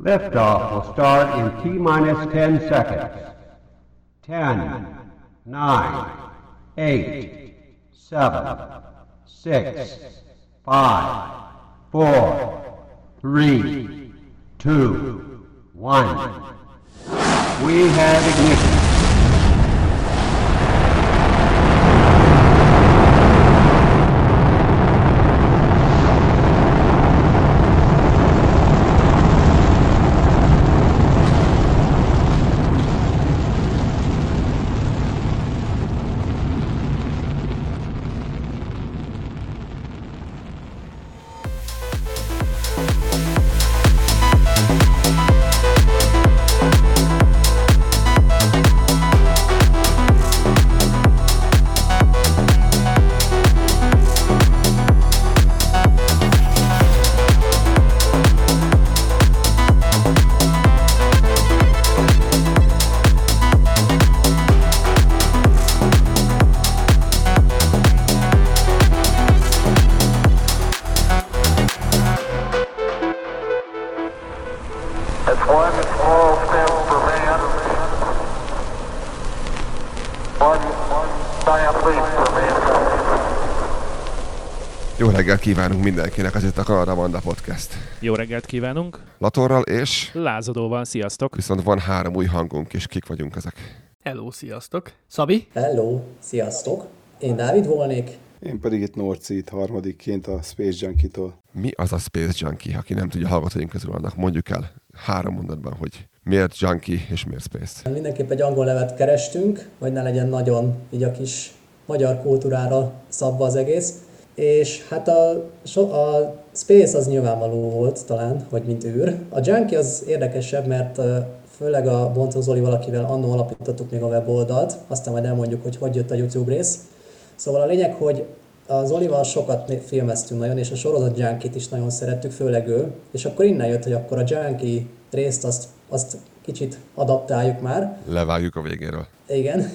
Liftoff will start in T minus 10 seconds. 10, 9, 8, 7, 6, 5, 4, 3, 2, 1. We have ignition. Kívánunk mindenkinek, ez itt a Kanada Manda Podcast. Jó reggelt kívánunk! Latorral és Lázadóval, sziasztok! viszont van három új hangunk, és kik vagyunk ezek. Hello, sziasztok! Szabi? Hello, sziasztok! Én Dávid volnék. Én pedig itt Norci, itt harmadikként a Space Junkie-tól. Mi az a Space Junkie, aki nem tudja hallgatóink közül annak, mondjuk el három mondatban, hogy miért Junkie és miért Space. Mindenképp egy angol nevet kerestünk, hogy ne legyen nagyon így a kis magyar kultúrára szabva az egész. És hát a, so, a Space az nyilvánvaló volt talán, hogy mint űr. A Junkie az érdekesebb, mert főleg a Boncó Zoli valakivel annó alapítottuk még a weboldalt, aztán majd elmondjuk, hogy hogy jött a YouTube rész. Szóval a lényeg, hogy az Olival sokat filmeztünk nagyon, és a sorozat junkie is nagyon szerettük, főleg ő. És akkor innen jött, hogy akkor a Junkie részt azt, azt kicsit adaptáljuk már. Levágjuk a végéről. Igen.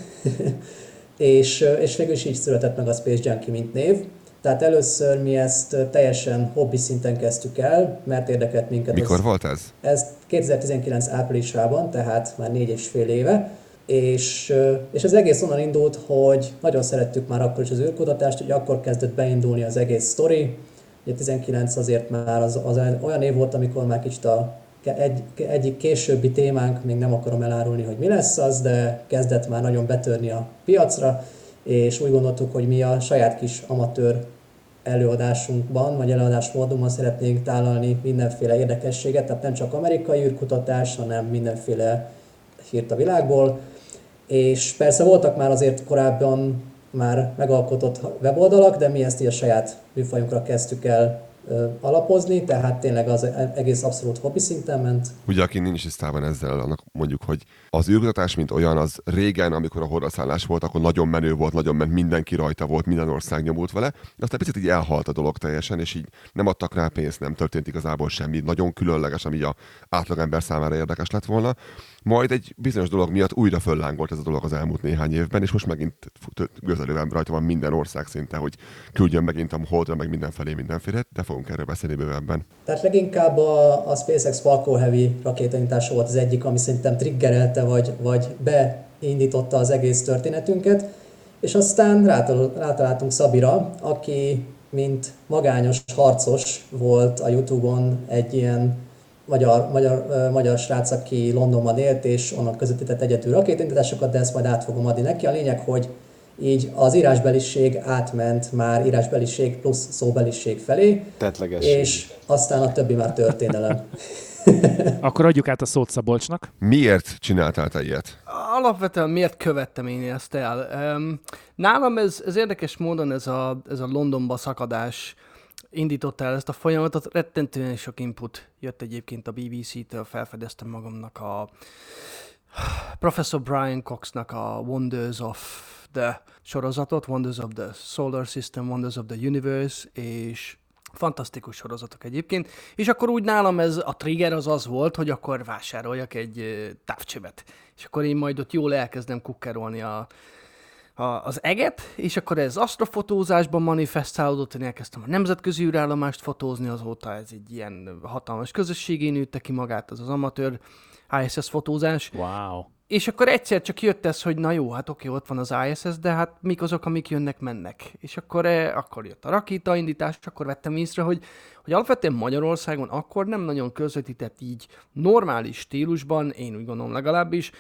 és, és végül is így született meg a Space Junkie, mint név. Tehát először mi ezt teljesen hobbi szinten kezdtük el, mert érdekelt minket. Mikor az, volt ez? ez 2019 áprilisában, tehát már négy és fél éve, és, és az egész onnan indult, hogy nagyon szerettük már akkor is az űrkutatást, hogy akkor kezdett beindulni az egész sztori. Ugye 19 azért már az, az olyan év volt, amikor már kicsit a egy, egyik későbbi témánk, még nem akarom elárulni, hogy mi lesz az, de kezdett már nagyon betörni a piacra, és úgy gondoltuk, hogy mi a saját kis amatőr előadásunkban, vagy előadásmódunkban szeretnénk tálalni mindenféle érdekességet, tehát nem csak amerikai űrkutatás, hanem mindenféle hírt a világból. És persze voltak már azért korábban már megalkotott weboldalak, de mi ezt így a saját műfajunkra kezdtük el alapozni, tehát tényleg az egész abszolút hobbi szinten ment. Ugye, aki nincs tisztában ezzel, annak mondjuk, hogy az űrkutatás, mint olyan, az régen, amikor a hordaszállás volt, akkor nagyon menő volt, nagyon ment, mindenki rajta volt, minden ország nyomult vele. Aztán picit így elhalt a dolog teljesen, és így nem adtak rá pénzt, nem történt igazából semmi. Nagyon különleges, ami a átlagember számára érdekes lett volna. Majd egy bizonyos dolog miatt újra föllángolt ez a dolog az elmúlt néhány évben, és most megint közelően rajta van minden ország szinte, hogy küldjön megint a holdra, meg mindenfelé mindenféle, de fogunk erről beszélni bővebben. Tehát leginkább a, a SpaceX Falcon Heavy rakétaindítása volt az egyik, ami szerintem triggerelte, vagy, vagy beindította az egész történetünket, és aztán rátal- rátaláltunk Szabira, aki mint magányos harcos volt a Youtube-on egy ilyen magyar, magyar, ö, magyar srác, aki Londonban élt, és onnan közvetített egyetű rakétaindításokat, de ezt majd át fogom adni neki. A lényeg, hogy így az írásbeliség átment már írásbeliség plusz szóbeliség felé, Tetleges. és aztán a többi már történelem. Akkor adjuk át a szót Szabolcsnak. Miért csináltál te ilyet? Alapvetően miért követtem én ezt el? Nálam ez, ez érdekes módon ez a, ez a Londonba szakadás indította el ezt a folyamatot. Rettentően sok input jött egyébként a BBC-től, felfedeztem magamnak a Professor Brian Coxnak a Wonders of the sorozatot, Wonders of the Solar System, Wonders of the Universe, és fantasztikus sorozatok egyébként, és akkor úgy nálam ez a trigger az az volt, hogy akkor vásároljak egy távcsövet. És akkor én majd ott jól elkezdem kukkerolni a, az eget, és akkor ez asztrofotózásban manifestálódott, én elkezdtem a nemzetközi űrállomást fotózni, azóta ez egy ilyen hatalmas közösségé nőtte ki magát, az az amatőr ISS fotózás. Wow. És akkor egyszer csak jött ez, hogy na jó, hát oké, ott van az ISS, de hát mik azok, amik jönnek, mennek. És akkor, eh, akkor jött a rakétaindítás, és akkor vettem észre, hogy, hogy alapvetően Magyarországon akkor nem nagyon közvetített így normális stílusban, én úgy gondolom legalábbis,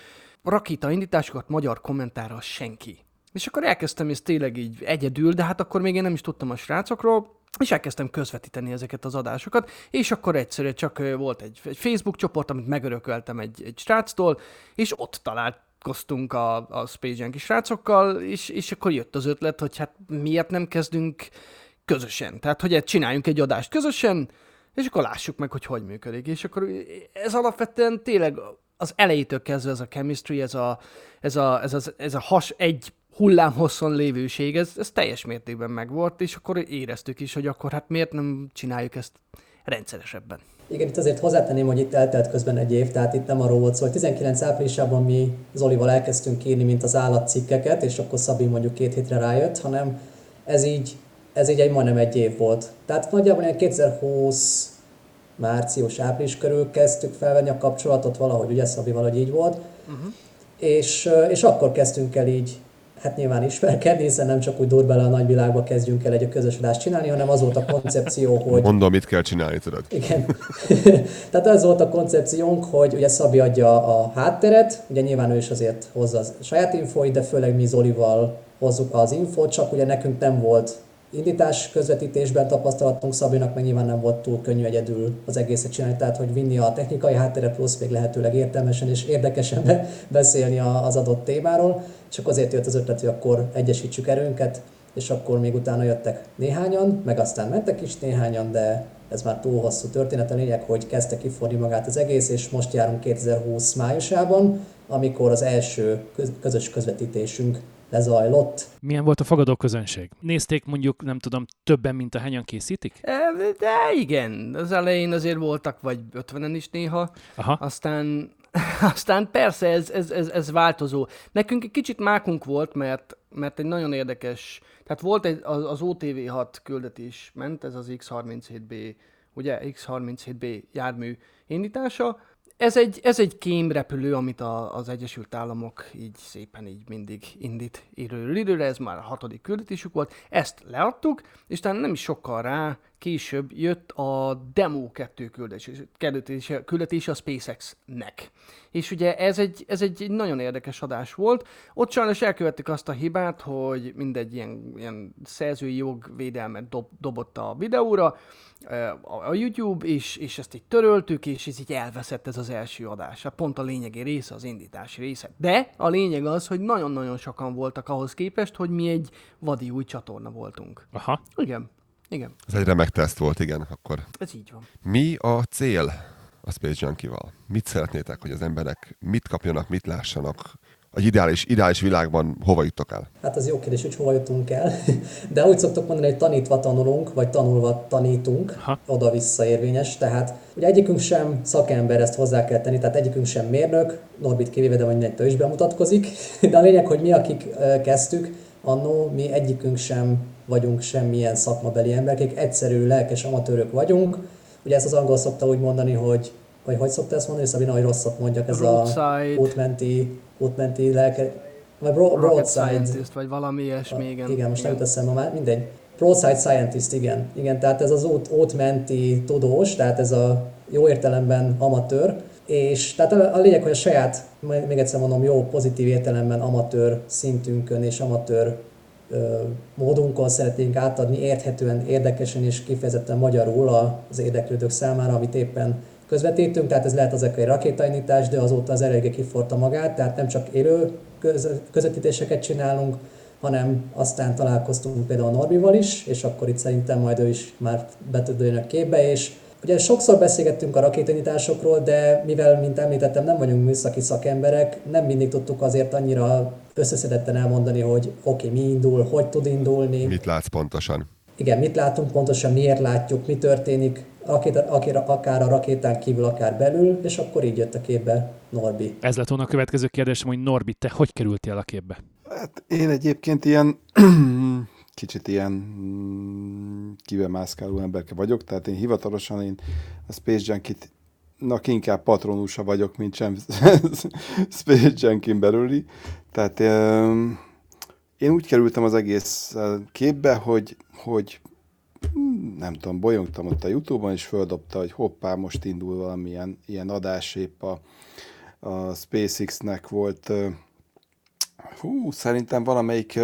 rakétaindításokat magyar kommentárral senki. És akkor elkezdtem ezt tényleg így egyedül, de hát akkor még én nem is tudtam a srácokról, és elkezdtem közvetíteni ezeket az adásokat, és akkor egyszerűen csak volt egy, egy Facebook csoport, amit megörököltem egy, egy sráctól, és ott találkoztunk a, a Space Junkie srácokkal, és, és akkor jött az ötlet, hogy hát miért nem kezdünk közösen. Tehát, hogy egy- csináljunk egy adást közösen, és akkor lássuk meg, hogy hogy működik. És akkor ez alapvetően tényleg az elejétől kezdve ez a chemistry, ez a, ez a, ez a, ez a has, egy hullámhosszon lévőség, ez, ez teljes mértékben megvolt, és akkor éreztük is, hogy akkor hát miért nem csináljuk ezt rendszeresebben. Igen, itt azért hozzátenném, hogy itt eltelt közben egy év, tehát itt nem arról volt szó, hogy 19 áprilisában mi Zolival elkezdtünk írni, mint az állatcikkeket, és akkor Szabi mondjuk két hétre rájött, hanem ez így, ez így egy majdnem egy év volt. Tehát nagyjából ilyen 2020 március, április körül kezdtük felvenni a kapcsolatot valahogy, ugye Szabival, hogy így volt. Uh-huh. És, és akkor kezdtünk el így, hát nyilván ismerkedni, hiszen nem csak úgy dur bele a nagyvilágba kezdjünk el egy közös adást csinálni, hanem az volt a koncepció, hogy Mondom, mit kell csinálni, tudod. igen. Tehát az volt a koncepciónk, hogy ugye Szabi adja a hátteret, ugye nyilván ő is azért hozza a saját infóit, de főleg mi Zolival hozzuk az infót, csak ugye nekünk nem volt indítás közvetítésben tapasztalatunk, Szabinak meg nyilván nem volt túl könnyű egyedül az egészet csinálni, tehát hogy vinni a technikai hátteret plusz még lehetőleg értelmesen és érdekesen be- beszélni az adott témáról, csak azért jött az ötlet, hogy akkor egyesítsük erőnket, és akkor még utána jöttek néhányan, meg aztán mentek is néhányan, de ez már túl hosszú történet. A lényeg, hogy kezdte kiforni magát az egész, és most járunk 2020 májusában, amikor az első köz- közös közvetítésünk lezajlott. Milyen volt a fogadó közönség? Nézték mondjuk, nem tudom, többen, mint a hányan készítik? E, De igen, az elején azért voltak vagy 50-en is néha, Aha. aztán, aztán persze ez, ez, ez, ez változó. Nekünk egy kicsit mákunk volt, mert, mert egy nagyon érdekes, tehát volt egy, az, az OTV6 küldetés ment, ez az X37B, ugye X37B jármű indítása, ez egy, ez egy kémrepülő, amit a, az Egyesült Államok így szépen így mindig indít időről időre, ez már a hatodik küldetésük volt, ezt leadtuk, és talán nem is sokkal rá később jött a Demo 2 küldetés, küldetése, küldetése a SpaceX-nek. És ugye ez egy, ez egy nagyon érdekes adás volt. Ott sajnos elkövettük azt a hibát, hogy mindegy ilyen, ilyen szerzői jogvédelmet dob, dobott a videóra, a a YouTube, és, és ezt így töröltük, és ez így elveszett ez az első adás. Hát pont a lényegi része, az indítási része. De a lényeg az, hogy nagyon-nagyon sokan voltak ahhoz képest, hogy mi egy vadi új csatorna voltunk. Aha. Igen, igen, Ez egy remek teszt volt, igen. Akkor ez így van. mi a cél a Space Junkie-val? Mit szeretnétek, hogy az emberek mit kapjanak, mit lássanak? A ideális, ideális világban hova juttok el? Hát az jó kérdés, hogy hova jutunk el. De úgy szoktuk mondani, hogy tanítva tanulunk, vagy tanulva tanítunk, oda-vissza érvényes. Tehát ugye egyikünk sem szakember, ezt hozzá kell tenni, tehát egyikünk sem mérnök, Norbit kivéve, de majd mindent ő is bemutatkozik. De a lényeg, hogy mi, akik kezdtük, annó mi egyikünk sem vagyunk semmilyen szakmabeli emberek, egyszerű, lelkes amatőrök vagyunk. Ugye ezt az angol szokta úgy mondani, hogy vagy hogy szokta ezt mondani, Szabina, hogy rosszat mondjak, ez Broadside. a útmenti, útmenti lelke, vagy bro, Scientist, vagy valami ilyesmi, igen. igen, most nem jut eszembe már, mindegy. Broadside Scientist, igen. Igen, tehát ez az út, útmenti tudós, tehát ez a jó értelemben amatőr, és tehát a, a lényeg, hogy a saját, még egyszer mondom, jó, pozitív értelemben amatőr szintünkön és amatőr ö, módunkon szeretnénk átadni érthetően, érdekesen és kifejezetten magyarul az érdeklődők számára, amit éppen közvetítünk, tehát ez lehet az egy rakétaindítás, de azóta az eléggé kiforta magát, tehát nem csak élő köz, közvetítéseket csinálunk, hanem aztán találkoztunk például Norbival is, és akkor itt szerintem majd ő is már be tud jönni a képbe, és ugye sokszor beszélgettünk a rakétaindításokról, de mivel, mint említettem, nem vagyunk műszaki szakemberek, nem mindig tudtuk azért annyira összeszedetten elmondani, hogy oké, okay, mi indul, hogy tud indulni, Mit látsz pontosan? igen, mit látunk pontosan, miért látjuk, mi történik, rakéta, akár, akár a rakétán kívül, akár belül, és akkor így jött a képbe Norbi. Ez lett volna a következő kérdésem, hogy Norbi, te hogy kerültél a képbe? Hát én egyébként ilyen kicsit ilyen mm, kibemászkáló emberke vagyok, tehát én hivatalosan én a Space Junkie nak inkább patronusa vagyok, mint sem Space Junkin belüli. Tehát én úgy kerültem az egész képbe, hogy, hogy mm, nem tudom, bolyongtam ott a Youtube-on, és földobta, hogy hoppá, most indul valamilyen ilyen adás, épp a, a SpaceX-nek volt, hú, szerintem valamelyik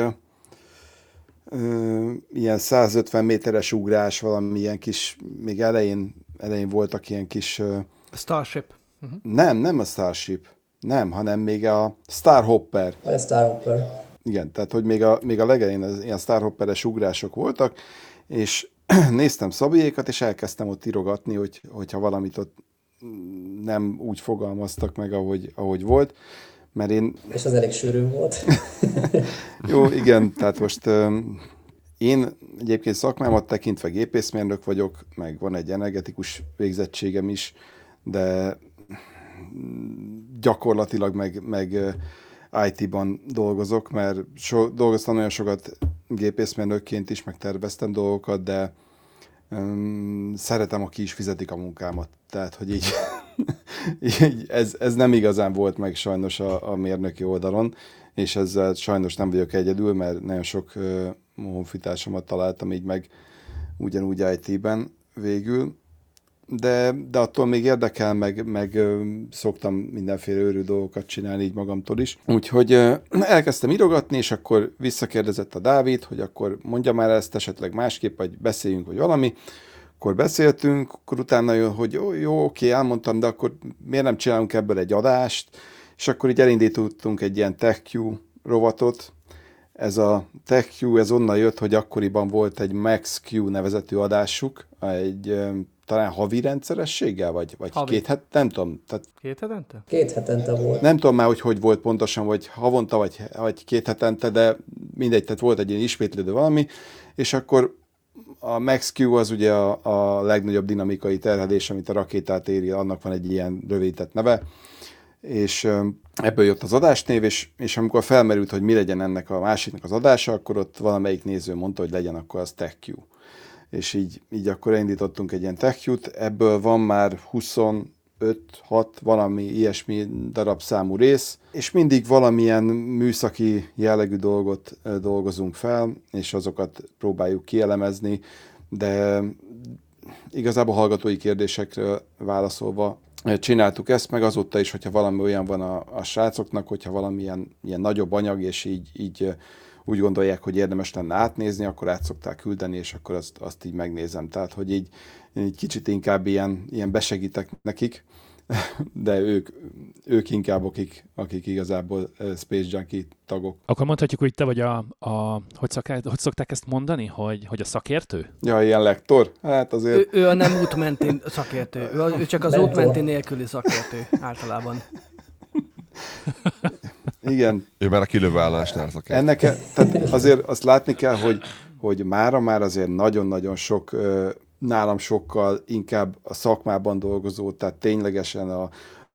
ö, ilyen 150 méteres ugrás, valamilyen kis, még elején, elején voltak ilyen kis... Ö, Starship. Uh-huh. Nem, nem a Starship. Nem, hanem még a Starhopper. A Starhopper. Igen, tehát hogy még a, még a legelején az ilyen Starhopperes ugrások voltak, és néztem Szabiékat, és elkezdtem ott írogatni, hogy, hogyha valamit ott nem úgy fogalmaztak meg, ahogy, ahogy volt, mert én... És az elég sűrű volt. Jó, igen, tehát most én egyébként szakmámat tekintve gépészmérnök vagyok, meg van egy energetikus végzettségem is, de gyakorlatilag meg, meg IT-ban dolgozok, mert so, dolgoztam nagyon sokat gépészmérnökként is, meg terveztem dolgokat, de um, szeretem, aki is fizetik a munkámat. Tehát, hogy így, ez, ez nem igazán volt meg sajnos a, a mérnöki oldalon, és ezzel sajnos nem vagyok egyedül, mert nagyon sok uh, honfitársamat találtam így meg ugyanúgy IT-ben végül, de, de attól még érdekel, meg, meg ö, szoktam mindenféle őrű dolgokat csinálni így magamtól is. Úgyhogy ö, elkezdtem írogatni, és akkor visszakérdezett a Dávid, hogy akkor mondja már ezt esetleg másképp, vagy beszéljünk, vagy valami. Akkor beszéltünk, akkor utána jön, hogy jó, jó oké, elmondtam, de akkor miért nem csinálunk ebből egy adást, és akkor így elindítottunk egy ilyen TechQ rovatot, ez a TechQ, ez onnan jött, hogy akkoriban volt egy MaxQ nevezetű adásuk, egy talán havi rendszerességgel, vagy, vagy havi. két het, nem tudom. Tehát két hetente? Két hetente volt. Nem tudom már, hogy hogy volt pontosan, vagy havonta, vagy, vagy két hetente, de mindegy, tehát volt egy ilyen ismétlődő valami, és akkor a MaxQ az ugye a, a legnagyobb dinamikai terhelés, amit a rakétát éri, annak van egy ilyen rövidített neve, és ebből jött az adásnév, és, és amikor felmerült, hogy mi legyen ennek a másiknak az adása, akkor ott valamelyik néző mondta, hogy legyen akkor az TechQ és így, így akkor indítottunk egy ilyen techjut, ebből van már 25 6 valami ilyesmi darab számú rész, és mindig valamilyen műszaki jellegű dolgot dolgozunk fel, és azokat próbáljuk kielemezni, de igazából hallgatói kérdésekre válaszolva csináltuk ezt, meg azóta is, hogyha valami olyan van a, a srácoknak, hogyha valamilyen ilyen nagyobb anyag, és így, így úgy gondolják, hogy érdemes lenne átnézni, akkor át szokták küldeni, és akkor azt, azt így megnézem. Tehát, hogy így, így kicsit inkább ilyen, ilyen besegítek nekik, de ők, ők inkább, akik, akik igazából Space Junkie tagok. Akkor mondhatjuk, hogy te vagy a, a hogy, szokták, hogy szokták ezt mondani, hogy, hogy a szakértő? Ja, ilyen lektor? Hát azért... Ő, ő a nem útmenti szakértő, ő, ő csak az útmenti nélküli szakértő általában. Igen. Ő már a kilövőállásnál szakért. Ennek e- tehát azért azt látni kell, hogy, hogy mára már azért nagyon-nagyon sok, nálam sokkal inkább a szakmában dolgozó, tehát ténylegesen a,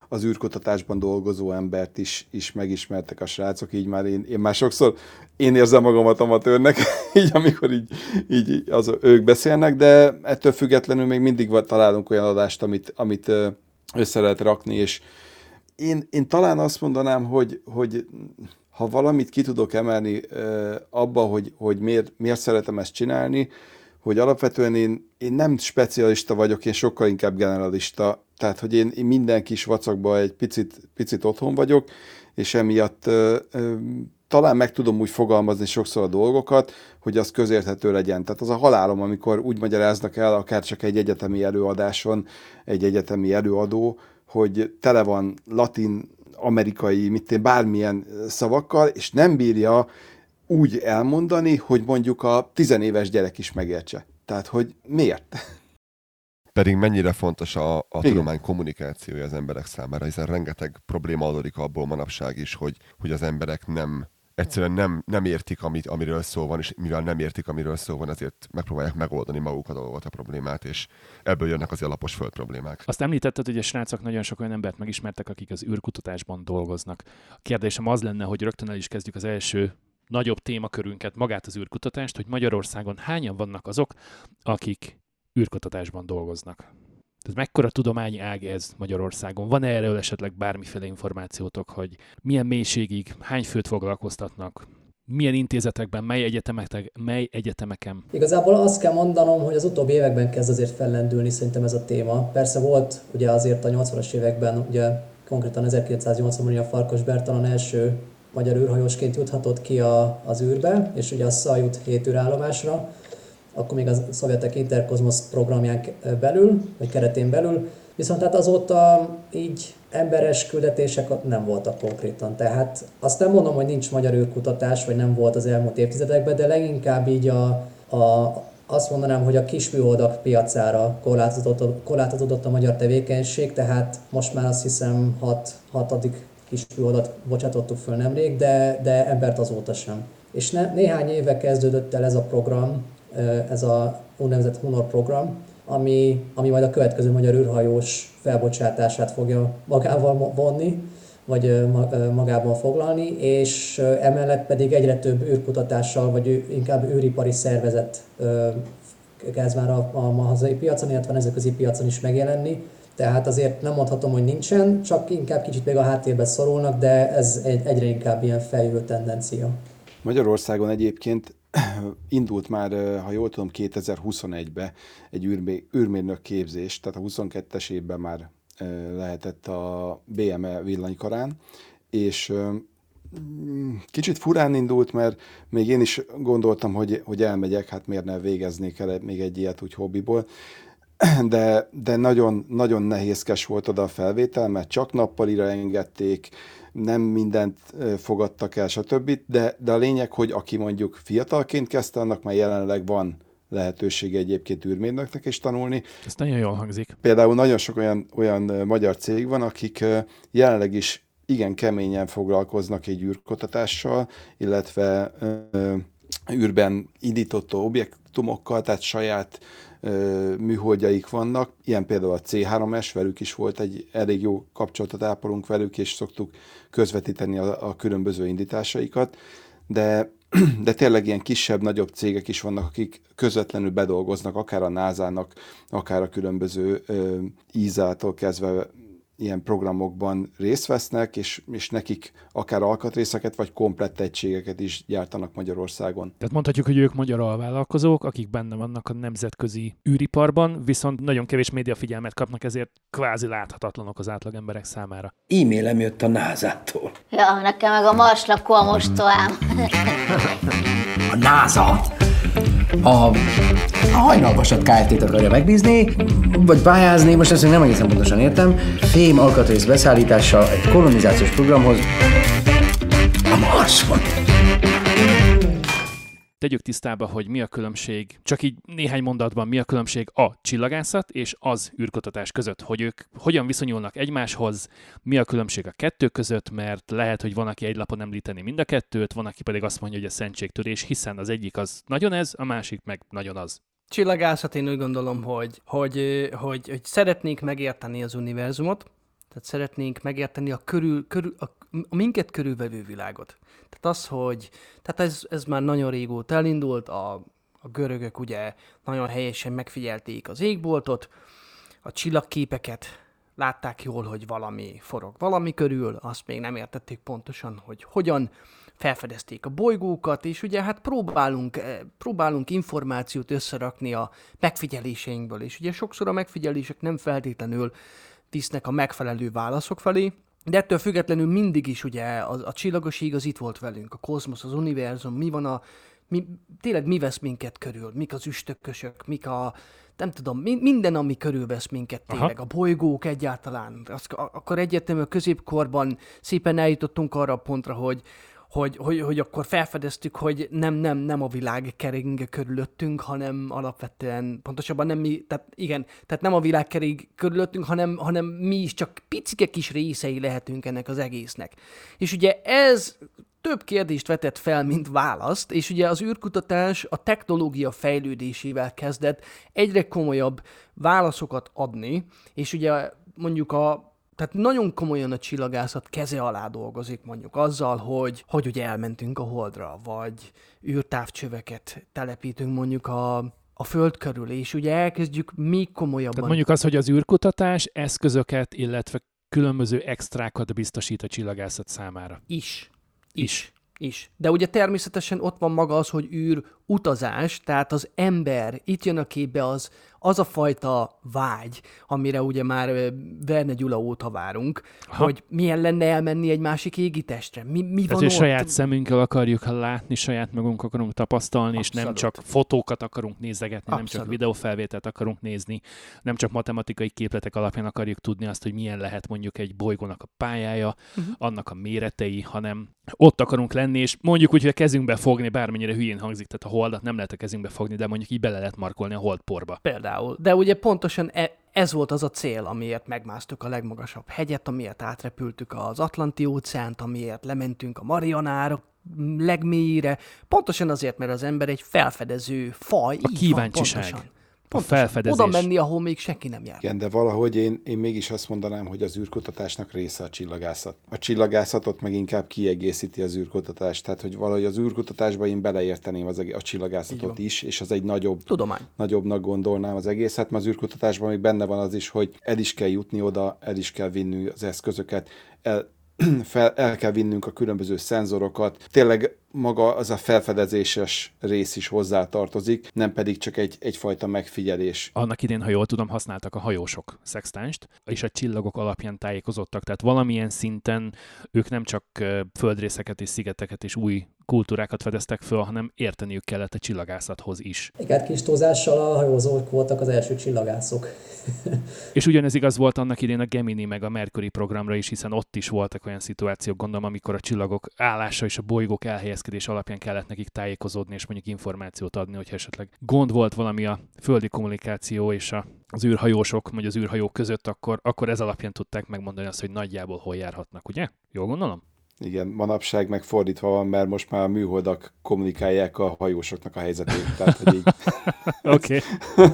az űrkutatásban dolgozó embert is, is megismertek a srácok, így már én, én már sokszor én érzem magamat amatőrnek, így amikor így, így az, ők beszélnek, de ettől függetlenül még mindig találunk olyan adást, amit, amit össze lehet rakni, és, én, én talán azt mondanám, hogy, hogy ha valamit ki tudok emelni abba, hogy, hogy miért, miért szeretem ezt csinálni, hogy alapvetően én, én nem specialista vagyok, én sokkal inkább generalista. Tehát, hogy én, én minden kis vacakban egy picit, picit otthon vagyok, és emiatt uh, uh, talán meg tudom úgy fogalmazni sokszor a dolgokat, hogy az közérthető legyen. Tehát az a halálom, amikor úgy magyaráznak el, akár csak egy egyetemi előadáson, egy egyetemi előadó, hogy tele van latin, amerikai, mit én, bármilyen szavakkal, és nem bírja úgy elmondani, hogy mondjuk a tizenéves gyerek is megértse. Tehát, hogy miért? Pedig mennyire fontos a, a tudomány kommunikációja az emberek számára, hiszen rengeteg probléma adódik abból manapság is, hogy, hogy az emberek nem egyszerűen nem, nem értik, amit, amiről szó van, és mivel nem értik, amiről szó van, ezért megpróbálják megoldani maguk a dolgot, a problémát, és ebből jönnek az alapos föld problémák. Azt említetted, hogy a srácok nagyon sok olyan embert megismertek, akik az űrkutatásban dolgoznak. A kérdésem az lenne, hogy rögtön el is kezdjük az első nagyobb témakörünket, magát az űrkutatást, hogy Magyarországon hányan vannak azok, akik űrkutatásban dolgoznak. Tehát mekkora tudományi ág ez Magyarországon? Van -e erről esetleg bármiféle információtok, hogy milyen mélységig, hány főt foglalkoztatnak, milyen intézetekben, mely, egyetemek, mely egyetemeken? Igazából azt kell mondanom, hogy az utóbbi években kezd azért fellendülni szerintem ez a téma. Persze volt ugye azért a 80-as években, ugye konkrétan 1980-ban a Farkas Bertalan első magyar űrhajósként juthatott ki a, az űrbe, és ugye a Szajut 7 űrállomásra, akkor még a szovjetek Interkozmosz programján belül, vagy keretén belül, viszont hát azóta így emberes küldetések nem voltak konkrétan. Tehát azt nem mondom, hogy nincs magyar űrkutatás, vagy nem volt az elmúlt évtizedekben, de leginkább így a, a, azt mondanám, hogy a kisműholdak piacára korlátozódott, korlátozódott a magyar tevékenység, tehát most már azt hiszem hat, hatodik kisműholdat bocsátottuk föl nemrég, de, de embert azóta sem. És ne, néhány éve kezdődött el ez a program, ez a úgynevezett Honor program, ami, ami majd a következő magyar űrhajós felbocsátását fogja magával vonni, vagy magában foglalni, és emellett pedig egyre több űrkutatással, vagy inkább űripari szervezet kezd már a, a hazai piacon, illetve a nemzetközi piacon is megjelenni. Tehát azért nem mondhatom, hogy nincsen, csak inkább kicsit még a háttérbe szorulnak, de ez egy, egyre inkább ilyen feljövő tendencia. Magyarországon egyébként indult már, ha jól tudom, 2021-ben egy űrmérnök képzés, tehát a 22-es évben már lehetett a BME villanykarán, és kicsit furán indult, mert még én is gondoltam, hogy, hogy elmegyek, hát miért ne végeznék el még egy ilyet úgy hobbiból, de, de nagyon, nagyon nehézkes volt oda a felvétel, mert csak nappalira engedték, nem mindent fogadtak el, stb. De, de a lényeg, hogy aki mondjuk fiatalként kezdte, annak már jelenleg van lehetősége egyébként űrmérnöknek is tanulni. Ez nagyon jól hangzik. Például nagyon sok olyan, olyan magyar cég van, akik jelenleg is igen keményen foglalkoznak egy űrkutatással, illetve űrben indított objektumokkal, tehát saját műholdjaik vannak, ilyen például a C3S, velük is volt egy elég jó kapcsolatot ápolunk velük, és szoktuk közvetíteni a, a különböző indításaikat, de, de tényleg ilyen kisebb, nagyobb cégek is vannak, akik közvetlenül bedolgoznak, akár a NASA-nak, akár a különböző ízától kezdve ilyen programokban részt vesznek, és, és nekik akár alkatrészeket, vagy komplett egységeket is gyártanak Magyarországon. Tehát mondhatjuk, hogy ők magyar alvállalkozók, akik benne vannak a nemzetközi űriparban, viszont nagyon kevés médiafigyelmet kapnak, ezért kvázi láthatatlanok az átlag emberek számára. E-mailem jött a NASA-tól. Ja, nekem meg a Mars lakó a mostoám. a NASA a, a hajnalvasat Kft-t akarja megbízni, vagy pályázni, most ezt még nem egészen pontosan értem, fém alkatrész beszállítása egy kolonizációs programhoz. A Marson tegyük tisztába, hogy mi a különbség, csak így néhány mondatban mi a különbség a csillagászat és az űrkutatás között, hogy ők hogyan viszonyulnak egymáshoz, mi a különbség a kettő között, mert lehet, hogy van, aki egy lapon említeni mind a kettőt, van, aki pedig azt mondja, hogy a szentségtörés, hiszen az egyik az nagyon ez, a másik meg nagyon az. Csillagászat én úgy gondolom, hogy, hogy, hogy, hogy szeretnénk megérteni az univerzumot, tehát szeretnénk megérteni a, körül, körül, a, a minket körülvevő világot. Tehát az, hogy, tehát ez, ez már nagyon régóta elindult, a, a görögök ugye nagyon helyesen megfigyelték az égboltot, a csillagképeket, látták jól, hogy valami forog valami körül, azt még nem értették pontosan, hogy hogyan, felfedezték a bolygókat, és ugye hát próbálunk, eh, próbálunk információt összerakni a megfigyeléseinkből, és ugye sokszor a megfigyelések nem feltétlenül visznek a megfelelő válaszok felé, de ettől függetlenül mindig is ugye a, a csillagos az itt volt velünk, a kozmosz, az univerzum, mi van a, mi, tényleg mi vesz minket körül, mik az üstökösök, mik a, nem tudom, mi, minden, ami körülvesz minket tényleg, Aha. a bolygók egyáltalán. Az, akkor egyértelműen a középkorban szépen eljutottunk arra a pontra, hogy, hogy, hogy, hogy akkor felfedeztük, hogy nem, nem, nem a világ kering körülöttünk, hanem alapvetően, pontosabban nem mi, tehát igen, tehát nem a világ kering körülöttünk, hanem, hanem mi is csak picike kis részei lehetünk ennek az egésznek. És ugye ez több kérdést vetett fel, mint választ, és ugye az űrkutatás a technológia fejlődésével kezdett egyre komolyabb válaszokat adni, és ugye mondjuk a tehát nagyon komolyan a csillagászat keze alá dolgozik mondjuk azzal, hogy, hogy ugye elmentünk a Holdra, vagy űrtávcsöveket telepítünk mondjuk a, a Föld körül, és ugye elkezdjük még komolyabban. Tehát mondjuk az, hogy az űrkutatás eszközöket, illetve különböző extrákat biztosít a csillagászat számára. Is. Is. Is. De ugye természetesen ott van maga az, hogy űr utazás, tehát az ember, itt jön a képbe az, az a fajta vágy, amire ugye már Verne Gyula óta várunk, Aha. hogy milyen lenne elmenni egy másik égitestre. Mi, mi Tehát, van hogy ott? saját szemünkkel akarjuk látni, saját magunk akarunk tapasztalni, és nem Abszolút. csak fotókat akarunk nézegetni, nem csak Abszolút. videófelvételt akarunk nézni, nem csak matematikai képletek alapján akarjuk tudni azt, hogy milyen lehet mondjuk egy bolygónak a pályája, Mhm. annak a méretei, hanem ott akarunk lenni, és mondjuk úgy, hogy a kezünkbe fogni, bármennyire hülyén hangzik, tehát a holdat nem lehet a kezünkbe fogni, de mondjuk így bele lehet markolni a holdporba. Például. De ugye pontosan e, ez volt az a cél, amiért megmásztuk a legmagasabb hegyet, amiért átrepültük az Atlanti óceánt, amiért lementünk a Marianárok legmélyére. Pontosan azért, mert az ember egy felfedező faj. így van, kíváncsiság. Pontosan. Felfedezés. Oda menni, ahol még senki nem jár. Igen, de valahogy én, én mégis azt mondanám, hogy az űrkutatásnak része a csillagászat. A csillagászatot meg inkább kiegészíti az űrkutatást, tehát hogy valahogy az űrkutatásba én beleérteném az, a csillagászatot is, és az egy nagyobb, Tudomány. nagyobbnak gondolnám az egészet, mert az űrkutatásban még benne van az is, hogy el is kell jutni oda, el is kell vinni az eszközöket, el, fel, el kell vinnünk a különböző szenzorokat. Tényleg maga az a felfedezéses rész is hozzátartozik, nem pedig csak egy, egyfajta megfigyelés. Annak idén, ha jól tudom, használtak a hajósok szextánst, és a csillagok alapján tájékozottak. Tehát valamilyen szinten ők nem csak földrészeket és szigeteket és új kultúrákat fedeztek föl, hanem érteniük kellett a csillagászathoz is. Igen, kis túlzással a hajózók voltak az első csillagászok. És ugyanez igaz volt annak idén a Gemini meg a Mercury programra is, hiszen ott is voltak olyan szituációk, gondolom, amikor a csillagok állása és a bolygók elhelyezkedés alapján kellett nekik tájékozódni és mondjuk információt adni, hogyha esetleg gond volt valami a földi kommunikáció és a, az űrhajósok, vagy az űrhajók között, akkor, akkor ez alapján tudták megmondani azt, hogy nagyjából hol járhatnak, ugye? Jól gondolom? Igen, manapság meg fordítva van, mert most már a műholdak kommunikálják a hajósoknak a helyzetét. Tehát, hogy így... Oké.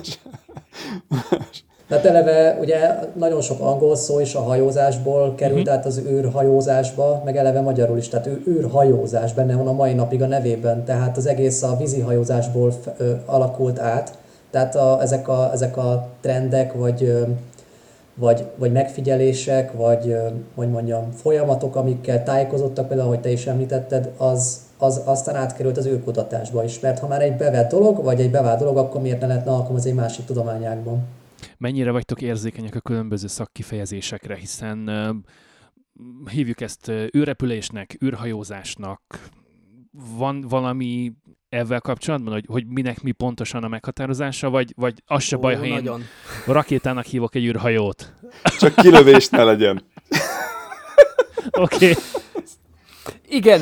Tehát eleve ugye nagyon sok angol szó is a hajózásból került Mhm. át az űrhajózásba, meg eleve magyarul is, tehát űrhajózás benne van a mai napig a nevében, tehát az egész a vízi hajózásból f- ö, alakult át, tehát a, ezek, a, ezek a trendek, vagy, ö, vagy, vagy megfigyelések, vagy hogy mondjam, folyamatok, amikkel tájékozottak, például, ahogy te is említetted, az, az aztán átkerült az űrkutatásba is, mert ha már egy bevett dolog, vagy egy bevált dolog, akkor miért ne lehetne alkalmazni egy másik tudományágban? Mennyire vagytok érzékenyek a különböző szakkifejezésekre, hiszen hívjuk ezt űrrepülésnek, űrhajózásnak, van valami ezzel kapcsolatban, hogy, hogy minek mi pontosan a meghatározása, vagy, vagy az se Ó, baj, ha én nagyon. rakétának hívok egy űrhajót. Csak kilövés ne legyen. Oké. Okay. Igen,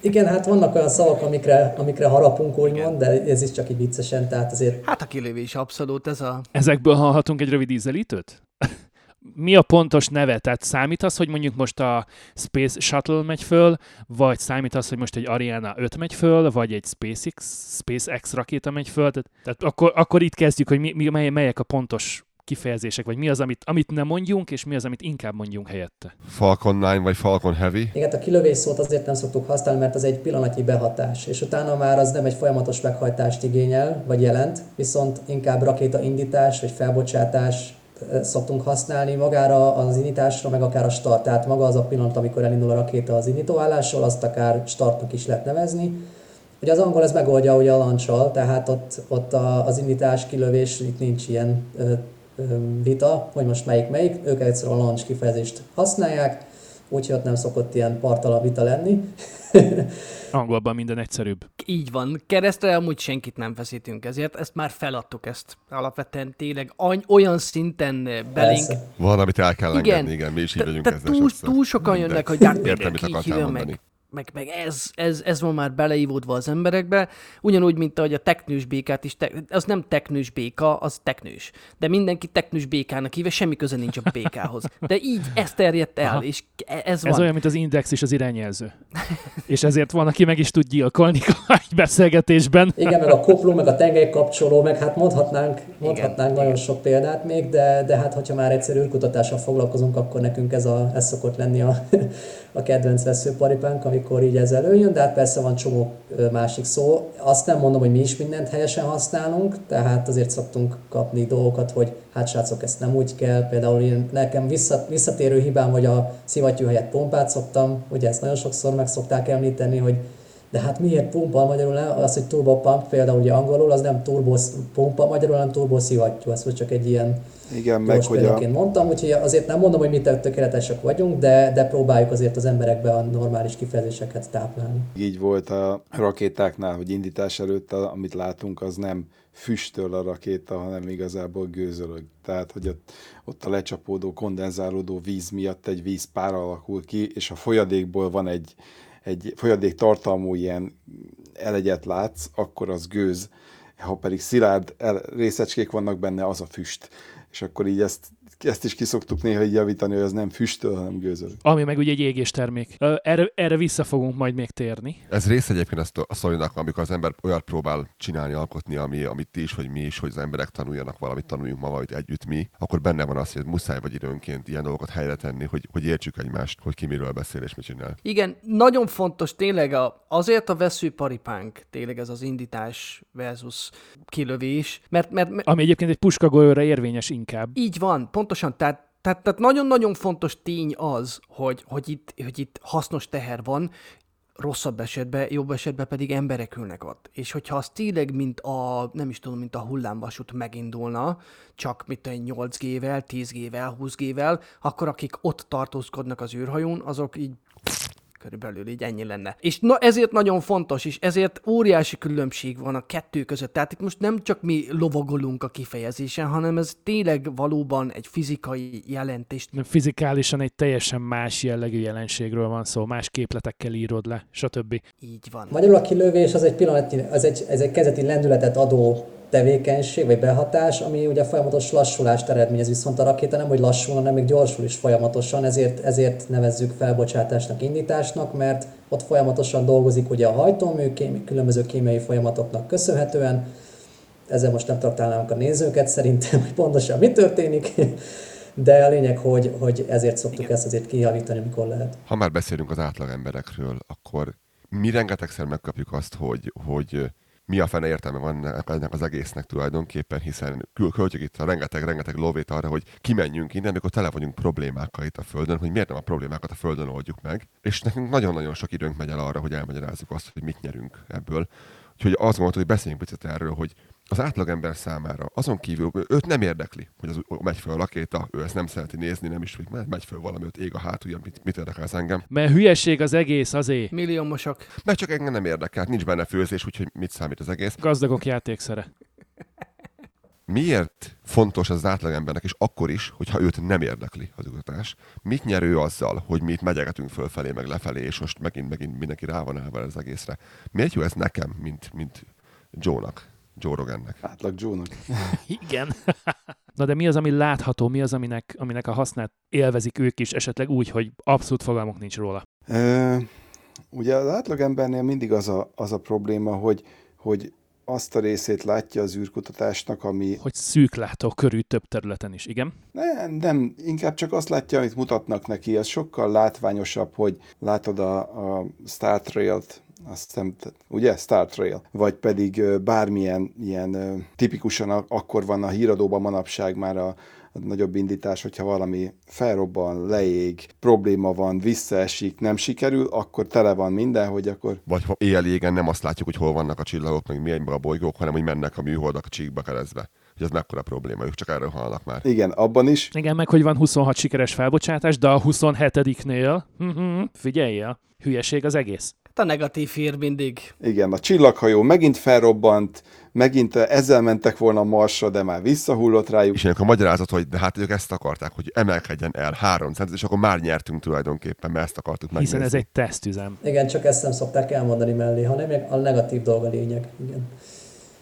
Igen, hát vannak olyan szavak, amikre, amikre harapunk, úgymond, de ez is csak így viccesen, tehát azért hát a kilövés abszolút ez a... Ezekből hallhatunk egy rövid ízelítőt? Mi a pontos neve? Tehát számít az, hogy mondjuk most a Space Shuttle megy föl, vagy számít az, hogy most egy Ariana 5 megy föl, vagy egy SpaceX, SpaceX rakéta megy föl? Tehát, tehát akkor, akkor itt kezdjük, hogy mi, mi, mely, melyek a pontos kifejezések, vagy mi az, amit, amit nem mondjunk, és mi az, amit inkább mondjunk helyette. Falcon 9 vagy Falcon Heavy. igen, a kilövés szót azért nem szoktuk használni, mert az egy pillanatnyi behatás, és utána már az nem egy folyamatos meghajtást igényel, vagy jelent, viszont inkább rakétaindítás, vagy felbocsátás szoktunk használni magára az indításra, meg akár a start. Tehát maga az a pillanat, amikor elindul a rakéta az indítóállásról, azt akár startnak is lehet nevezni. Ugye az angol ez megoldja ugye a launch tehát ott, ott a, az indítás, kilövés, itt nincs ilyen ö, ö, vita, hogy most melyik melyik, ők egyszerűen a launch kifejezést használják, úgyhogy ott nem szokott ilyen partalan vita lenni. Angolban minden egyszerűbb. Így van. Keresztre amúgy senkit nem feszítünk ezért, ezt már feladtuk ezt. Alapvetően tényleg any- olyan szinten eh, belénk. Persze. Van, amit el kell Igen. engedni, igen, mi is így vagyunk ezzel túl, túl sokan jönnek, hogy hát Értem, mit mindenki így akartál hívja mondani. meg. Meg, meg ez, ez, ez van már beleívódva az emberekbe, ugyanúgy, mint ahogy a teknős békát is, te, az nem teknős béka, az teknős. De mindenki teknős békának hívja, semmi köze nincs a békához. De így ez terjedt el, Aha. és ez van. Ez olyan, mint az index és az irányjelző. és ezért van, aki meg is tud gyilkolni egy beszélgetésben. Igen, meg a kopló, meg a tengelykapcsoló, meg hát mondhatnánk, mondhatnánk Igen, nagyon sok példát még, de, de hát hogyha már egyszer űrkutatással foglalkozunk, akkor nekünk ez, a, ez szokott lenni a, a kedvenc veszőparipánk, amikor így ez előjön, de hát persze van csomó másik szó. Azt nem mondom, hogy mi is mindent helyesen használunk, tehát azért szoktunk kapni dolgokat, hogy hát srácok, ezt nem úgy kell. Például én, nekem vissza, visszatérő hibám, hogy a szivattyú helyett pompát szoktam, ugye ezt nagyon sokszor meg szokták említeni, hogy de hát miért pumpa magyarul, az, hogy turbo pump például ugye angolul, az nem turbo pumpa magyarul, hanem turbo szivattyú, most csak egy ilyen Igen, meg gyors hogy a, mondtam, úgyhogy azért nem mondom, hogy mi tökéletesek vagyunk, de, de próbáljuk azért az emberekbe a normális kifejezéseket táplálni. így volt a rakétáknál, hogy indítás előtt, amit látunk, az nem füstöl a rakéta, hanem igazából gőzölög. Tehát, hogy ott, ott a lecsapódó, kondenzálódó víz miatt egy vízpár alakul ki, és a folyadékból van egy, egy folyadék tartalmú ilyen elegyet látsz, akkor az gőz. Ha pedig szilárd részecskék vannak benne, az a füst. És akkor így ezt, ezt is kiszoktuk néha így javítani, hogy az nem füstöl, hanem gőzölög. Ami meg ugye egy égés termék. Erre, erre vissza fogunk majd még térni. Ez rész egyébként ezt a sztorinak, amikor az ember olyat próbál csinálni, alkotni, ami, amit ti is, vagy mi is, hogy az emberek tanuljanak valamit, tanuljunk ma valamit együtt mi, akkor benne van az, hogy muszáj vagy időnként ilyen dolgokat helyre tenni, hogy, hogy értsük egymást, hogy ki miről beszél és mit csinál. Igen, nagyon fontos tényleg a, azért a veszőparipánk, tényleg ez az indítás versus kilövés, mert, mert, mert Ami egyébként egy puskagolyóra érvényes inkább. így van, pontosan, tehát tehát, tehát nagyon-nagyon fontos tény az, hogy, hogy, itt, hogy itt hasznos teher van, rosszabb esetben, jobb esetben pedig emberek ülnek ott. És hogyha az tényleg, mint a, nem is tudom, mint a hullámvasút megindulna, csak mit tudom, 8G-vel, 10G-vel, 20G-vel, akkor akik ott tartózkodnak az űrhajón, azok így körülbelül így ennyi lenne. És na, ezért nagyon fontos, és ezért óriási különbség van a kettő között. Tehát itt most nem csak mi lovagolunk a kifejezésen, hanem ez tényleg valóban egy fizikai jelentés. Nem Fizikálisan egy teljesen más jellegű jelenségről van szó, más képletekkel írod le, stb. Így van. Magyarul a kilövés az egy pillanatnyi, az egy, ez egy kezdeti lendületet adó tevékenység, vagy behatás, ami ugye folyamatos lassulást eredményez, viszont a rakéta nem, hogy lassul, hanem még gyorsul is folyamatosan, ezért, ezért nevezzük felbocsátásnak, indításnak, mert ott folyamatosan dolgozik ugye a hajtómű, kémi, különböző kémiai folyamatoknak köszönhetően, ezzel most nem traktálnánk a nézőket szerintem, hogy pontosan mi történik, de a lényeg, hogy, hogy ezért szoktuk ezt azért kijavítani, amikor lehet. Ha már beszélünk az átlag emberekről, akkor mi rengetegszer megkapjuk azt, hogy, hogy mi a fene értelme van ennek- az egésznek tulajdonképpen, hiszen költjük itt a rengeteg-rengeteg lóvét arra, hogy kimenjünk innen, amikor tele vagyunk problémákkal itt a Földön, hogy miért nem a problémákat a Földön oldjuk meg. És nekünk nagyon-nagyon sok időnk megy el arra, hogy elmagyarázzuk azt, hogy mit nyerünk ebből. Úgyhogy azt mondta, hogy beszéljünk picit erről, hogy az átlagember számára azon kívül őt nem érdekli, hogy az megy föl a rakéta, ő ezt nem szereti nézni, nem is, hogy megy- föl valami, ott ég a hátulja, mit, mit érdekel ez engem. Mert hülyeség az egész azé. Milliómosok. Mert csak engem nem érdekel, nincs benne főzés, úgyhogy mit számít az egész. Gazdagok játékszere. Miért fontos az átlagembernek, és akkor is, hogyha őt nem érdekli az kutatás? Mit nyer ő azzal, hogy mi itt megyegetünk fölfelé, meg lefelé, és most megint, megint mindenki rá van állva az egészre? Miért jó ez nekem, mint, mint Joe-nak, Joe Rogannek? Átlag Joe-nak. Igen. Na de mi az, ami látható, mi az, aminek, aminek a hasznát élvezik ők is, esetleg úgy, hogy abszolút fogalmuk nincs róla. Ö, ugye az átlagembernél mindig az a, az a probléma, hogy, hogy azt a részét látja az űrkutatásnak, ami Hogy szűklátó körű több területen is, igen? nem, nem, inkább csak azt látja, amit mutatnak neki. Az sokkal látványosabb, hogy látod a, a Star Trail-t, azt hiszem, ugye? Star Trail. Vagy pedig bármilyen ilyen tipikusan akkor van a híradóban manapság már a, a nagyobb indítás, hogyha valami felrobban, leég, probléma van, visszaesik, nem sikerül, akkor tele van minden, hogy akkor Vagy ha éjjel égen nem azt látjuk, hogy hol vannak a csillagok, meg milyen a bolygók, hanem hogy mennek a műholdak a csíkba keresztbe. Hogy ez mekkora probléma, ők csak erről hallnak már. igen, abban is, Igen, meg hogy van 26 sikeres felbocsátás, de a 27-nél, mhm, figyeljél, hülyeség az egész. Hát a negatív hír mindig. Igen, a csillaghajó megint felrobbant, megint ezzel mentek volna a Marsra, de már visszahullott rájuk. És ilyenkor a magyarázat, hogy de hát ők ezt akarták, hogy emelkedjen el 3 centet, és akkor már nyertünk tulajdonképpen, mert ezt akartuk megnézni. Hiszen ez egy tesztüzem. Igen, csak ezt nem szokták elmondani mellé, hanem a negatív dolga lényeg. Igen.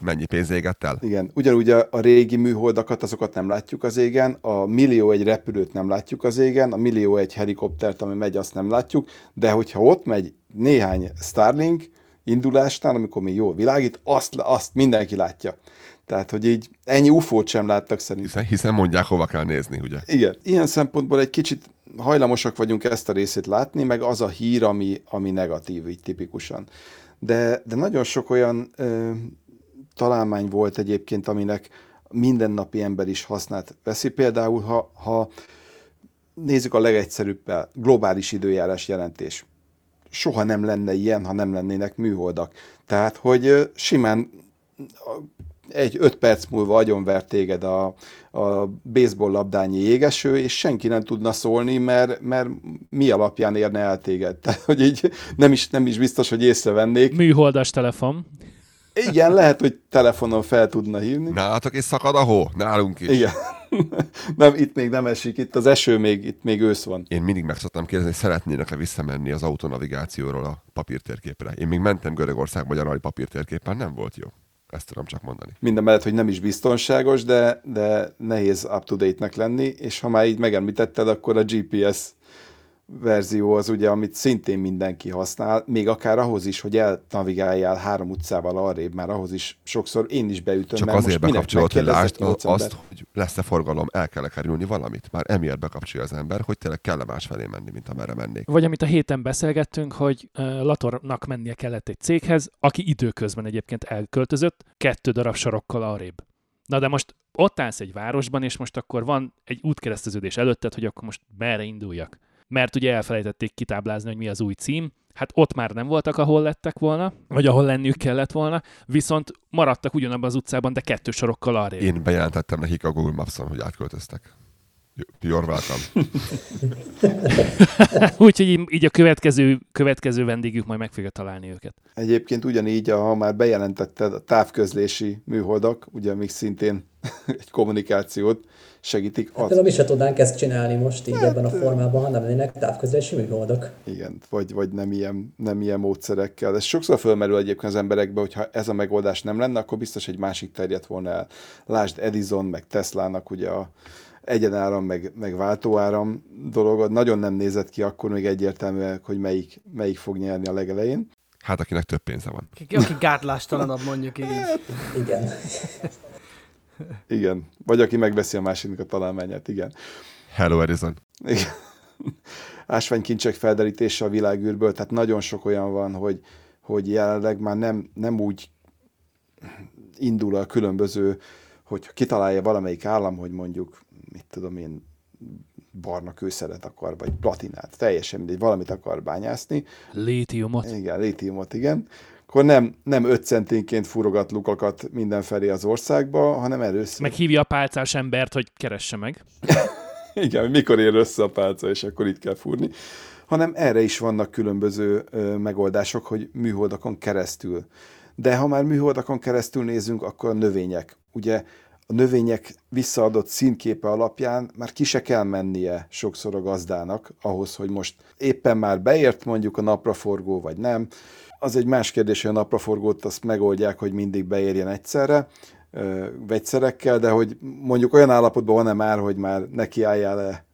Mennyi pénz égett el? Igen, ugyanúgy a, a régi műholdakat, azokat nem látjuk az égen, a millió egy repülőt nem látjuk az égen, a millió egy helikoptert, ami megy, azt nem látjuk, de hogyha ott megy néhány Starlink indulásnál, amikor még jól világít, azt, azt mindenki látja. Tehát, hogy így ennyi ufót sem láttak szerintem. Hiszen, hiszen mondják, hova kell nézni, ugye? Igen. Ilyen szempontból egy kicsit hajlamosak vagyunk ezt a részét látni, meg az a hír, ami, ami negatív, így tipikusan. De, de nagyon sok olyan ö, találmány volt egyébként, aminek mindennapi ember is hasznát veszi. Például, ha, ha nézzük a legegyszerűbb globális időjárás jelentés. Soha nem lenne ilyen, ha nem lennének műholdak. Tehát, hogy simán egy öt perc múlva agyonver téged a, a baseball labdányi jégeső, és senki nem tudna szólni, mert, mert mi alapján érne el téged. Tehát, hogy így nem is, nem is biztos, hogy észrevennék. Műholdas telefon. Igen, lehet, hogy telefonon fel tudna hívni. Nálatok is szakad a hó? Nálunk is. Igen. nem, itt még nem esik, itt az eső még, itt még ősz van. Én mindig meg szoktam kérdezni, hogy szeretnének-e visszamenni az autonavigációról a papírtérképre. Én még mentem Görögországba gyarali papírtérképen, nem volt jó. Ezt tudom csak mondani. Minden mellett, hogy nem is biztonságos, de, de nehéz up-to-date-nek lenni, és ha már így megemlítetted, akkor a GPS verzió az ugye, amit szintén mindenki használ, még akár ahhoz is, hogy elnavigáljál három utcával arrébb, már ahhoz is sokszor én is beütöm. Csak mert azért most bekapcsolod, hogy lásd azt, hogy lesz-e forgalom, el kell kerülni valamit. Már emiatt bekapcsolja az ember, hogy tényleg kell más felé menni, mint amerre mennék. Vagy amit a héten beszélgettünk, hogy uh, Latornak mennie kellett egy céghez, aki időközben egyébként elköltözött, kettő darab sarokkal arrébb. Na de most ott állsz egy városban, és most akkor van egy útkereszteződés előtted, hogy akkor most merre induljak. Mert ugye elfelejtették kitáblázni, hogy mi az új cím, hát ott már nem voltak, ahol lettek volna, vagy ahol lenniük kellett volna, viszont maradtak ugyanabban az utcában, de kettő sorokkal arrébb. Én bejelentettem nekik a Google Maps-on, hogy átköltöztek. Welcome. Úgyhogy így, így a következő, következő vendégük majd meg fogja találni őket. Egyébként ugyanígy, ha már bejelentetted a távközlési műholdak, ugye amik szintén egy kommunikációt segítik. Hát például mi se tudnánk ezt csinálni most így ebben a formában, ha nem lennének távközlési műholdak. Igen, vagy, vagy nem, ilyen, nem ilyen módszerekkel. Ez sokszor fölmerül egyébként az emberekbe, hogy ha ez a megoldás nem lenne, akkor biztos egy másik terjedt volna el. Lásd Edison, meg Teslának ugye a egyenáram, meg, meg váltóáram dolog, nagyon nem nézett ki akkor még egyértelműen, hogy melyik, melyik fog nyerni a legelején. Hát akinek több pénze van. Aki, aki gátlástalanabb mondjuk így. Igen. Igen. Vagy aki megveszi a másiknak a találmányát, igen. Hello Edison. Igen. Ásványkincsek felderítése a világűrből, tehát nagyon sok olyan van, hogy, hogy jelenleg már nem, nem úgy indul a különböző, hogy kitalálja valamelyik állam, hogy mondjuk, mit tudom én, barna kőszeret akar, vagy platinát, teljesen mindegy, valamit akar bányászni. Létiumot. Igen, létiumot, igen. Akkor nem, nem 5 centénként furogat lukakat mindenfelé az országba, hanem először. Meghívja a pálcás embert, hogy keresse meg. Igen, mikor ér össze a pálca, és akkor itt kell fúrni. Hanem erre is vannak különböző ö, megoldások, hogy műholdakon keresztül. De ha már műholdakon keresztül nézünk, akkor a növények. Ugye a növények visszaadott színképe alapján már ki se kell mennie sokszor a gazdának ahhoz, hogy most éppen már beért mondjuk a napraforgó, vagy nem. Az egy más kérdés, hogy a napraforgót azt megoldják, hogy mindig beérjen egyszerre, vegyszerekkel, de hogy mondjuk olyan állapotban van-e már, hogy már nekiálljál le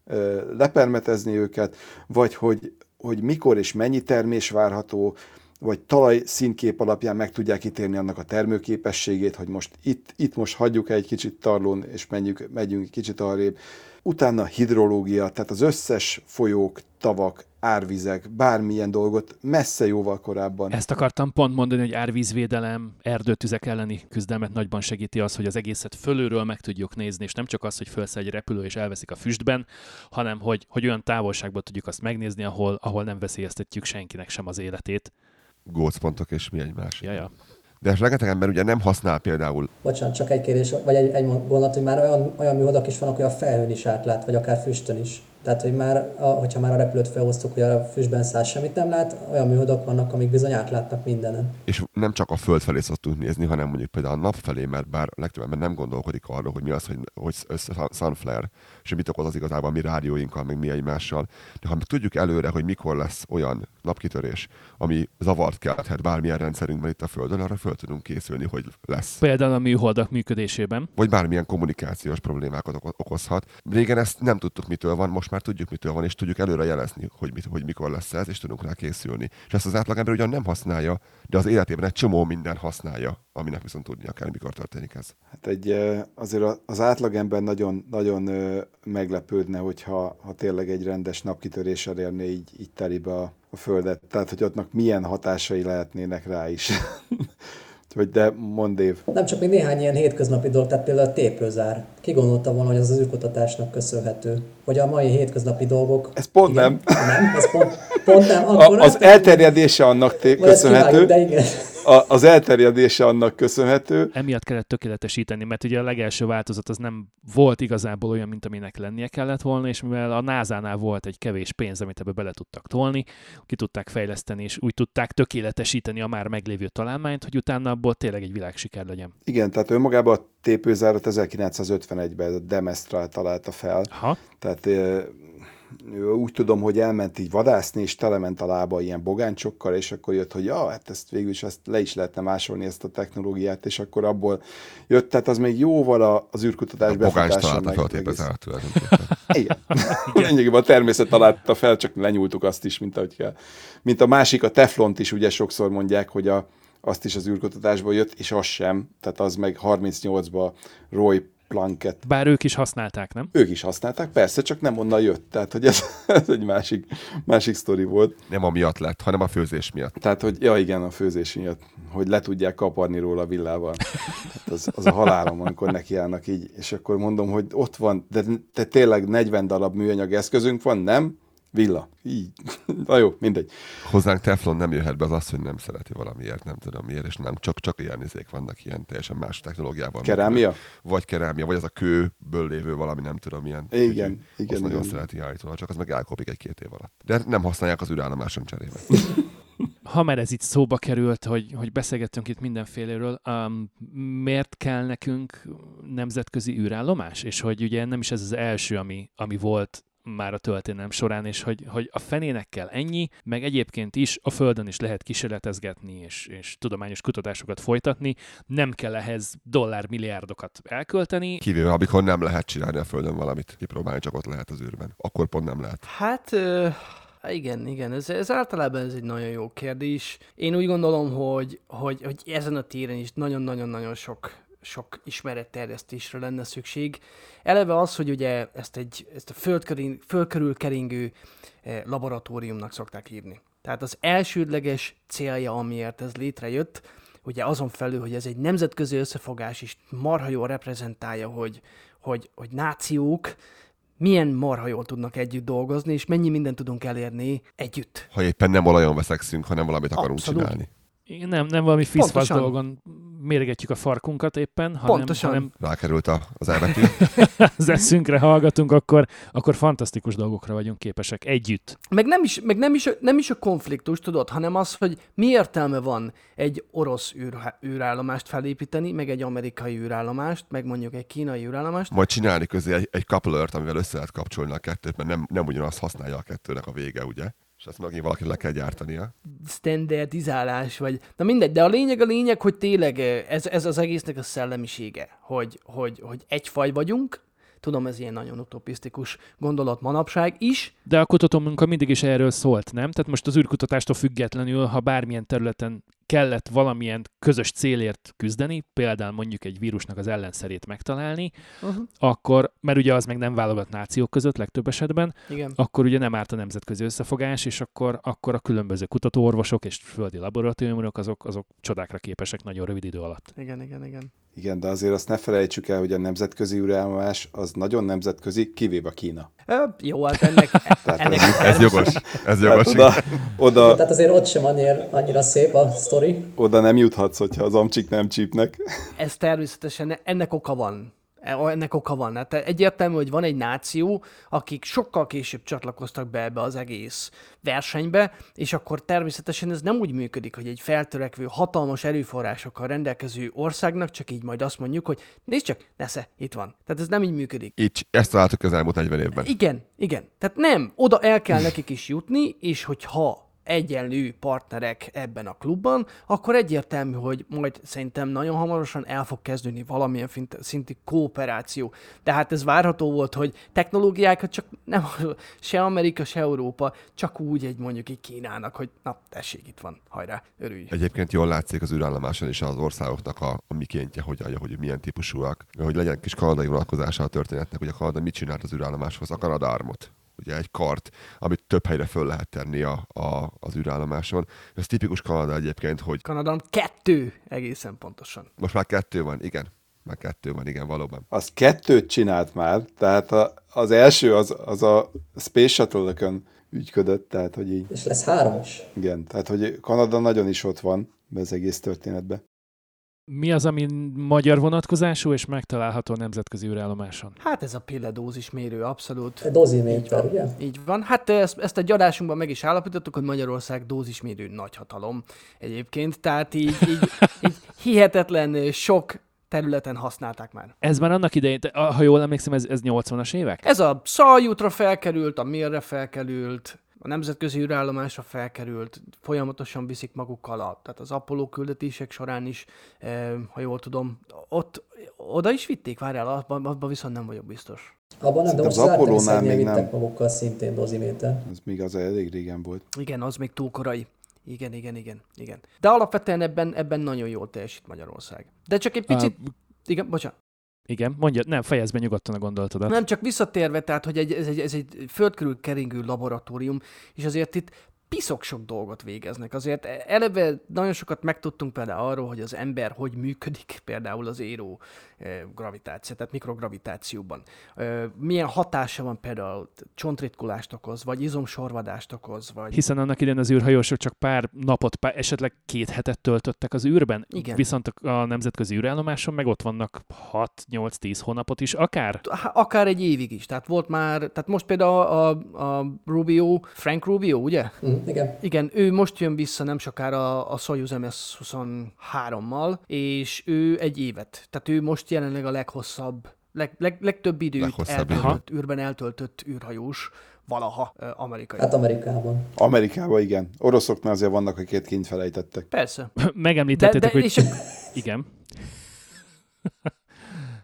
lepermetezni őket, vagy hogy, hogy mikor és mennyi termés várható, vagy talaj színkép alapján meg tudják ítélni annak a termőképességét, hogy most itt, itt most hagyjuk egy kicsit tarlón, és menjünk, megyünk egy kicsit arrébb. Utána hidrológia, tehát az összes folyók, tavak, árvizek, bármilyen dolgot messze jóval korábban. Ezt akartam pont mondani, hogy árvízvédelem, erdőtüzek elleni küzdelmet nagyban segíti az, hogy az egészet fölülről meg tudjuk nézni, és nem csak az, hogy felszáll egy repülő és elveszik a füstben, hanem hogy, hogy olyan távolságban tudjuk azt megnézni, ahol, ahol nem veszélyeztetjük senkinek sem az életét. Gócpontok és mi egymás. Ja, ja. De rengeteg ember ugye nem használ például Bocsánat, csak egy kérdés, vagy egy, egy gondolat, hogy már olyan, olyan műholdak is vannak, hogy a felhőn is átlát, vagy akár füstön is. Tehát, hogy már, a, hogyha már a repülőt felhoztuk, hogy a füstben száll semmit nem lát, olyan műholdak vannak, amik bizony átlátnak mindenen. És nem csak a föld felé szoktunk nézni, hanem mondjuk például a nap felé, mert bár legtöbb ember nem gondolkodik arról, hogy mi az, hogy, hogy sunflare, és mit okoz az igazából a mi rádióinkkal, meg mi egymással. De ha mi tudjuk előre, hogy mikor lesz olyan napkitörés, ami zavart kelthet bármilyen rendszerünkben itt a Földön, arra föl tudunk készülni, hogy lesz. Például a műholdak működésében. Vagy bármilyen kommunikációs problémákat okozhat. Régen ezt nem tudtuk, mitől van, most már tudjuk, mitől van, és tudjuk előre jelezni, hogy, mit, hogy mikor lesz ez, és tudunk rá készülni. És ezt az átlagember ugyan nem használja, de az életében egy csomó minden használja, aminek viszont tudnia kell, mikor történik ez. Hát egy, azért az átlagember nagyon, nagyon meglepődne, hogyha ha tényleg egy rendes napkitöréssel érné így, így telibe a, a Földet. Tehát, hogy ottnak milyen hatásai lehetnének rá is. Vagy de mondd év. Nem csak még néhány ilyen hétköznapi dolog, tehát például a téprőzár. Ki gondolta volna, hogy az az űrkutatásnak köszönhető? Hogy a mai hétköznapi dolgok... Ez pont igen, nem. Nem, ez pont, pont nem. Akkor a, az elterjedése annak té- köszönhető. de igen a, az elterjedése annak köszönhető. Emiatt kellett tökéletesíteni, mert ugye a legelső változat az nem volt igazából olyan, mint aminek lennie kellett volna, és mivel a NASA-nál volt egy kevés pénz, amit ebbe bele tudtak tolni, ki tudták fejleszteni, és úgy tudták tökéletesíteni a már meglévő találmányt, hogy utána abból tényleg egy világsiker legyen. Igen, tehát önmagában a tépőzárat 1951-ben Demestra találta fel. Ha? Tehát úgy tudom, hogy elment így vadászni, és telement a lába ilyen bogáncsokkal, és akkor jött, hogy ja, hát ezt végül is ezt le is lehetne másolni ezt a technológiát, és akkor abból jött, tehát az még jóval az űrkutatás befutása. Meg, egész... Igen. Lényegében a természet találta fel, csak lenyúltuk azt is, mint ahogy kell. Mint a másik, a teflont is ugye sokszor mondják, hogy a, azt is az űrkutatásból jött, és az sem, tehát az meg 38-ba Roy Planket. Bár ők is használták, nem? Ők is használták, persze, csak nem onnan jött. Tehát, hogy ez, ez egy másik, másik sztori volt. Nem a miatt lett, hanem a főzés miatt. Tehát, hogy ja igen, a főzés miatt, hogy le tudják kaparni róla a villával. Tehát az, az a halálom, amikor nekiállnak így, és akkor mondom, hogy ott van, de te tényleg 40 darab műanyag eszközünk van, nem? Villa. Így. Na jó, mindegy. Hozzánk Teflon nem jöhet be az azt, hogy nem szereti valamiért, nem tudom miért, és nem csak, csak ilyen izék vannak ilyen teljesen más technológiában. Kerámia? Vagy kerámia, vagy az a kőből lévő valami, nem tudom milyen. Igen, igen. Azt igen. nagyon szereti állítólag, csak az meg elkopik egy-két év alatt. De nem használják az űrállomáson cserébe. ha már ez itt szóba került, hogy, hogy beszélgettünk itt mindenféléről, um, miért kell nekünk nemzetközi űrállomás? És hogy ugye nem is ez az első, ami, ami volt már a történelem során, és hogy, hogy a fenének kell ennyi, meg egyébként is a Földön is lehet kísérletezgetni, és, és tudományos kutatásokat folytatni, nem kell ehhez dollármilliárdokat elkölteni. Kivéve, amikor nem lehet csinálni a Földön valamit, kipróbálni csak ott lehet az űrben. Akkor pont nem lehet. Hát... Uh... Igen, igen, ez, ez általában ez egy nagyon jó kérdés. Én úgy gondolom, hogy, hogy, hogy ezen a téren is nagyon-nagyon-nagyon sok sok ismeretterjesztésre lenne szükség. Eleve az, hogy ugye ezt, egy, ezt a föld, föld körül keringő eh, laboratóriumnak szokták hívni. Tehát az elsődleges célja, amiért ez létrejött, ugye azon felül, hogy ez egy nemzetközi összefogás is marha jól reprezentálja, hogy, hogy, hogy nációk milyen marha jól tudnak együtt dolgozni, és mennyi mindent tudunk elérni együtt. Ha éppen nem olajon veszekszünk, hanem valamit akarunk Abszolút. csinálni. Nem, nem valami fiszfasz dolgon mérgetjük a farkunkat éppen, hanem, Pontosan. hanem rákerült a, az elbetű. az eszünkre hallgatunk, akkor, akkor fantasztikus dolgokra vagyunk képesek együtt. Meg nem is, meg nem is, a, nem is a konfliktus, tudod, hanem az, hogy mi értelme van egy orosz űr, űrállomást felépíteni, meg egy amerikai űrállomást, meg mondjuk egy kínai űrállomást. Majd csinálni közé egy, egy coupler amivel össze lehet kapcsolni a kettőt, mert nem, nem ugyanazt használja a kettőnek a vége, ugye? És ezt megint valaki le kell gyártania. Standardizálás, vagy... Na mindegy, de a lényeg a lényeg, hogy tényleg eh, ez, ez az egésznek a szellemisége, hogy, hogy, hogy egy faj vagyunk, Tudom, ez ilyen nagyon utopisztikus gondolat manapság is. De a kutatómunka mindig is erről szólt, nem? Tehát most az űrkutatástól függetlenül, ha bármilyen területen kellett valamilyen közös célért küzdeni, például mondjuk egy vírusnak az ellenszerét megtalálni, uh-huh. akkor, mert ugye az meg nem válogat nációk között legtöbb esetben, Igen. akkor ugye nem árt a nemzetközi összefogás, és akkor, akkor a különböző kutatóorvosok és földi laboratóriumok azok, azok csodákra képesek nagyon rövid idő alatt. Igen, igen, igen. Igen, de azért azt ne felejtsük el, hogy a nemzetközi űrállomás az nagyon nemzetközi, kivéve Kína. E, jó, hát ennek... ennek ez, ez jogos, ez jogos. oda, oda, Tehát azért ott sem annyira, annyira szép a sztori. Oda nem juthatsz, hogyha az amcsik nem csípnek. Ez természetesen, ennek oka van. E- Ennek oka van. Hát egyértelmű, hogy van egy náció, akik sokkal később csatlakoztak be ebbe az egész versenybe, és akkor természetesen ez nem úgy működik, hogy egy feltörekvő, hatalmas erőforrásokkal rendelkező országnak csak így majd azt mondjuk, hogy nézd csak, nesze, itt van. Tehát ez nem így működik. Így ezt találtuk az elmúlt 40 évben. Igen, igen. Tehát nem, oda el kell nekik is jutni, és hogyha egyenlő partnerek ebben a klubban, akkor egyértelmű, hogy majd szerintem nagyon hamarosan el fog kezdődni valamilyen szintű kooperáció. De hát ez várható volt, hogy technológiákat csak nem se Amerika, se Európa, csak úgy egy mondjuk egy Kínának, hogy na tessék, itt van, hajrá, örülj. Egyébként jól látszik az űrállomáson is az országoknak a, a mikéntje, hogy, hogy milyen típusúak. Hogy legyen kis kanadai vonatkozása a történetnek, hogy a Kanada mit csinált az űrállomáshoz? A Kanadarmot ugye egy kart, amit több helyre föl lehet tenni a, a, az űrállomáson. Ez tipikus Kanada egyébként, hogy Kanadán kettő egészen pontosan. most már kettő van, igen. Már kettő van, igen, valóban. Az kettőt csinált már, tehát a, az első az, az a Space Shuttle-ökön ügyködött, tehát hogy így, És lesz három is. igen, tehát hogy Kanada nagyon is ott van be az egész történetbe. Mi az, ami magyar vonatkozású és megtalálható a nemzetközi űrállomáson? Hát ez a pilledózis mérő, abszolút. A doziméter, ugye? Így van. Hát ezt, ezt egy adásunkban meg is állapítottuk, hogy Magyarország dózismérő nagyhatalom egyébként, tehát így, így, így hihetetlen sok területen használták már. Ez már annak idején, ha jól emlékszem, ez, ez 80-as évek? Ez a Szaljutra felkerült, a Mirre felkerült, a nemzetközi űrállomásra felkerült, folyamatosan viszik magukkal a, tehát az Apollo küldetések során is, eh, ha jól tudom, ott oda is vitték, várjál, abban, abban viszont nem vagyok biztos. Abban nem, de most az Artemis még nem. magukkal szintén doziméter. Ez még az elég régen volt. Igen, az még túl korai. Igen, igen, igen, igen. De alapvetően ebben, ebben nagyon jól teljesít Magyarország. De csak egy picit... Ah, Igen, bocsánat. Igen, mondja, nem, fejezd be nyugodtan a gondolatodat. Nem, csak visszatérve, tehát, hogy egy, ez, egy, ez egy föld körül keringő laboratórium, és azért itt piszok sok dolgot végeznek. Azért eleve nagyon sokat megtudtunk például arról, hogy az ember hogy működik, például az éró eh, gravitáció, tehát mikrogravitációban. Eh, Milyen hatása van például csontritkulást okoz, vagy izomsorvadást okoz, vagy... Hiszen annak idején az űrhajósok csak pár napot, pár, esetleg két hetet töltöttek az űrben, Igen. viszont a nemzetközi űrállomáson meg ott vannak 6-8-10 hónapot is, akár. Akár egy évig is. Tehát volt már, tehát most például a, a, a Rubio, Frank Rubio, ugye? Hm, igen. Igen, ő most jön vissza nem sokára a Soyuz MS-23-mal, és ő egy évet. Tehát ő most jelenleg a leghosszabb, leg, leg, legtöbb időt Leghosszabb eltöltött, űrben eltöltött űrhajós valaha amerikai. Hát Amerikában. Amerikában igen. Oroszoknál azért vannak, akiket kint felejtettek. Persze. Megemlítettétek, hogy... és Igen.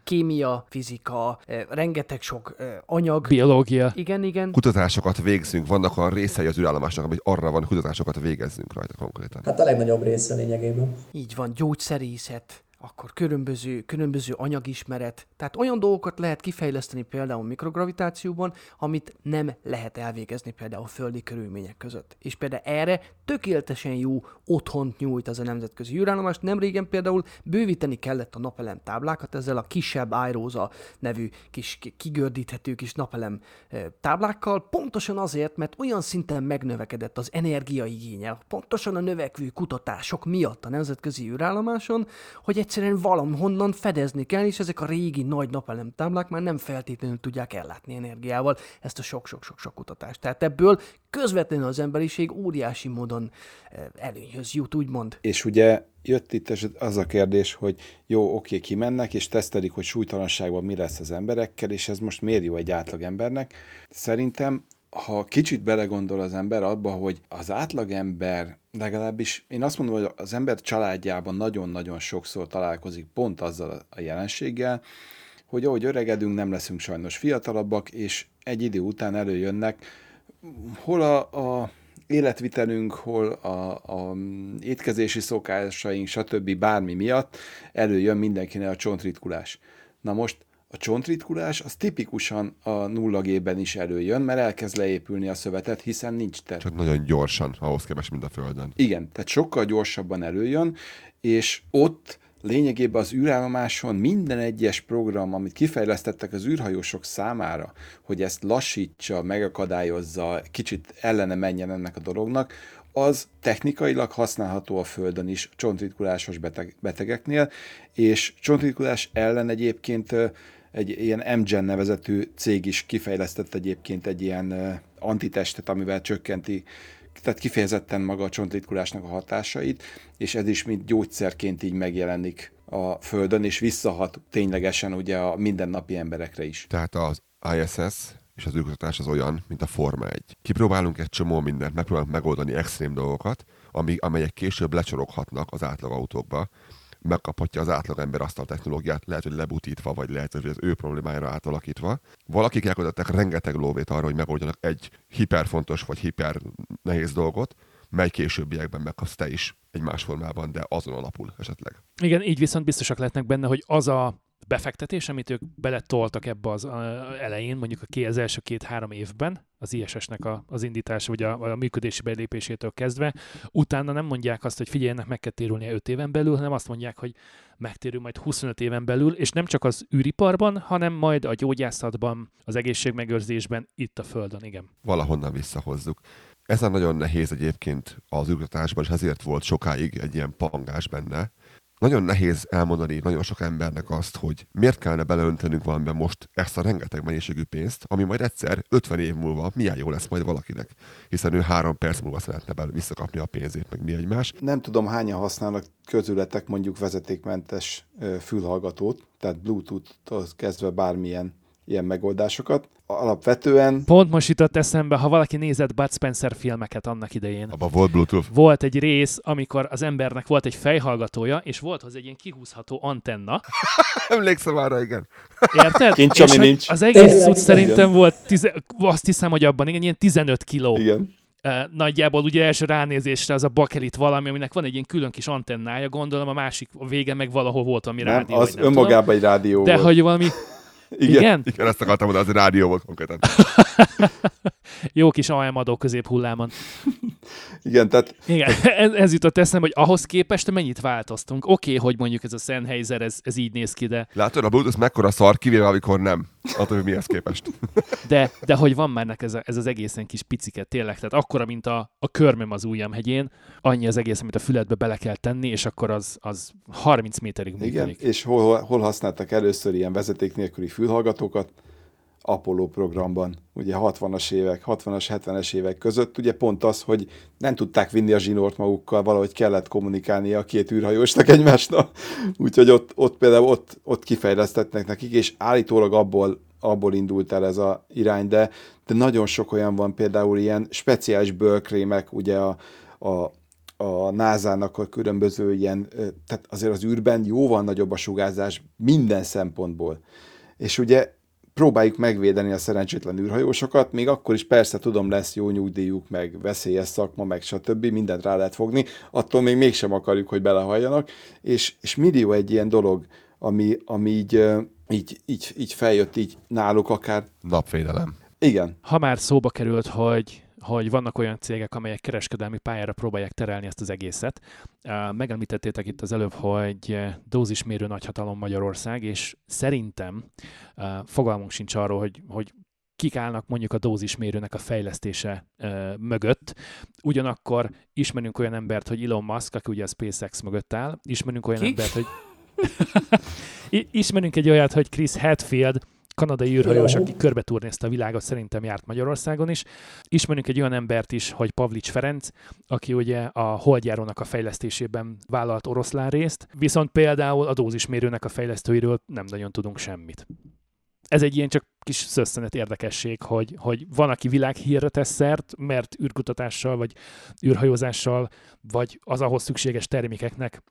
Kémia, fizika, ö, rengeteg sok ö, anyag. Biológia. Igen, igen. Kutatásokat végzünk, vannak olyan részei az űrállomásnak, amit arra van, hogy kutatásokat végezzünk rajta konkrétan. Hát a legnagyobb része lényegében. Így van, gyógyszerészet, akkor különböző, különböző anyagismeret. Tehát olyan dolgokat lehet kifejleszteni például mikrogravitációban, amit nem lehet elvégezni például földi körülmények között. És például erre tökéletesen jó otthont nyújt az a nemzetközi űrállomás. Nem régen például bővíteni kellett a napelem táblákat ezzel a kisebb Airosa nevű kis ki- kigördíthető kis napelem táblákkal, pontosan azért, mert olyan szinten megnövekedett az energiaigénye, pontosan a növekvő kutatások miatt a nemzetközi űrállomáson, hogy egyszerűen valahonnan fedezni kell, és ezek a régi nagy napelem táblák már nem feltétlenül tudják ellátni energiával ezt a sok-sok-sok-sok kutatást. Tehát ebből közvetlenül az emberiség óriási módon eh, előnyhöz jut, úgymond. És ugye jött itt az a kérdés, hogy jó, oké, kimennek, és tesztelik, hogy súlytalanságban mi lesz az emberekkel, és ez most miért jó egy átlagembernek. Szerintem, ha kicsit belegondol az ember abba, hogy az átlagember legalábbis, én azt mondom, hogy az ember családjában nagyon-nagyon sokszor találkozik pont azzal a jelenséggel, hogy ahogy öregedünk, nem leszünk sajnos fiatalabbak, és egy idő után előjönnek hol a, a életvitelünk, hol a, a étkezési szokásaink, stb. bármi miatt előjön mindenkinek a csontritkulás. Na most a csontritkulás az tipikusan a nullagében is előjön, mert elkezd leépülni a szövetet, hiszen nincs ter. Csak nagyon gyorsan, ahhoz képest, mint a Földön. Igen, tehát sokkal gyorsabban előjön, és ott lényegében az űrállomáson minden egyes program, amit kifejlesztettek az űrhajósok számára, hogy ezt lassítsa, megakadályozza, kicsit ellene menjen ennek a dolognak, az technikailag használható a Földön is csontritkulásos beteg, betegeknél, és csontritkulás ellen egyébként egy ilyen MGen nevezetű cég is kifejlesztett egyébként egy ilyen antitestet, amivel csökkenti tehát kifejezetten maga a csontritkulásnak a hatásait, és ez is mint gyógyszerként így megjelenik a Földön, és visszahat ténylegesen ugye a mindennapi emberekre is. Tehát az ISS és az űrkutatás az olyan, mint a Forma 1. Kipróbálunk egy csomó mindent, megpróbálunk megoldani extrém dolgokat, amelyek később lecsoroghatnak az átlagautókba, megkaphatja az átlagember azt a technológiát, lehet, hogy lebutítva, vagy lehet, hogy az ő problémájára átalakítva. Valakik elköldettek rengeteg lóvét arra, hogy megoldjanak egy hiperfontos vagy hiper nehéz dolgot, mely későbbiekben megkapsz te is egy más formában, de azon alapul esetleg. Igen, így viszont biztosak lehetnek benne, hogy az a befektetés, amit ők beletoltak ebbe az elején, mondjuk a az első két-három évben, az ISS-nek a, az indítása, vagy a, a működési belépésétől kezdve, utána nem mondják azt, hogy figyelj, meg kell térülnie 5 éven belül, hanem azt mondják, hogy megtérül majd 25 éven belül, és nem csak az űriparban, hanem majd a gyógyászatban, az egészségmegőrzésben, itt a Földön, igen. Valahonnan visszahozzuk. Ezen nagyon nehéz egyébként az űrkutatásban, és ezért volt sokáig egy ilyen pangás benne. Nagyon nehéz elmondani nagyon sok embernek azt, hogy miért kellene beleöntenünk valamiben most ezt a rengeteg mennyiségű pénzt, ami majd egyszer 50 év múlva milyen jó lesz majd valakinek, hiszen ő három perc múlva szeretne belőle visszakapni a pénzét, meg mi egymás. Nem tudom, hányan használnak közületek mondjuk vezetékmentes fülhallgatót, tehát Bluetooth-tól kezdve bármilyen ilyen megoldásokat. Alapvetően Pont most jutott eszembe, ha valaki nézett Bud Spencer filmeket annak idején. Abban volt Bluetooth. Volt egy rész, amikor az embernek volt egy fejhallgatója, és volt hozzá egy ilyen kihúzható antenna. Emlékszem arra, igen. Érted? Kincs, és ami nincs. Az egész cucc igen. szerintem volt, tize, azt hiszem, hogy abban igen, ilyen 15 kiló. igen. Nagyjából ugye első ránézésre az a bakelit valami, aminek van egy ilyen külön kis antennája, gondolom a másik a vége meg valahol volt, ami Nem, rádió. az önmagában egy rádió. De volt. hogy valami, Igen. igen? Igen, ezt akartam mondani, az egy rádió volt konkrétan. Jó kis AM adó középhullámon. Igen, tehát Igen, ez, ez jutott eszembe, hogy ahhoz képest mennyit változtunk. Oké, okay, hogy mondjuk ez a Sennheiser, ez, ez így néz ki, de, Látod, a Bluetooth mekkora szar, kivéve amikor nem. Attól, hogy mihez képest. de, de hogy van már ez, a, ez az egészen kis picike, tényleg. Tehát akkora, mint a, a körmöm az ujjam hegyén, annyi az egész, amit a füledbe bele kell tenni, és akkor az, az 30 méterig Igen, működik. és hol, hol használtak először ilyen vezeték nélküli fülhallgatókat? Apollo programban, ugye 60-as évek, 60-as, 70-es évek között, ugye pont az, hogy nem tudták vinni a zsinort magukkal, valahogy kellett kommunikálni a két űrhajósnak egymásnak, úgyhogy ott, ott például ott, ott kifejlesztettek nekik, és állítólag abból, abból indult el ez a irány, de, de nagyon sok olyan van, például ilyen speciális bőrkrémek, ugye a, a a NASA-nak a különböző ilyen, tehát azért az űrben jóval nagyobb a sugárzás minden szempontból. És ugye próbáljuk megvédeni a szerencsétlen űrhajósokat, még akkor is persze tudom, lesz jó nyugdíjuk, meg veszélyes szakma, meg stb. mindent rá lehet fogni, attól még mégsem akarjuk, hogy belehalljanak, és, és millió egy ilyen dolog, ami, ami így, így, így, így feljött így náluk akár. Napvédelem. Igen, Ha már szóba került, hogy hogy vannak olyan cégek, amelyek kereskedelmi pályára próbálják terelni ezt az egészet. Megemlítettétek itt az előbb, hogy uh, dózismérő nagyhatalom Magyarország, és szerintem fogalmunk sincs arról, hogy, hogy kik állnak mondjuk a dózismérőnek a fejlesztése uh, mögött. Ugyanakkor ismerünk olyan embert, hogy Elon Musk, aki ugye a SpaceX mögött áll, ismerünk olyan Ki? embert, hogy ismerünk egy olyat, hogy Chris Hadfield, kanadai űrhajós, aki körbe turnézte a világot, szerintem járt Magyarországon is. Ismerünk egy olyan embert is, hogy Pavlics Ferenc, aki ugye a holdjárónak a fejlesztésében vállalt oroszlán részt, viszont például a dózismérőnek a fejlesztőiről nem nagyon tudunk semmit. Ez egy ilyen csak kis szösszenet érdekesség, hogy, hogy van, aki világhírre tesz szert, mert űrkutatással, vagy űrhajózással, vagy az ahhoz szükséges termékeknek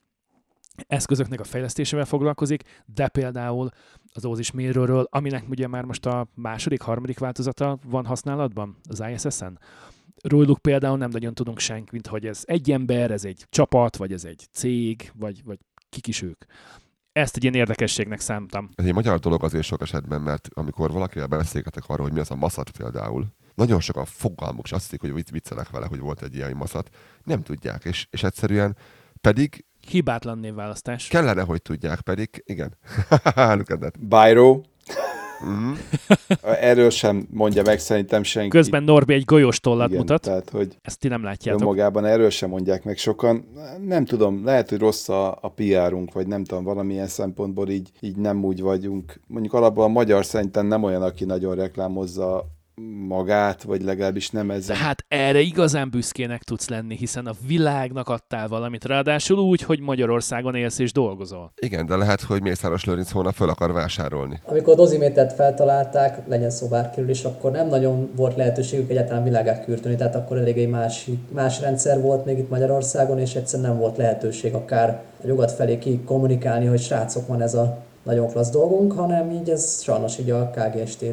eszközöknek a fejlesztésével foglalkozik, de például az ózismérőről, aminek ugye már most a második, harmadik változata van használatban az ISS-en. Róluk például nem nagyon tudunk senkit, hogy ez egy ember, ez egy csapat, vagy ez egy cég, vagy, vagy kik is ők. Ezt egy ilyen érdekességnek számtam. Ez egy magyar dolog azért sok esetben, mert amikor valakivel beszélgetek arról, hogy mi az a maszat például, nagyon sokan fogalmuk, és azt hiszik, hogy vicc- viccelek vele, hogy volt egy ilyen maszat, nem tudják, és, és egyszerűen pedig Hibátlan névválasztás. kellene, hogy tudják, pedig igen. Byro, Erről sem mondja meg szerintem senki. Közben Norbi egy golyós tollat Igen, mutat. Tehát, hogy Ezt ti nem látjátok. önmagában erről sem mondják meg sokan. Nem tudom, lehet, hogy rossz a, a PR-unk, vagy nem tudom, valamilyen szempontból így, így nem úgy vagyunk. Mondjuk alapból a magyar szerintem nem olyan, aki nagyon reklámozza magát, vagy legalábbis nem ezzel. Hát erre igazán büszkének tudsz lenni, hiszen a világnak adtál valamit, ráadásul úgy, hogy Magyarországon élsz és dolgozol. Igen, de lehet, hogy Mészáros Lőrinc holnap föl akar vásárolni. Amikor a dozimétert feltalálták, legyen szó bárkiről is, akkor nem nagyon volt lehetőségük egyáltalán világát kürteni, tehát akkor elég egy más, más rendszer volt még itt Magyarországon, és egyszerűen nem volt lehetőség akár a nyugat felé ki kommunikálni, hogy srácok, van ez a nagyon klassz dolgunk, hanem így ez sajnos így a KGST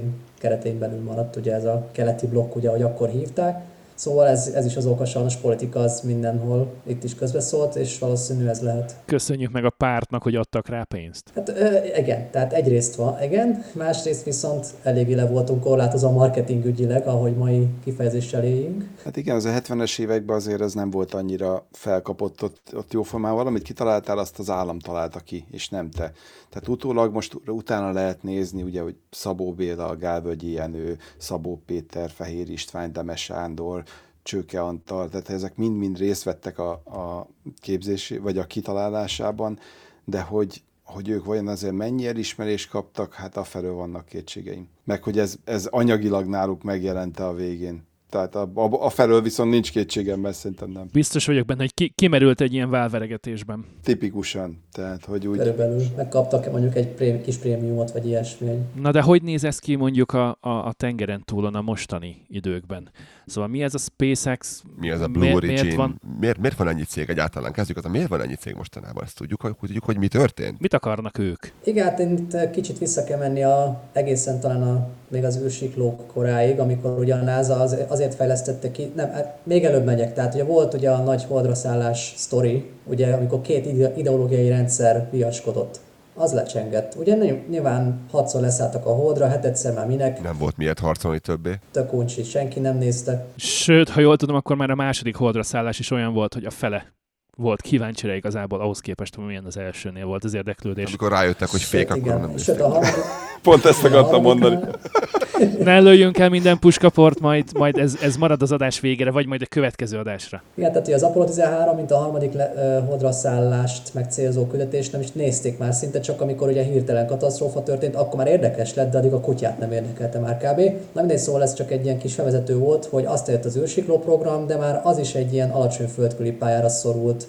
keretén belül maradt, ugye ez a keleti blokk, ugye, ahogy akkor hívták. Szóval ez, ez is az oka, sajnos politika az mindenhol itt is közbeszólt, és valószínű ez lehet. Köszönjük meg a pártnak, hogy adtak rá pénzt. Hát ö, igen, tehát egyrészt van, igen, másrészt viszont eléggé le voltunk korlátozva marketingügyileg, ahogy mai kifejezéssel éljünk. Hát igen, az a 70-es években azért ez nem volt annyira felkapott ott, ott jóformán. Valamit kitaláltál, azt az állam találta ki, és nem te. Tehát utólag most utána lehet nézni, ugye, hogy Szabó Béla, Gálvölgyi Jenő, Szabó Péter, Fehér István, Demes Sándor, Csőke Antal, tehát ezek mind-mind részt vettek a, a képzés, vagy a kitalálásában, de hogy, hogy ők vajon azért mennyi elismerést kaptak, hát afelől vannak kétségeim. Meg hogy ez, ez anyagilag náluk megjelente a végén. Tehát a, a, a felől viszont nincs kétségem, mert szerintem nem. Biztos vagyok benne, hogy ki, kimerült egy ilyen válveregetésben. Tipikusan. Tehát, hogy úgy... Körülbelül megkaptak mondjuk egy prém, kis prémiumot, vagy ilyesmi. Na de hogy néz ez ki mondjuk a, a, a tengeren túlon a mostani időkben? Szóval mi ez a SpaceX? Mi ez a Blue miért, Origin? Miért van, miért, miért van ennyi cég egyáltalán? Kezdjük az, miért van ennyi cég mostanában? Ezt tudjuk, hogy, tudjuk, hogy mi történt? mit akarnak ők? Igen, hát én itt kicsit vissza kell menni a, egészen talán a, még az űrsiklók koráig, amikor ugye a NASA az, azért fejlesztette ki, nem, hát még előbb megyek, tehát ugye volt ugye a nagy holdra szállás sztori, ugye amikor két ide- ideológiai rendszer viaskodott. Az lecsengett. Ugye ny- nyilván hatszor leszálltak a holdra, hát egyszer már minek, Nem volt miért harcolni többé. tök uncsi, senki nem nézte. Sőt, ha jól tudom, akkor már a második holdra szállás is olyan volt, hogy a fele volt kíváncsi rá igazából ahhoz képest, hogy milyen az elsőnél volt az érdeklődés. Amikor rájöttek, hogy fék, akkor nem igen. a harmadik, Pont ezt akartam mondani. Ne lőjünk el minden puskaport, majd, majd ez, ez marad az adás végére, vagy majd a következő adásra. Igen, tehát az Apollo 13, mint a harmadik le, ö, holdra szállást megcélzó küldetés nem is nézték már szinte, csak amikor ugye hirtelen katasztrófa történt, akkor már érdekes lett, de addig a kutyát nem érdekelte már kb. Na mindegy, szóval ez csak egy ilyen kis felvezető volt, hogy azt jött az űrsikló program, de már az is egy ilyen alacsony földkörüli pályára szorult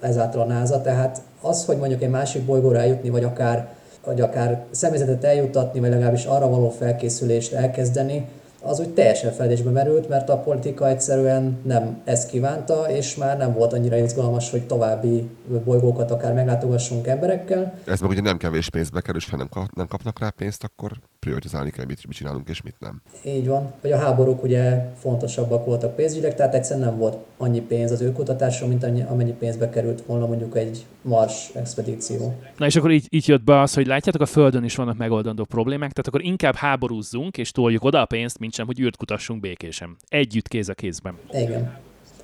ezáltal a NASA, tehát az, hogy mondjuk egy másik bolygóra eljutni, vagy akár vagy akár személyzetet eljutatni, vagy legalábbis arra való felkészülést elkezdeni, az úgy teljesen feledésbe merült, mert a politika egyszerűen nem ezt kívánta, és már nem volt annyira izgalmas, hogy további bolygókat akár meglátogassunk emberekkel. Ez meg ugye nem kevés pénzbe kerül, és ha nem, kap, nem kapnak rá pénzt, akkor prioritizálni kell, mit, mit csinálunk és mit nem. Így van. Hogy a háborúk ugye fontosabbak voltak pénzügyileg, tehát egyszerűen nem volt annyi pénz az őkutatásra, mint annyi, amennyi pénzbe került volna mondjuk egy Mars expedíció. Na és akkor így, így jött be az, hogy látjátok, a Földön is vannak megoldandó problémák, tehát akkor inkább háborúzzunk, és toljuk oda a pénzt, mint sem, hogy űrt kutassunk békésen. Együtt kéz a kézben. Igen.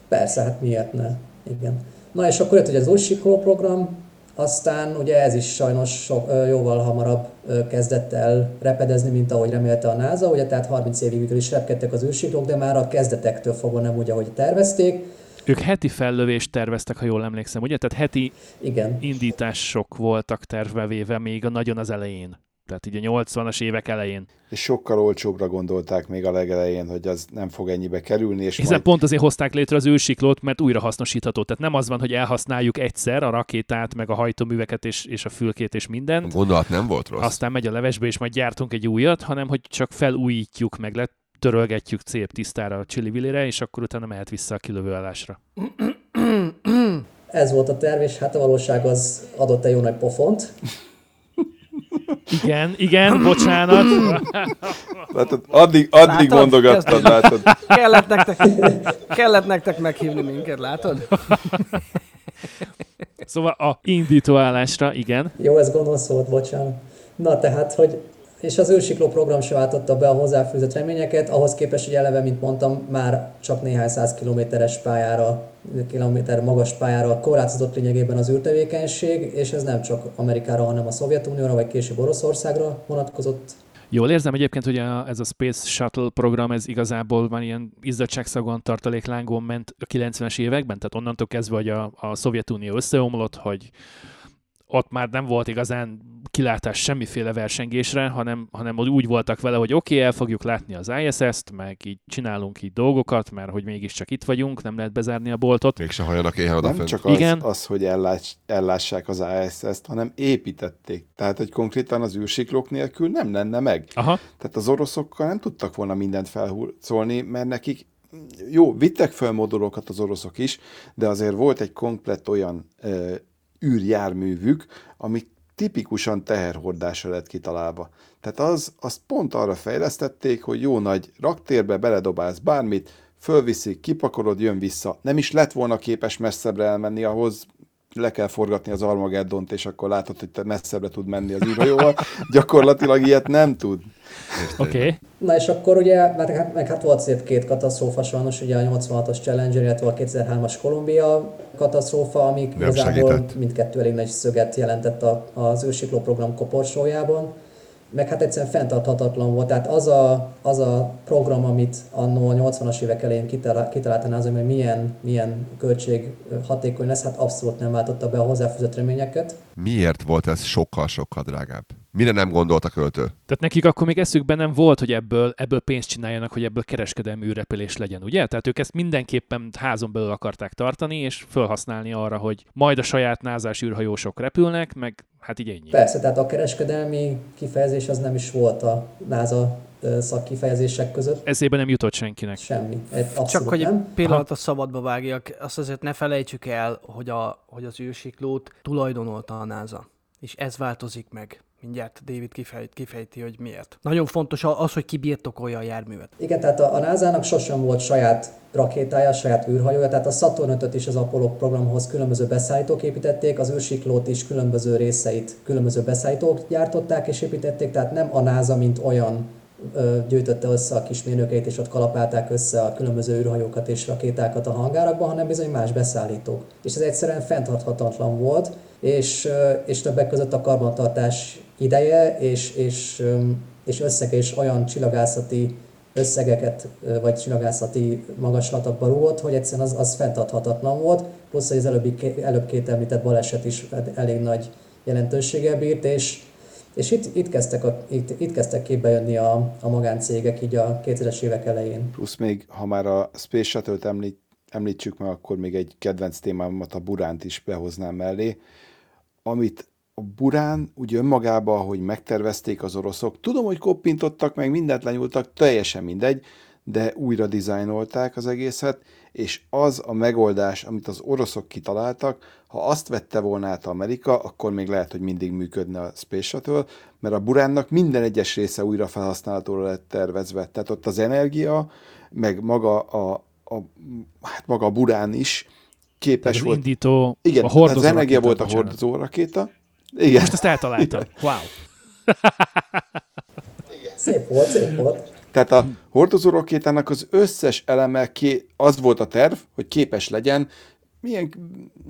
Persze, hát miért ne? Igen. Na és akkor jött ugye az új program, aztán ugye ez is sajnos sok, ö, jóval hamarabb kezdett el repedezni, mint ahogy remélte a NASA, ugye tehát 30 évig végül is repkedtek az űrsiklók, de már a kezdetektől fogva nem úgy, ahogy tervezték. Ők heti fellövést terveztek, ha jól emlékszem, ugye? Tehát heti Igen, indítások voltak tervbe véve még a nagyon az elején. Tehát így a 80-as évek elején. És sokkal olcsóbbra gondolták még a legelején, hogy az nem fog ennyibe kerülni, és Hiszen majd... pont azért hozták létre az űrsiklót, mert újra hasznosítható. Tehát nem az van, hogy elhasználjuk egyszer a rakétát, meg a hajtóműveket és, és a fülkét és A mindent, gondolat nem volt rossz. aztán megy a levesbe és majd gyártunk egy újat, hanem hogy csak felújítjuk, meg letörölgetjük szép tisztára a csili és akkor utána mehet vissza a kilövőállásra. ez volt a terv, és hát a valóság az adott egy jó nagy pofont. Igen, igen, bocsánat. Látod, addig, addig Látod? mondogattad, látod. Kellett nektek, kellett nektek meghívni minket, látod? Szóval a indítóállásra, igen. Jó, ez gonosz volt, bocsánat. Na tehát, hogy és az űrsikló program se váltotta be a hozzáfűzött reményeket, ahhoz képest, hogy eleve, mint mondtam, már csak néhány száz kilométeres pályára, kilométer magas pályára korlátozott lényegében az űrtevékenység, és ez nem csak Amerikára, hanem a Szovjetunióra, vagy később Oroszországra vonatkozott. Jól érzem egyébként, hogy a, ez a Space Shuttle program, ez igazából van ilyen izzadságszagúan tartaléklángon ment a 90-es években, tehát onnantól kezdve, hogy a, a Szovjetunió összeomlott, hogy ott már nem volt igazán kilátás semmiféle versengésre, hanem, hanem úgy voltak vele, hogy oké, okay, el fogjuk látni az ISS-t, meg így csinálunk így dolgokat, mert hogy mégiscsak itt vagyunk, nem lehet bezárni a boltot. Mégse halljanak éhen Nem odafent. csak az, Igen. az hogy ellás, ellássák az ISS-t, hanem építették. Tehát, hogy konkrétan az űrsiklók nélkül nem lenne meg. Aha, Tehát az oroszokkal nem tudtak volna mindent felhurcolni, mert nekik jó, vittek fel modulokat az oroszok is, de azért volt egy komplett olyan ö, űrjárművük, ami tipikusan teherhordásra lett kitalálva. Tehát az, azt pont arra fejlesztették, hogy jó nagy raktérbe beledobálsz bármit, fölviszik, kipakolod, jön vissza. Nem is lett volna képes messzebbre elmenni, ahhoz le kell forgatni az Armageddont, és akkor látod, hogy te messzebbre tud menni az űrhajóval. Gyakorlatilag ilyet nem tud. Oké. Okay. Na és akkor ugye, mert hát, meg hát volt szép két katasztrófa sajnos, ugye a 86-os Challenger, illetve a 2003-as Columbia katasztrófa, amik Nem igazából segített. mindkettő elég nagy szöget jelentett a, az űrsikló program koporsójában. Meg hát egyszerűen fenntarthatatlan volt. Tehát az a, az a program, amit annó a 80-as évek elején kitalál- kitalálta az, hogy milyen, milyen költség hatékony lesz, hát abszolút nem váltotta be a hozzáfűzött reményeket. Miért volt ez sokkal-sokkal drágább? Mire nem gondolt a költő? Tehát nekik akkor még eszükben nem volt, hogy ebből, ebből pénzt csináljanak, hogy ebből kereskedelmi űrrepülés legyen, ugye? Tehát ők ezt mindenképpen házon belül akarták tartani, és felhasználni arra, hogy majd a saját názás űrhajósok repülnek, meg hát így ennyi. Persze, tehát a kereskedelmi kifejezés az nem is volt a NASA szakkifejezések között. Eszébe nem jutott senkinek. Semmi. Abszolút Csak hogy nem. pillanat a szabadba vágjak, azt azért ne felejtsük el, hogy, a, hogy az űrsiklót tulajdonolta a NASA. És ez változik meg. Mindjárt David kifejt, kifejti, hogy miért. Nagyon fontos az, hogy ki birtokolja a járművet. Igen, tehát a, a NASA-nak sosem volt saját rakétája, saját űrhajója, tehát a Saturn 5 is az Apollo programhoz különböző beszállítók építették, az űrsiklót is különböző részeit különböző beszállítók gyártották és építették, tehát nem a NASA, mint olyan gyűjtötte össze a kis mérnökeit, és ott kalapálták össze a különböző űrhajókat és rakétákat a hangárakban, hanem bizony más beszállítók. És ez egyszerűen fenntarthatatlan volt, és, és többek között a karbantartás ideje és, és, és összege is olyan csillagászati összegeket, vagy csillagászati magaslatokba rúgott, hogy egyszerűen az, az fenntarthatatlan volt, plusz az előbbi, előbb két említett baleset is elég nagy jelentőséggel bírt, és, és itt, itt, kezdtek a, itt, itt kezdtek képbe jönni a, a magáncégek így a 2000-es évek elején. Plusz még, ha már a Space Shuttle-t említ, említsük meg, akkor még egy kedvenc témámat, a Buránt is behoznám mellé, amit a Burán úgy önmagában, hogy megtervezték az oroszok, tudom, hogy koppintottak, meg mindent lenyúltak, teljesen mindegy, de újra dizájnolták az egészet, és az a megoldás, amit az oroszok kitaláltak, ha azt vette volna át Amerika, akkor még lehet, hogy mindig működne a Space Shuttle, mert a Buránnak minden egyes része újra felhasználhatóra lett tervezve. Tehát ott az energia, meg maga a, a, hát maga a Burán is képes Az volt. indító, Igen, a az energia volt a hordozó rakéta. Igen. Most ezt eltaláltam. Wow. Szép volt, szép volt. Tehát a hordozó rakétának az összes eleme, ké, az volt a terv, hogy képes legyen milyen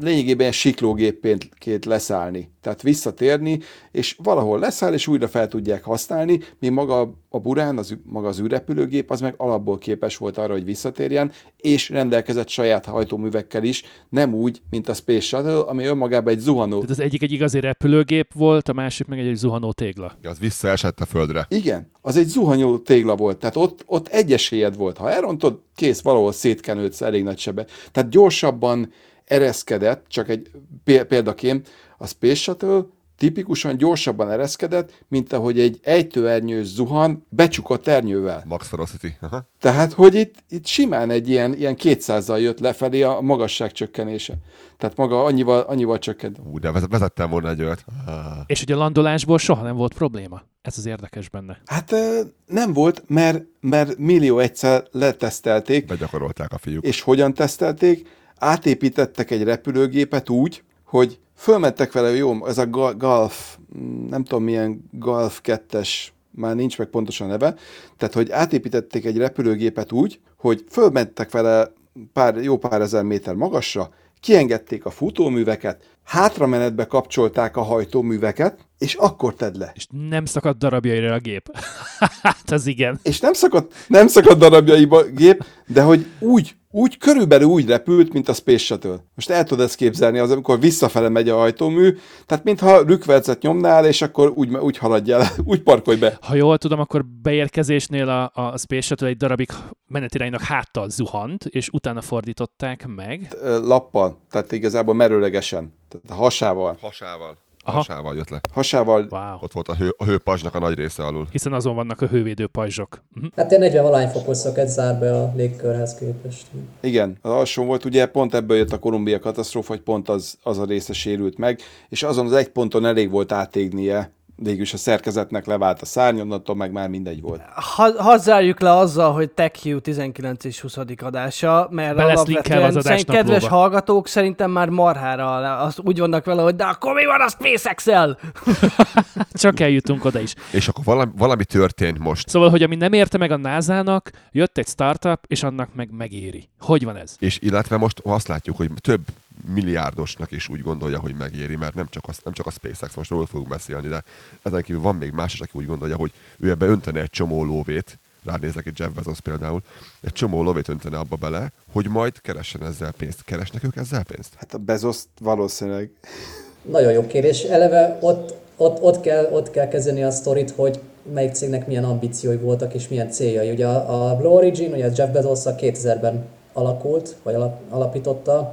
lényegében siklógépként leszállni. Tehát visszatérni, és valahol leszáll, és újra fel tudják használni, míg maga a burán, az, maga az űrrepülőgép, az meg alapból képes volt arra, hogy visszatérjen, és rendelkezett saját hajtóművekkel is, nem úgy, mint a Space Shuttle, ami önmagában egy zuhanó. Tehát az egyik egy igazi repülőgép volt, a másik meg egy zuhanó tégla. Az visszaesett a földre. Igen, az egy zuhanyó tégla volt, tehát ott, ott egy esélyed volt. Ha elrontod, kész, valahol szétkenődsz elég nagy sebe. Tehát gyorsabban ereszkedett, csak egy pé- példaként, a Space Shuttle tipikusan gyorsabban ereszkedett, mint ahogy egy ejtőernyős zuhan becsukott ernyővel. Max Velocity. Aha. Tehát, hogy itt, itt simán egy ilyen, ilyen 200-zal jött lefelé a magasság csökkenése. Tehát maga annyival, annyival csökkent. Ú, de vezet- vezettem volna egy olyat. Ah. És hogy a landolásból soha nem volt probléma. Ez az érdekes benne. Hát nem volt, mert, mert millió egyszer letesztelték, Begyakorolták a fiúk. És hogyan tesztelték? Átépítettek egy repülőgépet úgy, hogy fölmentek vele, jó, ez a Golf, nem tudom milyen Golf 2-es, már nincs meg pontosan neve, tehát hogy átépítették egy repülőgépet úgy, hogy fölmentek vele pár, jó pár ezer méter magasra, kiengedték a futóműveket, hátramenetbe kapcsolták a hajtóműveket, és akkor tedd le. És nem szakadt darabjaira a gép. hát az igen. És nem szakadt, nem szakadt darabjaiba a gép, de hogy úgy, úgy körülbelül úgy repült, mint a Space Shuttle. Most el tudod ezt képzelni, az amikor visszafele megy a hajtómű, tehát mintha rükvercet nyomnál, és akkor úgy, úgy haladjál, úgy parkolj be. Ha jól tudom, akkor beérkezésnél a, a Space Shuttle egy darabig menetiránynak háttal zuhant, és utána fordították meg. Lappal, tehát igazából merőlegesen, tehát hasával. Hasával. Aha. Hasával jött le. Hasával Wow. Ott volt a, hő, a hőpajzsnak a nagy része alul. Hiszen azon vannak a hővédő pajzsok. Mhm. Hát ilyen 40 valány fokozokat zár be a légkörhez képest. Igen, az alsón volt, ugye pont ebből jött a Kolumbia katasztrófa, hogy pont az, az a része sérült meg, és azon az egy ponton elég volt átégnie, végülis a szerkezetnek levált a szárny, onnantól meg már mindegy volt. Ha, hadd zárjuk le azzal, hogy TechHue 19 és 20. adása, mert Be az alapvetően szerint kedves adásnaplóba. hallgatók szerintem már marhára azt úgy vannak vele, hogy de akkor mi van a SpaceX-el? Csak eljutunk oda is. És akkor valami, valami történt most. Szóval, hogy ami nem érte meg a NASA-nak, jött egy startup, és annak meg megéri. Hogy van ez? És illetve most azt látjuk, hogy több milliárdosnak is úgy gondolja, hogy megéri, mert nem csak, az, nem csak a SpaceX, most róla fogunk beszélni, de ezen kívül van még más is, aki úgy gondolja, hogy ő ebbe öntene egy csomó lóvét, ránézek egy Jeff Bezos például, egy csomó lóvét öntene abba bele, hogy majd keressen ezzel pénzt. Keresnek ők ezzel pénzt? Hát a Bezos valószínűleg Nagyon jó kérdés. Eleve ott, ott, ott, kell, ott kell kezdeni a sztorit, hogy melyik cégnek milyen ambíciói voltak és milyen céljai. Ugye a, a Blue Origin, ugye Jeff Bezos a 2000-ben alakult, vagy alap, alapította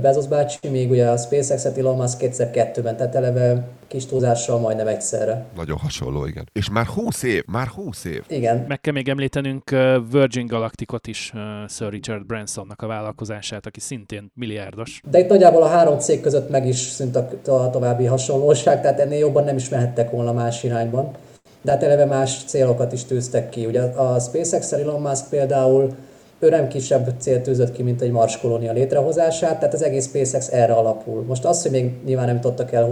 Bezos bácsi, még ugye a SpaceX-et Elon Musk 2002-ben, tehát eleve kis túlzással majdnem egyszerre. Nagyon hasonló, igen. És már 20 év, már 20 év. Igen, Meg kell még említenünk Virgin Galacticot is, Sir Richard Bransonnak a vállalkozását, aki szintén milliárdos. de itt nagyjából a három cég között meg is szűnt a, további hasonlóság, tehát ennél jobban nem is mehettek volna más irányban. De hát eleve más célokat is tűztek ki. Ugye a SpaceX Elon Musk például ő nem kisebb célt tűzött ki, mint egy Mars kolónia létrehozását, tehát az egész SpaceX erre alapul. Most az, hogy még nyilván nem jutottak el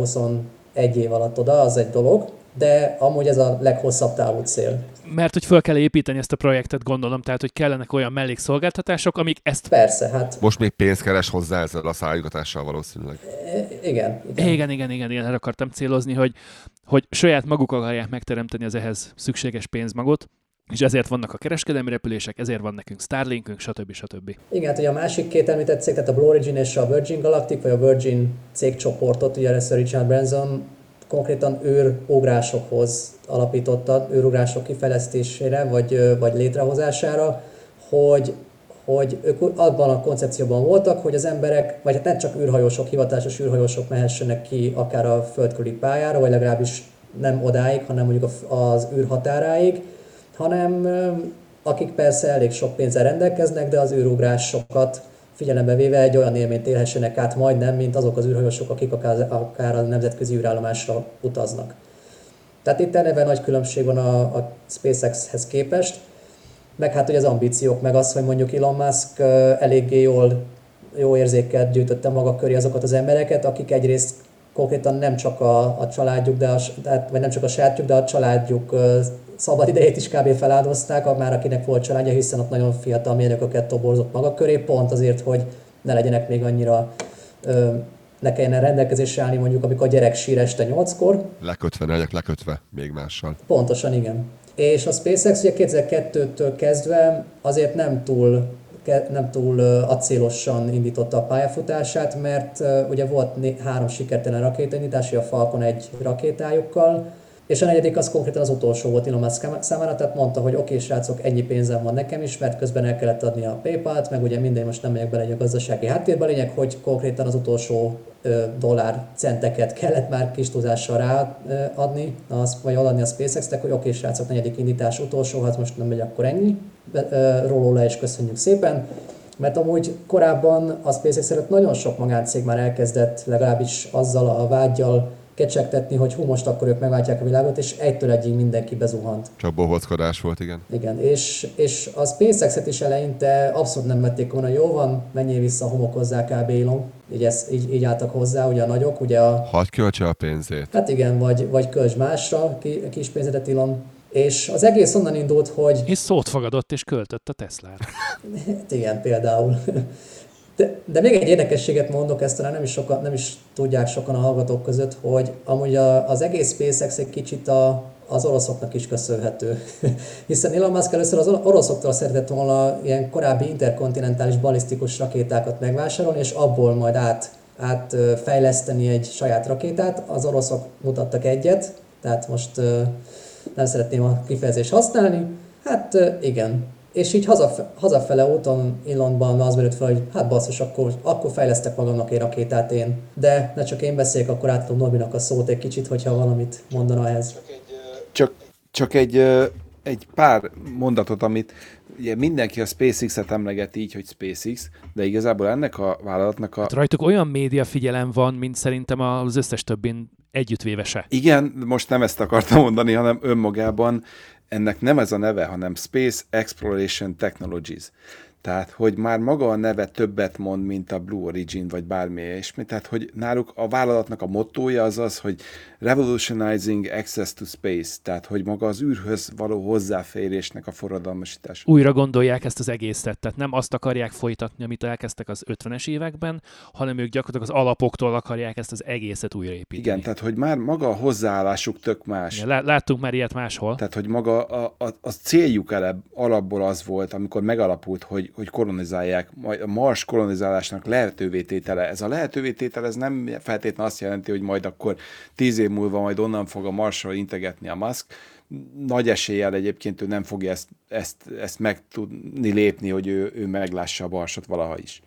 21 év alatt oda, az egy dolog, de amúgy ez a leghosszabb távú cél. Mert hogy föl kell építeni ezt a projektet, gondolom, tehát hogy kellenek olyan mellékszolgáltatások, amik ezt... Persze, hát Most még pénzt keres hozzá ezzel a szállítatással valószínűleg. igen. igen. Igen, igen, igen, igen, erre akartam célozni, hogy, hogy saját maguk akarják megteremteni az ehhez szükséges pénzmagot, és ezért vannak a kereskedelmi repülések, ezért van nekünk Starlinkünk, stb. stb. Igen, hát ugye a másik két említett cég, tehát a Blue Origin és a Virgin Galactic, vagy a Virgin cégcsoportot, ugye először Richard Branson konkrétan űrugrásokhoz alapította, űrugrások kifejlesztésére, vagy, vagy létrehozására, hogy, hogy ők abban a koncepcióban voltak, hogy az emberek, vagy hát nem csak űrhajósok, hivatásos űrhajósok mehessenek ki akár a földkörüli pályára, vagy legalábbis nem odáig, hanem mondjuk az űr határáig, hanem akik persze elég sok pénzzel rendelkeznek, de az űrugrásokat figyelembe véve egy olyan élményt élhessenek át majdnem, mint azok az űrhajósok, akik akár, a nemzetközi űrállomásra utaznak. Tehát itt eleve nagy különbség van a, a SpaceX-hez képest, meg hát ugye az ambíciók, meg az, hogy mondjuk Elon Musk eléggé jól, jó érzékkel gyűjtötte maga köré azokat az embereket, akik egyrészt konkrétan nem csak a, a családjuk, de a, tehát, vagy nem csak a sajátjuk, de a családjuk szabad idejét is kb. feláldozták, a- már akinek volt családja, hiszen ott nagyon fiatal mérnököket toborzott maga köré, pont azért, hogy ne legyenek még annyira, ö, ne kelljen rendelkezésre állni mondjuk, amikor a gyerek sír este 8-kor, Lekötve, ne legyek lekötve még mással. Pontosan, igen. És a SpaceX ugye 2002-től kezdve azért nem túl, nem túl acélosan indította a pályafutását, mert ugye volt három sikertelen rakétaindítás, a Falcon egy rakétájukkal, és a negyedik az konkrétan az utolsó volt Elon Musk számára, tehát mondta, hogy oké, srácok, ennyi pénzem van nekem is, mert közben el kellett adni a PayPal-t, meg ugye minden, most nem megyek bele egy a gazdasági háttérbe, lényeg, hogy konkrétan az utolsó ö, dollár centeket kellett már kis túlzással ráadni, az, vagy adni a SpaceX-nek, hogy oké, srácok, negyedik indítás utolsó, hát most nem megy, akkor ennyi. Róló le és köszönjük szépen. Mert amúgy korábban a SpaceX előtt nagyon sok magáncég már elkezdett legalábbis azzal a vágyjal kecsegtetni, hogy hú, most akkor ők megváltják a világot, és egytől egyig mindenki bezuhant. Csak bohóckodás volt, igen. Igen, és, és a SpaceX-et is eleinte abszolút nem vették volna, jó van, menjél vissza, homokozzá kb. Elon. Így, ezt, így, így álltak hozzá, ugye a nagyok, ugye a, Hagy költse a pénzét. hát igen, vagy, vagy költs másra, ki, kis pénzedet Elon. És az egész onnan indult, hogy És szót fogadott és költött a Teslára. Hát igen, például. De, de még egy érdekességet mondok, ezt talán nem is, sokan, nem is tudják sokan a hallgatók között, hogy amúgy a, az egész SpaceX egy kicsit a, az oroszoknak is köszönhető. Hiszen Elon Musk először az oroszoktól szeretett volna ilyen korábbi interkontinentális balisztikus rakétákat megvásárolni, és abból majd át, átfejleszteni egy saját rakétát. Az oroszok mutattak egyet, tehát most nem szeretném a kifejezést használni. Hát igen, és így hazafele, hazafele úton Ilonban az merült fel, hogy hát basszus, akkor, akkor fejlesztek magamnak egy rakétát én. De ne csak én beszéljek, akkor átadom Norbinak a szót egy kicsit, hogyha valamit mondana ehhez. Csak, csak egy, egy pár mondatot, amit ugye mindenki a SpaceX-et emleget így, hogy SpaceX, de igazából ennek a vállalatnak a... Hát rajtuk olyan média figyelem van, mint szerintem az összes többin együttvéve se. Igen, most nem ezt akartam mondani, hanem önmagában ennek nem ez a neve, hanem Space Exploration Technologies. Tehát, hogy már maga a neve többet mond, mint a Blue Origin, vagy bármi ilyesmi. Tehát, hogy náluk a vállalatnak a mottója az az, hogy revolutionizing access to space, tehát, hogy maga az űrhöz való hozzáférésnek a forradalmasítás. Újra gondolják ezt az egészet, tehát nem azt akarják folytatni, amit elkezdtek az 50-es években, hanem ők gyakorlatilag az alapoktól akarják ezt az egészet újraépíteni. Igen, tehát, hogy már maga a hozzáállásuk tök más. Igen, láttunk már ilyet máshol. Tehát, hogy maga a, a, a céljuk elebb, alapból az volt, amikor megalapult, hogy hogy kolonizálják, majd a Mars kolonizálásnak lehetővé tétele. Ez a lehetővé tétele, ez nem feltétlenül azt jelenti, hogy majd akkor tíz év múlva majd onnan fog a Marsra integetni a Musk. Nagy eséllyel egyébként ő nem fogja ezt, ezt, ezt meg tudni lépni, hogy ő, ő meglássa a Marsot valaha is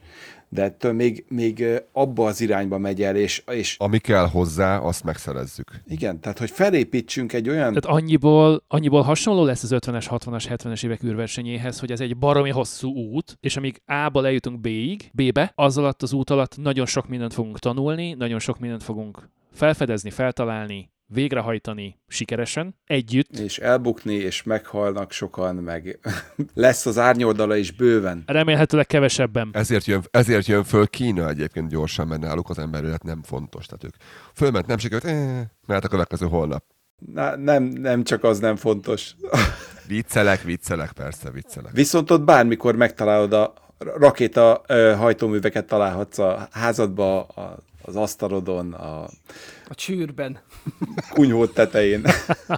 de ettől még, még abba az irányba megy el, és, és... Ami kell hozzá, azt megszerezzük. Igen, tehát hogy felépítsünk egy olyan... Tehát annyiból, annyiból hasonló lesz az 50-es, 60-as, 70-es évek űrversenyéhez, hogy ez egy baromi hosszú út, és amíg A-ba lejutunk B-ig, B-be, az alatt az út alatt nagyon sok mindent fogunk tanulni, nagyon sok mindent fogunk felfedezni, feltalálni, végrehajtani sikeresen, együtt. És elbukni, és meghalnak sokan, meg lesz az árnyoldala is bőven. Remélhetőleg kevesebben. Ezért jön, ezért jön föl Kína egyébként gyorsan, mert náluk az emberület nem fontos. Tehát ők fölment, nem sikerült, eh, mert a következő holnap. Na, nem, nem csak az nem fontos. viccelek, viccelek, persze, viccelek. Viszont ott bármikor megtalálod a rakéta hajtóműveket találhatsz a házadba, a, az asztalodon, a a csűrben. Kunyhót tetején.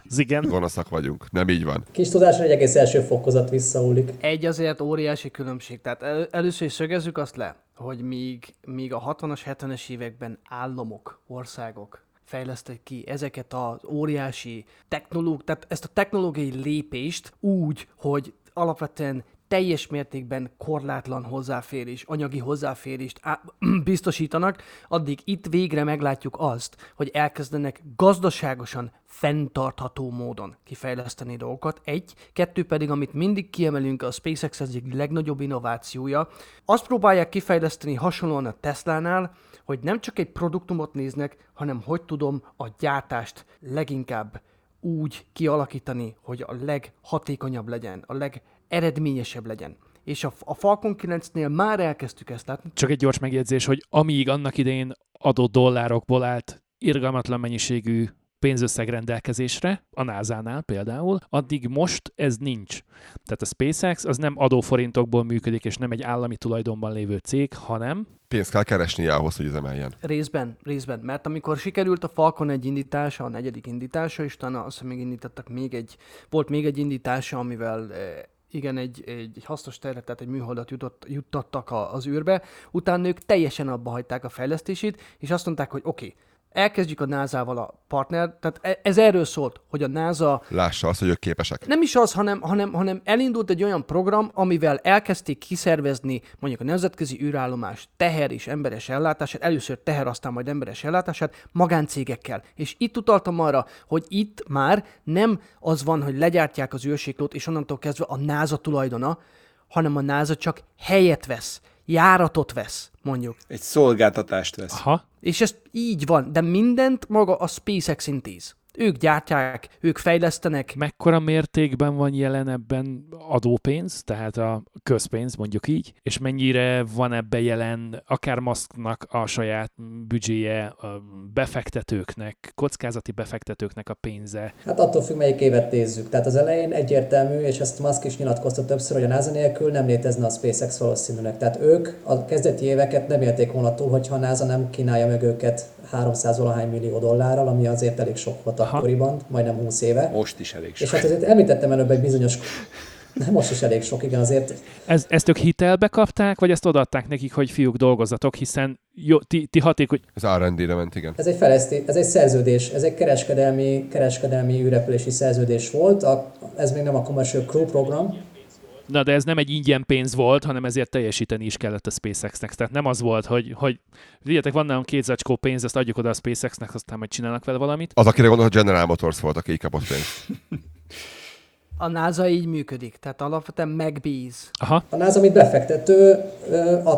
Az igen. Gonoszak vagyunk. Nem így van. Kis tudásra egy egész első fokozat visszaúlik. Egy azért óriási különbség. Tehát el, először is szögezzük azt le, hogy míg, míg a 60-as, 70-es években államok, országok fejlesztek ki ezeket az óriási technológ, tehát ezt a technológiai lépést úgy, hogy alapvetően teljes mértékben korlátlan hozzáférés, anyagi hozzáférést á- biztosítanak, addig itt végre meglátjuk azt, hogy elkezdenek gazdaságosan fenntartható módon kifejleszteni dolgokat. Egy, kettő pedig, amit mindig kiemelünk, a SpaceX egyik legnagyobb innovációja. Azt próbálják kifejleszteni hasonlóan a Tesla-nál, hogy nem csak egy produktumot néznek, hanem hogy tudom a gyártást leginkább úgy kialakítani, hogy a leghatékonyabb legyen, a leg eredményesebb legyen. És a, a Falcon 9-nél már elkezdtük ezt látni. Csak egy gyors megjegyzés, hogy amíg annak idején adott dollárokból állt irgalmatlan mennyiségű pénzösszeg rendelkezésre, a NASA-nál például, addig most ez nincs. Tehát a SpaceX az nem adóforintokból működik, és nem egy állami tulajdonban lévő cég, hanem... Pénzt kell keresni ahhoz, hogy emeljen. Részben, részben. Mert amikor sikerült a Falcon egy indítása, a negyedik indítása, és talán azt még indítottak még egy, volt még egy indítása, amivel eh, igen, egy, egy hasznos terület, tehát egy műholdat jutott, juttattak a, az űrbe, utána ők teljesen abba hagyták a fejlesztését, és azt mondták, hogy oké, okay, elkezdjük a NASA-val a partner, tehát e, ez erről szólt, hogy a NASA... Lássa azt, hogy ők képesek. Nem is az, hanem, hanem, hanem elindult egy olyan program, amivel elkezdték kiszervezni mondjuk a nemzetközi űrállomás teher és emberes ellátását, először teher, aztán majd emberes ellátását magáncégekkel. És itt utaltam arra, hogy itt már nem az van, hogy legyártják az űrséklót, és onnantól kezdve a NASA tulajdona, hanem a NASA csak helyet vesz járatot vesz, mondjuk. Egy szolgáltatást vesz. Aha. És ez így van, de mindent maga a SpaceX intéz. Ők gyártják, ők fejlesztenek. Mekkora mértékben van jelen ebben adópénz, tehát a közpénz mondjuk így, és mennyire van ebbe jelen akár Musknak a saját büdzséje, a befektetőknek, kockázati befektetőknek a pénze? Hát attól függ, melyik évet nézzük. Tehát az elején egyértelmű, és ezt Musk is nyilatkozta többször, hogy a NASA nélkül nem létezne a SpaceX valószínűleg. Tehát ők a kezdeti éveket nem élték volna túl, hogyha a NASA nem kínálja meg őket 300 valahány millió dollárral, ami azért elég sok volt Aha. akkoriban, majdnem 20 éve. Most is elég És sok. hát azért említettem előbb egy bizonyos nem, most is elég sok, igen, azért Ez, ezt ők hitelbe kapták, vagy ezt odaadták nekik, hogy fiúk dolgozatok, hiszen jó, ti, ti hatékony... Ez R&D-re ment, igen. ez egy, fejleszté, ez egy szerződés, ez egy kereskedelmi, kereskedelmi űrrepülési szerződés volt, a, ez még nem a Commercial Crew program, Na, de ez nem egy ingyen pénz volt, hanem ezért teljesíteni is kellett a SpaceX-nek. Tehát nem az volt, hogy, hogy figyeljetek, van nálunk két zacskó pénz, ezt adjuk oda a SpaceX-nek, aztán majd csinálnak vele valamit. Az, akire gondol, hogy General Motors volt, aki így kapott pénzt. A NASA így működik, tehát alapvetően megbíz. Aha, A NASA, mint befektető,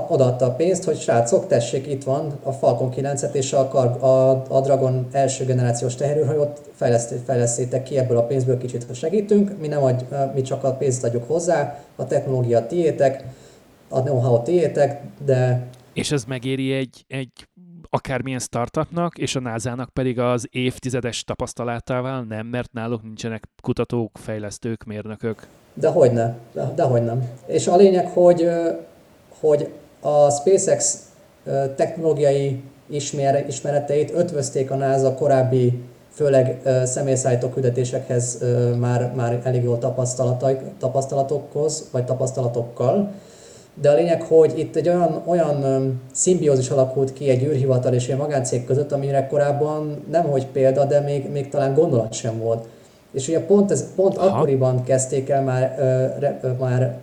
odaadta a pénzt, hogy srácok, tessék, itt van a Falcon 9-et és a, Kar- a, a Dragon első generációs teherőrhajót, fejleszt, fejlesztétek ki ebből a pénzből kicsit, ha segítünk, mi, nem adj, mi csak a pénzt adjuk hozzá, a technológia tiétek, a know-how tiétek, de és ez megéri egy, egy akármilyen startupnak, és a NASA-nak pedig az évtizedes tapasztalatával nem, mert náluk nincsenek kutatók, fejlesztők, mérnökök. De hogy ne, de, de nem. És a lényeg, hogy, hogy a SpaceX technológiai ismer, ismereteit ötvözték a NASA korábbi, főleg személyszállító küldetésekhez már, már elég jó tapasztalatai- tapasztalatokhoz, vagy tapasztalatokkal. De a lényeg, hogy itt egy olyan, olyan szimbiózis alakult ki egy űrhivatal és egy magáncég között, amire korábban nem hogy példa, de még, még talán gondolat sem volt. És ugye pont, ez, pont Aha. akkoriban kezdték el már, ö, ö, már,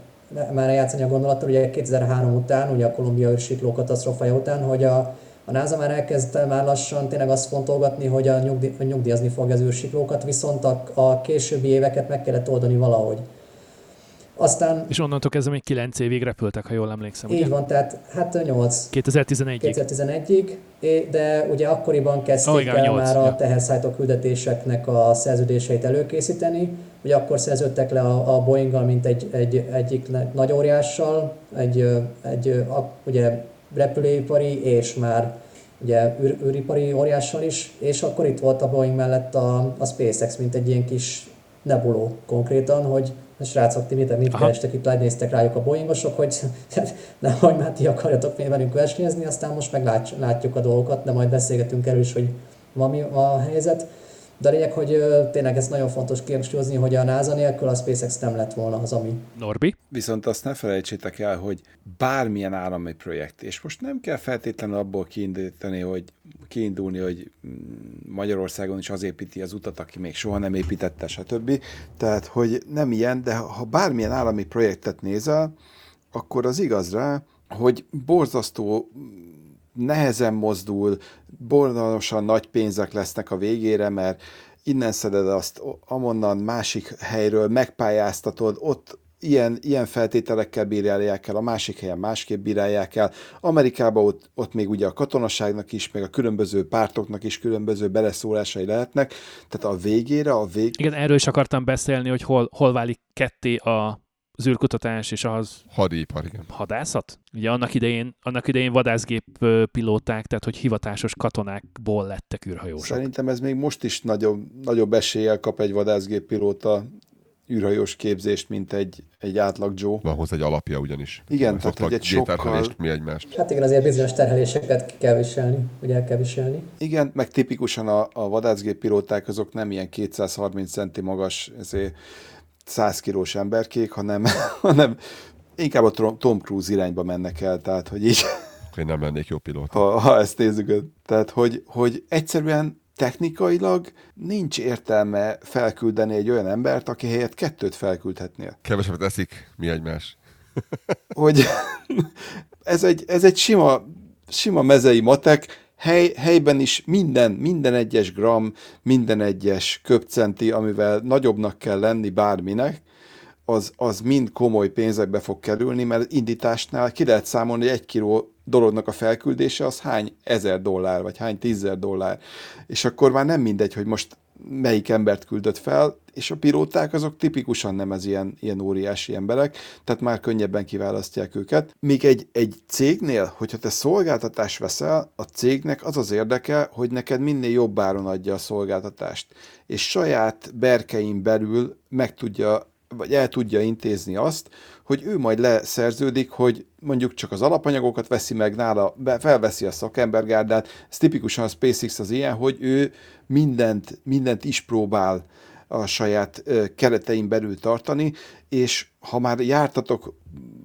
már játszani a gondolattal, ugye 2003 után, ugye a Kolumbia űrsikló katasztrófája után, hogy a, a NASA már elkezdte már lassan tényleg azt fontolgatni, hogy a hogy nyugdíjazni fogja az űrsiklókat, viszont a, a későbbi éveket meg kellett oldani valahogy. Aztán És onnantól kezdve még 9 évig repültek, ha jól emlékszem. így Ugye? van, tehát hát 8 2011-ig. 2011-ig, é- de ugye akkoriban kezdték Ó, igen, el nyolc, már a ja. teherszállító küldetéseknek a szerződéseit előkészíteni. Ugye akkor szerződtek le a, a Boeing-gal, mint egy, egy, egyik nagy óriással, egy, egy a, ugye repülőipari és már ugye űr, űripari óriással is, és akkor itt volt a Boeing mellett a, a SpaceX, mint egy ilyen kis nebuló konkrétan, hogy srácok, ti mit, mit kerestek itt, néztek rájuk a boingosok, hogy nehogy már ti akarjatok még velünk versenyezni, aztán most meg lát- látjuk a dolgokat, de majd beszélgetünk erről is, hogy ma mi a helyzet. De a lényeg, hogy tényleg ez nagyon fontos kihangsúlyozni, hogy a NASA nélkül a SpaceX nem lett volna az, ami. Norbi? Viszont azt ne felejtsétek el, hogy bármilyen állami projekt, és most nem kell feltétlenül abból kiindítani, hogy kiindulni, hogy mm, Magyarországon is az építi az utat, aki még soha nem építette, stb. Tehát, hogy nem ilyen, de ha bármilyen állami projektet nézel, akkor az igaz rá, hogy borzasztó nehezen mozdul, borzalmasan nagy pénzek lesznek a végére, mert innen szeded azt, amonnan másik helyről megpályáztatod, ott ilyen, ilyen feltételekkel bírálják el, a másik helyen másképp bírálják el. Amerikában ott, ott még ugye a katonaságnak is, meg a különböző pártoknak is különböző beleszólásai lehetnek, tehát a végére, a vég... Igen, erről is akartam beszélni, hogy hol, hol válik ketté a az űrkutatás és az Hadipar, igen. hadászat. Ugye annak idején, annak idején vadászgép pilóták, tehát hogy hivatásos katonákból lettek űrhajósok. Szerintem ez még most is nagyobb, nagyobb eséllyel kap egy vadászgéppilóta űrhajós képzést, mint egy, egy átlag Joe. Van hozzá egy alapja ugyanis. Igen, tehát, hogy egy sokkal- mi egymást. Hát igen, azért bizonyos terheléseket kell viselni, ugye el kell viselni. Igen, meg tipikusan a, a vadászgéppilóták azok nem ilyen 230 centi magas, ezért 100 kilós emberkék, hanem, hanem inkább a Tom- Cruise irányba mennek el, tehát hogy így, én nem lennék jó pilóta. ha, ha ezt nézzük, tehát hogy, hogy egyszerűen technikailag nincs értelme felküldeni egy olyan embert, aki helyett kettőt felküldhetnél. Kevesebbet eszik, mi egymás. hogy ez egy, ez egy sima, sima mezei matek, hely, helyben is minden, minden egyes gram, minden egyes köpcenti, amivel nagyobbnak kell lenni bárminek, az, az mind komoly pénzekbe fog kerülni, mert indításnál ki lehet számolni, hogy egy kiló dolognak a felküldése az hány ezer dollár, vagy hány tízezer dollár. És akkor már nem mindegy, hogy most melyik embert küldött fel, és a pilóták azok tipikusan nem ez ilyen, ilyen óriási emberek, tehát már könnyebben kiválasztják őket. Míg egy, egy cégnél, hogyha te szolgáltatást veszel, a cégnek az az érdeke, hogy neked minél jobb áron adja a szolgáltatást, és saját berkein belül meg tudja vagy el tudja intézni azt, hogy ő majd leszerződik, hogy mondjuk csak az alapanyagokat veszi meg nála, felveszi a szakembergárdát. Ez tipikusan a SpaceX az ilyen, hogy ő mindent, mindent is próbál a saját keretein belül tartani, és ha már jártatok,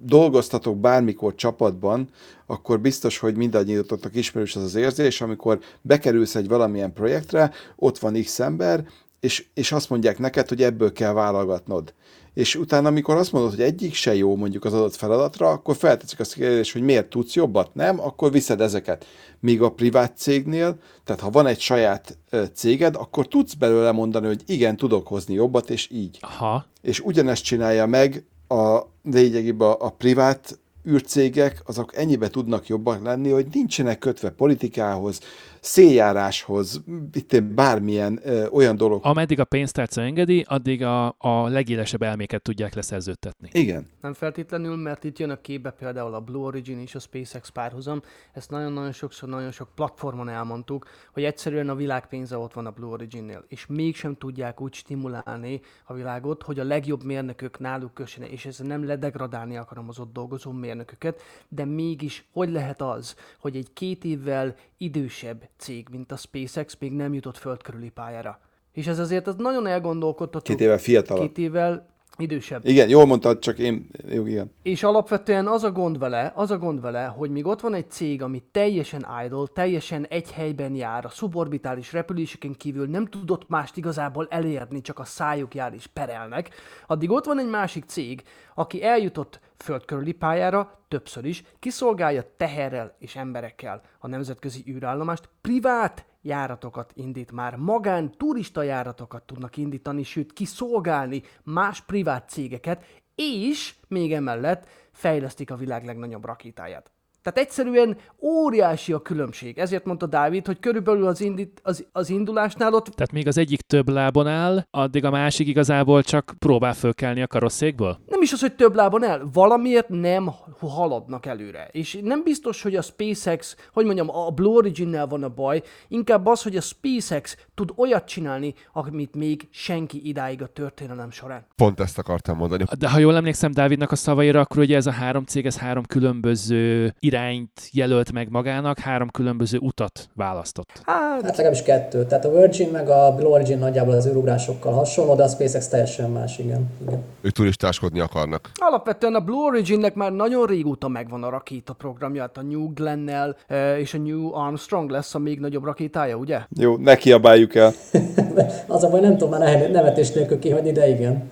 dolgoztatok bármikor csapatban, akkor biztos, hogy mindannyiatoknak ismerős az az érzés, amikor bekerülsz egy valamilyen projektre, ott van X ember, és, és azt mondják neked, hogy ebből kell válogatnod és utána, amikor azt mondod, hogy egyik se jó mondjuk az adott feladatra, akkor feltetszik azt a kérdést, hogy miért tudsz jobbat, nem, akkor viszed ezeket. Míg a privát cégnél, tehát ha van egy saját céged, akkor tudsz belőle mondani, hogy igen, tudok hozni jobbat, és így. Aha. És ugyanezt csinálja meg a lényegében a, a privát űrcégek, azok ennyibe tudnak jobbak lenni, hogy nincsenek kötve politikához, széljáráshoz, itt bármilyen ö, olyan dolog. Ameddig a pénztárca engedi, addig a, a legélesebb elméket tudják leszerződtetni. Igen. Nem feltétlenül, mert itt jön a képbe például a Blue Origin és a SpaceX párhuzam. Ezt nagyon-nagyon sokszor, nagyon sok platformon elmondtuk, hogy egyszerűen a világ pénze ott van a Blue Originnél, és mégsem tudják úgy stimulálni a világot, hogy a legjobb mérnökök náluk kössenek, és ezzel nem ledegradálni akarom az ott dolgozó mérnököket, de mégis hogy lehet az, hogy egy két évvel idősebb cég, mint a SpaceX még nem jutott földkörüli pályára. És ez azért az nagyon elgondolkodtató. Két évvel fiatalabb. Két évvel idősebb. Igen, jól mondtad, csak én, jó, igen. És alapvetően az a gond vele, az a gond vele, hogy míg ott van egy cég, ami teljesen idle, teljesen egy helyben jár, a suborbitális repüléseken kívül nem tudott mást igazából elérni, csak a szájuk jár és perelnek, addig ott van egy másik cég, aki eljutott földkörüli pályára többször is, kiszolgálja teherrel és emberekkel a nemzetközi űrállomást, privát járatokat indít már, magán turista járatokat tudnak indítani, sőt kiszolgálni más privát cégeket, és még emellett fejlesztik a világ legnagyobb rakétáját. Tehát egyszerűen óriási a különbség. Ezért mondta Dávid, hogy körülbelül az, indít, az, az indulásnál ott... Tehát még az egyik több lábon áll, addig a másik igazából csak próbál fölkelni a karosszékből? Nem is az, hogy több lábon áll. Valamiért nem haladnak előre. És nem biztos, hogy a SpaceX, hogy mondjam, a Blue Origin-nel van a baj, inkább az, hogy a SpaceX tud olyat csinálni, amit még senki idáig a történelem során. Pont ezt akartam mondani. De ha jól emlékszem Dávidnak a szavaira, akkor ugye ez a három cég, ez három különböző irányt jelölt meg magának, három különböző utat választott. Hát, hát legalábbis kettő. Tehát a Virgin meg a Blue Origin nagyjából az űrugrásokkal hasonló, de a SpaceX teljesen más, igen. igen. Ők turistáskodni akarnak. Alapvetően a Blue Originnek már nagyon régóta megvan a rakéta programja, hát a New Glennel e, és a New Armstrong lesz a még nagyobb rakétája, ugye? Jó, ne kiabáljuk el. az a baj, nem tudom már nevetés nélkül kihagyni, de igen.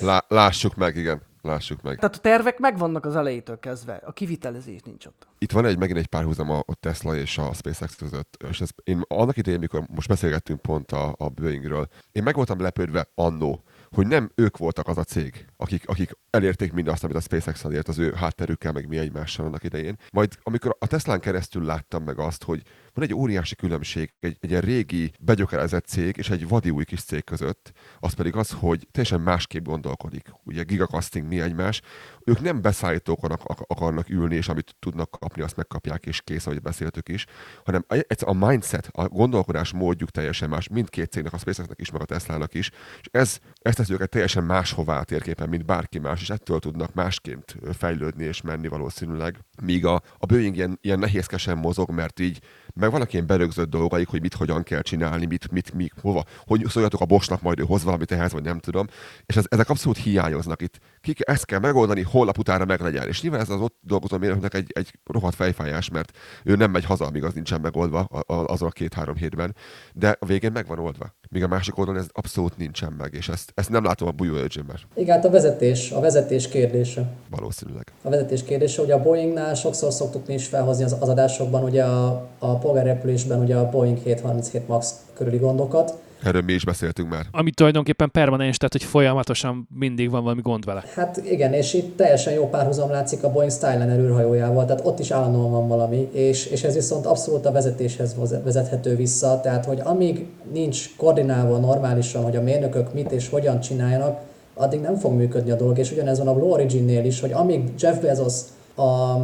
Lá- lássuk meg, igen lássuk meg. Tehát a tervek megvannak az elejétől kezdve, a kivitelezés nincs ott. Itt van egy megint egy párhuzam a, a Tesla és a SpaceX között, és ez, én annak idején, mikor most beszélgettünk pont a, a Boeingről, én meg voltam lepődve annó, hogy nem ők voltak az a cég, akik, akik elérték mindazt, amit a SpaceX elért az ő hátterükkel, meg mi egymással annak idején. Majd amikor a Teslán keresztül láttam meg azt, hogy van egy óriási különbség egy, egy ilyen régi, begyökerezett cég és egy vadi új kis cég között, az pedig az, hogy teljesen másképp gondolkodik. Ugye gigacasting mi egymás, ők nem beszállítókon akarnak ülni, és amit tudnak kapni, azt megkapják, és kész, ahogy beszéltük is, hanem a mindset, a gondolkodás módjuk teljesen más, mindkét cégnek, a SpaceX-nek is, meg a Tesla-nak is, és ez, ez teszi őket teljesen máshová a térképen, mint bárki más, és ettől tudnak másként fejlődni és menni valószínűleg. Míg a, a Boeing ilyen, ilyen nehézkesen mozog, mert így meg vannak ilyen berögzött dolgaik, hogy mit hogyan kell csinálni, mit, mit, mi, hova, hogy szóljatok a bosnak, majd ő hoz valamit ehhez, vagy nem tudom. És ez, ezek abszolút hiányoznak itt. Ki, ezt kell megoldani, holnap utána meg legyen. És nyilván ez az ott dolgozó mérnöknek egy, egy rohadt fejfájás, mert ő nem megy haza, amíg az nincsen megoldva az a két-három hétben, de a végén meg van oldva. Míg a másik oldalon ez abszolút nincsen meg, és ezt, ezt nem látom a Bujó Ögyönben. Igen, hát a vezetés, a vezetés kérdése. Valószínűleg. A vezetés kérdése, ugye a Boeingnál sokszor szoktuk mi is felhozni az, az adásokban, ugye a, a polgárrepülésben ugye a Boeing 737 MAX körüli gondokat, Erről mi is beszéltünk már. Ami tulajdonképpen permanens, tehát hogy folyamatosan mindig van valami gond vele. Hát igen, és itt teljesen jó párhuzam látszik a Boeing Skyliner űrhajójával, tehát ott is állandóan van valami, és, és ez viszont abszolút a vezetéshez vezethető vissza, tehát hogy amíg nincs koordinálva normálisan, hogy a mérnökök mit és hogyan csináljanak, addig nem fog működni a dolog, és ugyanez van a Blue Origin-nél is, hogy amíg Jeff Bezos a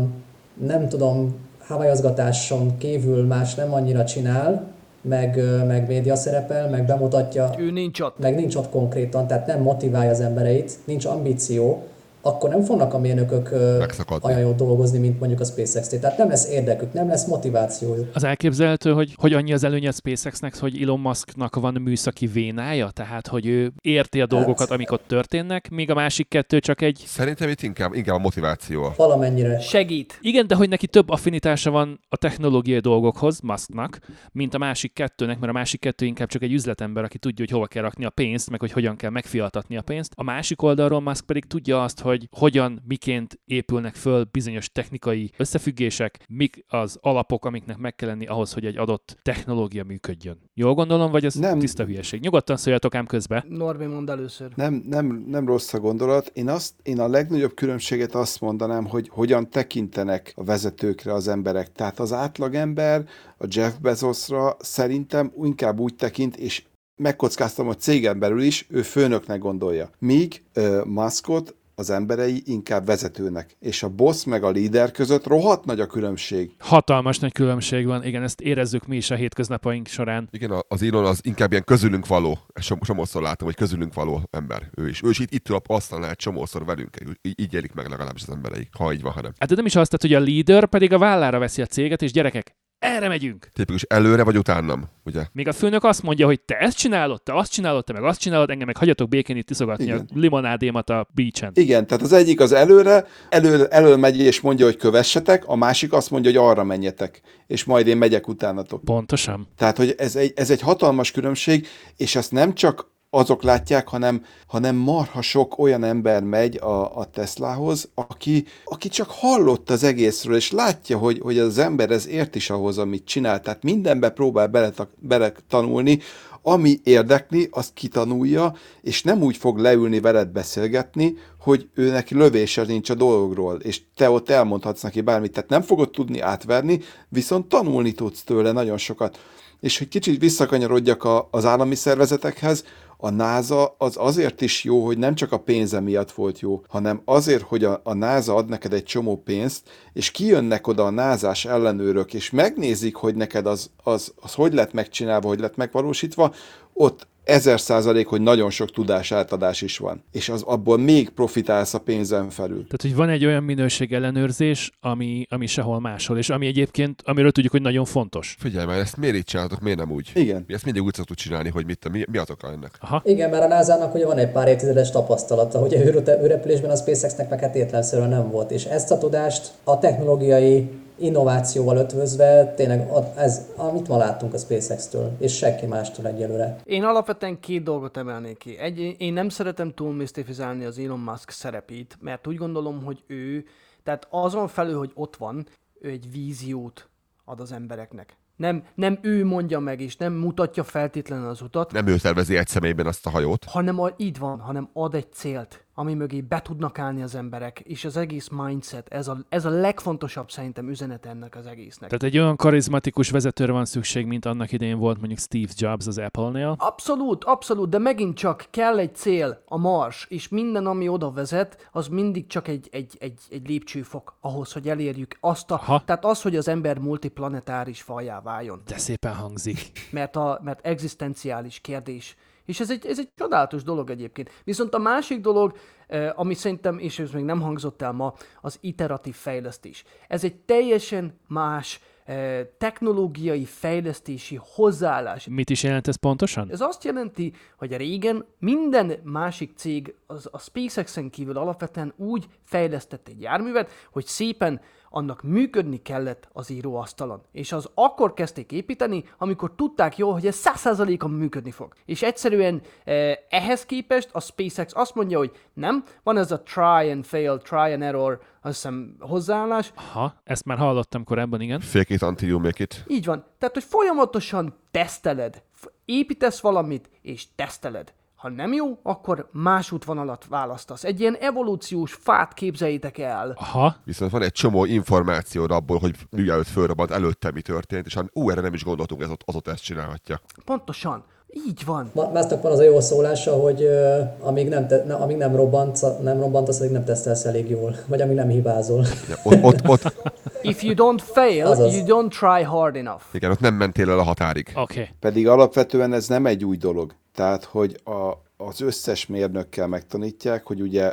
nem tudom, havajazgatáson kívül más nem annyira csinál, meg, meg média szerepel, meg bemutatja. Ő nincs ott. Meg nincs ott konkrétan, tehát nem motiválja az embereit, nincs ambíció, akkor nem fognak a mérnökök Megszakadni. olyan jól dolgozni, mint mondjuk a SpaceX. Tehát nem lesz érdekük, nem lesz motivációjuk. Az elképzelhető, hogy, hogy annyi az előnye a SpaceX-nek, hogy Elon Musknak van műszaki vénája, tehát hogy ő érti a dolgokat, hát, amik ott történnek, míg a másik kettő csak egy... Szerintem itt inkább, inkább a motiváció. Valamennyire. Segít. Igen, de hogy neki több affinitása van a technológiai dolgokhoz, Musknak, mint a másik kettőnek, mert a másik kettő inkább csak egy üzletember, aki tudja, hogy hova kell rakni a pénzt, meg hogy hogyan kell megfiatatni a pénzt. A másik oldalról Musk pedig tudja azt, hogy hogy hogyan, miként épülnek föl bizonyos technikai összefüggések, mik az alapok, amiknek meg kell lenni ahhoz, hogy egy adott technológia működjön. Jól gondolom, vagy ez nem. tiszta hülyeség? Nyugodtan szóljatok ám közbe. Norbi mond először. Nem, nem, nem rossz a gondolat. Én, azt, én a legnagyobb különbséget azt mondanám, hogy hogyan tekintenek a vezetőkre az emberek. Tehát az átlagember a Jeff Bezosra szerintem inkább úgy tekint, és megkockáztam, hogy cégen belül is ő főnöknek gondolja. Míg uh, Muskot az emberei inkább vezetőnek. És a boss meg a líder között rohadt nagy a különbség. Hatalmas nagy különbség van, igen, ezt érezzük mi is a hétköznapaink során. Igen, az Elon az inkább ilyen közülünk való. Somószor látom, hogy közülünk való ember. Ő is. Ő is itt, itt ül a asztalnál csomószor velünk. Így, így élik meg legalábbis az embereik, ha így van, hanem. Hát de nem is azt, tehát, hogy a líder pedig a vállára veszi a céget, és gyerekek, erre megyünk. Tipikus előre vagy utánam, ugye? Még a főnök azt mondja, hogy te ezt csinálod, te azt csinálod, te meg azt csinálod, engem meg hagyjatok békén itt iszogatni Igen. a limonádémat a beachen. Igen, tehát az egyik az előre, elő, elő megy és mondja, hogy kövessetek, a másik azt mondja, hogy arra menjetek, és majd én megyek utánatok. Pontosan. Tehát, hogy ez egy, ez egy hatalmas különbség, és ezt nem csak azok látják, hanem, hanem marha sok olyan ember megy a, a Teslahoz, aki, aki csak hallott az egészről, és látja, hogy, hogy az ember ez ért is ahhoz, amit csinál. Tehát mindenbe próbál bele, bele tanulni, ami érdekli, azt kitanulja, és nem úgy fog leülni veled beszélgetni, hogy ő neki lövése nincs a dologról, és te ott elmondhatsz neki bármit, tehát nem fogod tudni átverni, viszont tanulni tudsz tőle nagyon sokat. És hogy kicsit visszakanyarodjak a, az állami szervezetekhez, a NASA az azért is jó, hogy nem csak a pénze miatt volt jó, hanem azért, hogy a, a NASA ad neked egy csomó pénzt, és kijönnek oda a názás ellenőrök, és megnézik, hogy neked az, az, az hogy lett megcsinálva, hogy lett megvalósítva, ott ezer százalék, hogy nagyon sok tudás átadás is van. És az abból még profitálsz a pénzen felül. Tehát, hogy van egy olyan minőség ellenőrzés, ami, ami sehol máshol, és ami egyébként, amiről tudjuk, hogy nagyon fontos. Figyelj már, ezt miért így csináltok, miért nem úgy? Igen. Mi ezt mindig úgy szoktuk csinálni, hogy mit, mi, mi az oka ennek? Aha. Igen, mert a NASA-nak ugye van egy pár évtizedes tapasztalata, hogy a űrrepülésben a SpaceX-nek meg hát nem volt, és ezt a tudást a technológiai innovációval ötvözve, tényleg ez, amit ma láttunk a SpaceX-től, és senki mástól egyelőre. Én alapvetően két dolgot emelnék ki. Egy, én nem szeretem túl misztifizálni az Elon Musk szerepét, mert úgy gondolom, hogy ő, tehát azon felül, hogy ott van, ő egy víziót ad az embereknek. Nem, nem ő mondja meg, és nem mutatja feltétlenül az utat. Nem ő tervezi egy személyben azt a hajót. Hanem a, így van, hanem ad egy célt ami mögé be tudnak állni az emberek, és az egész mindset, ez a, ez a legfontosabb szerintem üzenet ennek az egésznek. Tehát egy olyan karizmatikus vezetőre van szükség, mint annak idején volt mondjuk Steve Jobs az Apple-nél? Abszolút, abszolút, de megint csak kell egy cél, a mars, és minden, ami oda vezet, az mindig csak egy, egy, egy, egy lépcsőfok ahhoz, hogy elérjük azt a... Ha. Tehát az, hogy az ember multiplanetáris fajá váljon. De szépen hangzik. Mert, a, mert egzisztenciális kérdés és ez egy, ez egy csodálatos dolog egyébként. Viszont a másik dolog, eh, ami szerintem, és ez még nem hangzott el ma, az iteratív fejlesztés. Ez egy teljesen más eh, technológiai fejlesztési hozzáállás. Mit is jelent ez pontosan? Ez azt jelenti, hogy régen minden másik cég az a SpaceX-en kívül alapvetően úgy fejlesztett egy járművet, hogy szépen annak működni kellett az íróasztalon. És az akkor kezdték építeni, amikor tudták jól, hogy ez 100%-on működni fog. És egyszerűen eh, ehhez képest a SpaceX azt mondja, hogy nem, van ez a try and fail, try and error, azt hiszem hozzáállás. Ha, ezt már hallottam korábban, igen. Fake it until you make it. Így van. Tehát, hogy folyamatosan teszteled, építesz valamit, és teszteled. Ha nem jó, akkor más útvonalat választasz. Egy ilyen evolúciós fát képzeljétek el. Aha, Viszont van egy csomó információd abból, hogy mielőtt fölrobbant, előtte mi történt, és hát, ú, erre nem is gondoltunk, ez ott, az ott ezt csinálhatja. Pontosan. Így van. Másnak van az a jó szólása, hogy ö, amíg nem, te, ne, amíg nem, robbant, nem robbantasz, addig nem tesztelsz elég jól, vagy amíg nem hibázol. Ja, ott, ott, ott, If you don't fail, Azaz. you don't try hard enough. igen, ott nem mentél el a határig. Okay. Pedig alapvetően ez nem egy új dolog. Tehát, hogy a, az összes mérnökkel megtanítják, hogy ugye,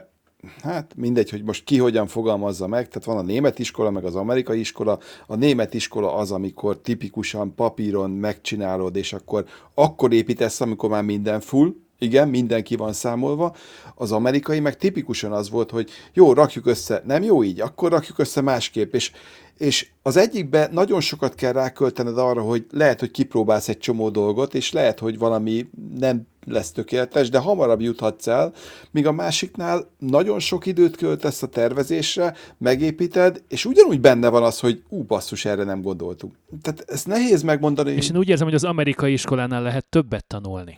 hát mindegy, hogy most ki hogyan fogalmazza meg, tehát van a német iskola, meg az amerikai iskola. A német iskola az, amikor tipikusan papíron megcsinálod, és akkor, akkor építesz, amikor már minden full, igen, mindenki van számolva. Az amerikai meg tipikusan az volt, hogy jó, rakjuk össze, nem jó így, akkor rakjuk össze másképp, és, és az egyikbe nagyon sokat kell ráköltened arra, hogy lehet, hogy kipróbálsz egy csomó dolgot, és lehet, hogy valami nem lesz tökéletes, de hamarabb juthatsz el, míg a másiknál nagyon sok időt költesz a tervezésre, megépíted, és ugyanúgy benne van az, hogy ú, basszus, erre nem gondoltunk. Tehát ezt nehéz megmondani. És én úgy érzem, hogy az amerikai iskolánál lehet többet tanulni.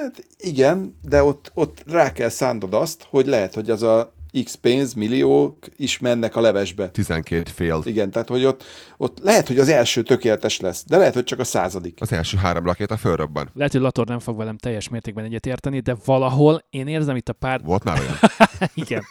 Hát igen, de ott, ott rá kell szándod azt, hogy lehet, hogy az a x pénz, milliók is mennek a levesbe. 12 fél. Igen, tehát hogy ott, ott lehet, hogy az első tökéletes lesz, de lehet, hogy csak a századik. Az első három rakéta fölrobban. Lehet, hogy Lator nem fog velem teljes mértékben egyetérteni, de valahol én érzem itt a pár... Volt már olyan? Igen.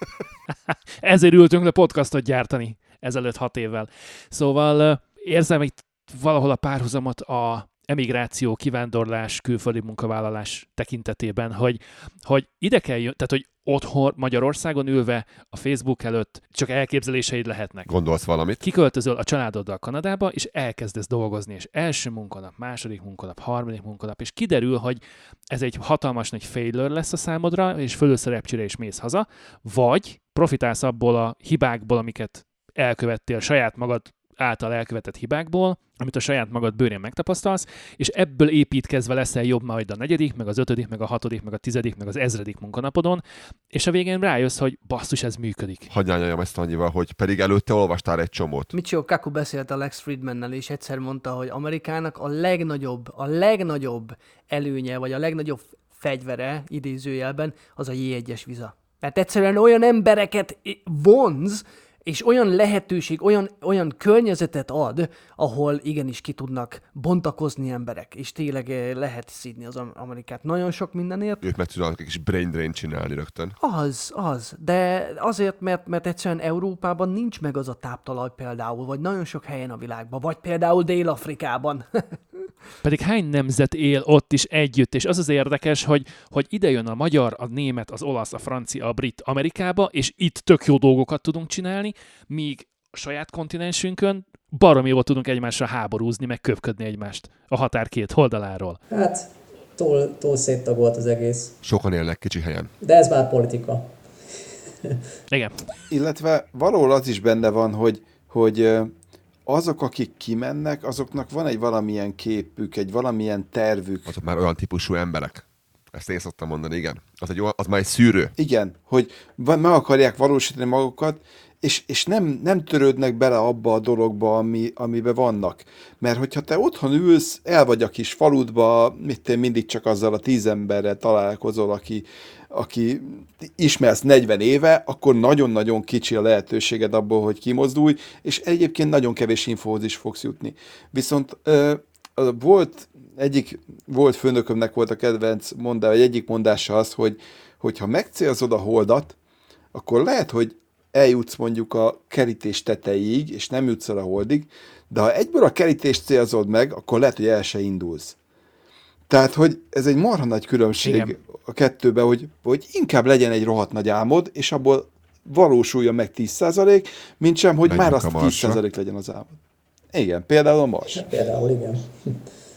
Ezért ültünk le podcastot gyártani ezelőtt hat évvel. Szóval érzem itt valahol a párhuzamot a emigráció, kivándorlás, külföldi munkavállalás tekintetében, hogy, hogy ide kell jön, tehát hogy otthon Magyarországon ülve a Facebook előtt csak elképzeléseid lehetnek. Gondolsz valamit? Kiköltözöl a családoddal Kanadába, és elkezdesz dolgozni, és első munkanap, második munkanap, harmadik munkanap, és kiderül, hogy ez egy hatalmas nagy failure lesz a számodra, és fölülsz a repcsire, és mész haza, vagy profitálsz abból a hibákból, amiket elkövettél saját magad által elkövetett hibákból, amit a saját magad bőrén megtapasztalsz, és ebből építkezve leszel jobb majd a negyedik, meg az ötödik, meg a hatodik, meg a tizedik, meg az ezredik munkanapodon, és a végén rájössz, hogy basszus, ez működik. Hagyj nyáljam ezt annyival, hogy pedig előtte olvastál egy csomót. Michio Kaku beszélt a Lex Friedmannel, és egyszer mondta, hogy Amerikának a legnagyobb, a legnagyobb előnye, vagy a legnagyobb fegyvere, idézőjelben, az a J1-es viza. Tehát egyszerűen olyan embereket vonz, és olyan lehetőség, olyan, olyan környezetet ad, ahol igenis ki tudnak bontakozni emberek, és tényleg eh, lehet szídni az Am- Amerikát nagyon sok mindenért. Ők meg tudnak egy kis brain drain csinálni rögtön. Az, az. De azért, mert, mert egyszerűen Európában nincs meg az a táptalaj például, vagy nagyon sok helyen a világban, vagy például Dél-Afrikában. Pedig hány nemzet él ott is együtt, és az az érdekes, hogy, hogy ide jön a magyar, a német, az olasz, a francia, a brit Amerikába, és itt tök jó dolgokat tudunk csinálni, míg a saját kontinensünkön baromi jól tudunk egymással háborúzni, meg köpködni egymást a határ két oldaláról. Hát, túl, túl széttagolt az egész. Sokan élnek kicsi helyen. De ez már politika. Igen. Illetve valahol az is benne van, hogy, hogy azok, akik kimennek, azoknak van egy valamilyen képük, egy valamilyen tervük. Azok már olyan típusú emberek. Ezt én szoktam mondani, igen. Az, egy, olyan- az már egy szűrő. Igen, hogy meg akarják valósítani magukat, és, és nem, nem törődnek bele abba a dologba, ami, amiben vannak. Mert hogyha te otthon ülsz, el vagy a kis faludba, mit te mindig csak azzal a tíz emberrel találkozol, aki, aki ismersz 40 éve, akkor nagyon-nagyon kicsi a lehetőséged abból, hogy kimozdulj, és egyébként nagyon kevés infóhoz is fogsz jutni. Viszont ö, volt egyik volt főnökömnek volt a kedvenc mondás, vagy egyik mondása az, hogy, hogy ha megcélzod a holdat, akkor lehet, hogy eljutsz mondjuk a kerítés tetejéig, és nem jutsz el a holdig, de ha egyből a kerítést célzod meg, akkor lehet, hogy el se indulsz. Tehát, hogy ez egy marha nagy különbség Igen. A kettőben, hogy, hogy inkább legyen egy rohadt nagy álmod, és abból valósuljon meg 10%, mint sem, hogy Menjünk már a azt Marsra. 10% legyen az álmod. Igen, például a Mars. Például igen.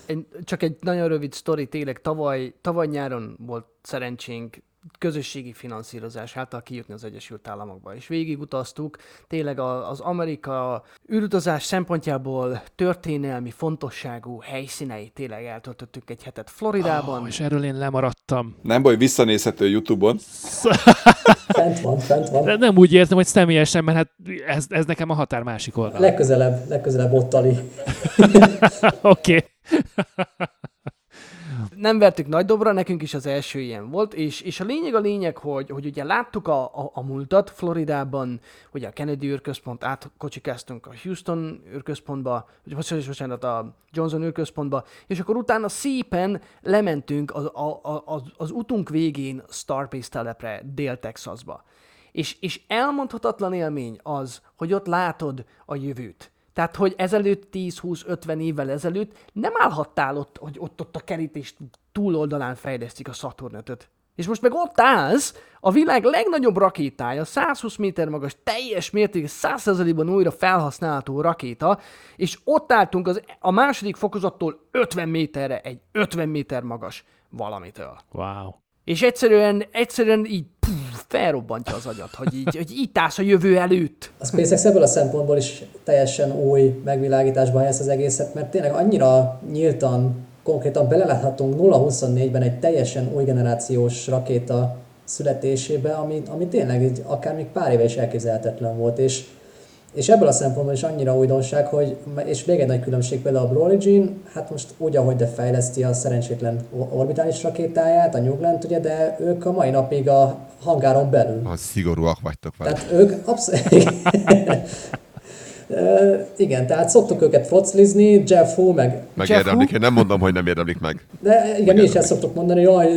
Én, csak egy nagyon rövid sztori, tényleg tavaly, tavaly nyáron volt szerencsénk közösségi finanszírozás által kijutni az Egyesült Államokba, és végigutaztuk, tényleg az Amerika űrutazás szempontjából történelmi fontosságú helyszíneit tényleg eltöltöttük egy hetet Floridában. Oh, és erről én lemaradtam. Nem baj, visszanézhető YouTube-on. Fent van, fent van. De nem úgy értem, hogy személyesen, mert hát ez, ez nekem a határ másik oldal. Legközelebb, legközelebb ottali. Oké. Nem vertük nagy dobra, nekünk is az első ilyen volt, és, és a lényeg a lényeg, hogy, hogy ugye láttuk a, a, a múltat Floridában, ugye a Kennedy űrközpont, átkocsikáztunk a Houston űrközpontba, vagy bocsánat, a Johnson űrközpontba, és akkor utána szépen lementünk az, a, a, az, az utunk végén Starbase telepre, Dél-Texasba. És, és elmondhatatlan élmény az, hogy ott látod a jövőt. Tehát, hogy ezelőtt 10-20-50 évvel ezelőtt nem állhattál ott, hogy ott, ott a kerítés túloldalán fejlesztik a Saturn 5 És most meg ott állsz, a világ legnagyobb rakétája, 120 méter magas, teljes mértékű, 100%-ban újra felhasználható rakéta, és ott álltunk az, a második fokozattól 50 méterre egy 50 méter magas valamitől. Wow. És egyszerűen, egyszerűen így pff, felrobbantja az agyat, hogy így, hogy így állsz a jövő előtt. A SpaceX ebből a szempontból is teljesen új megvilágításba helyez az egészet, mert tényleg annyira nyíltan, konkrétan beleláthatunk 0-24-ben egy teljesen új generációs rakéta születésébe, ami, ami tényleg így akár még pár éve is elképzelhetetlen volt, és és ebből a szempontból is annyira újdonság, hogy, és még egy nagy különbség például a Blue Origin, hát most úgy, ahogy de fejleszti a szerencsétlen orbitális rakétáját, a New Glenn, ugye, de ők a mai napig a hangáron belül. Ha szigorúak vagytok vele. Tehát ők abszolút... Igen, tehát szoktuk őket foclizni, Jeff Hu, meg... Megérdemlik, én nem mondom, hogy nem érdemlik meg. De igen, mi is ezt szoktuk mondani, jaj,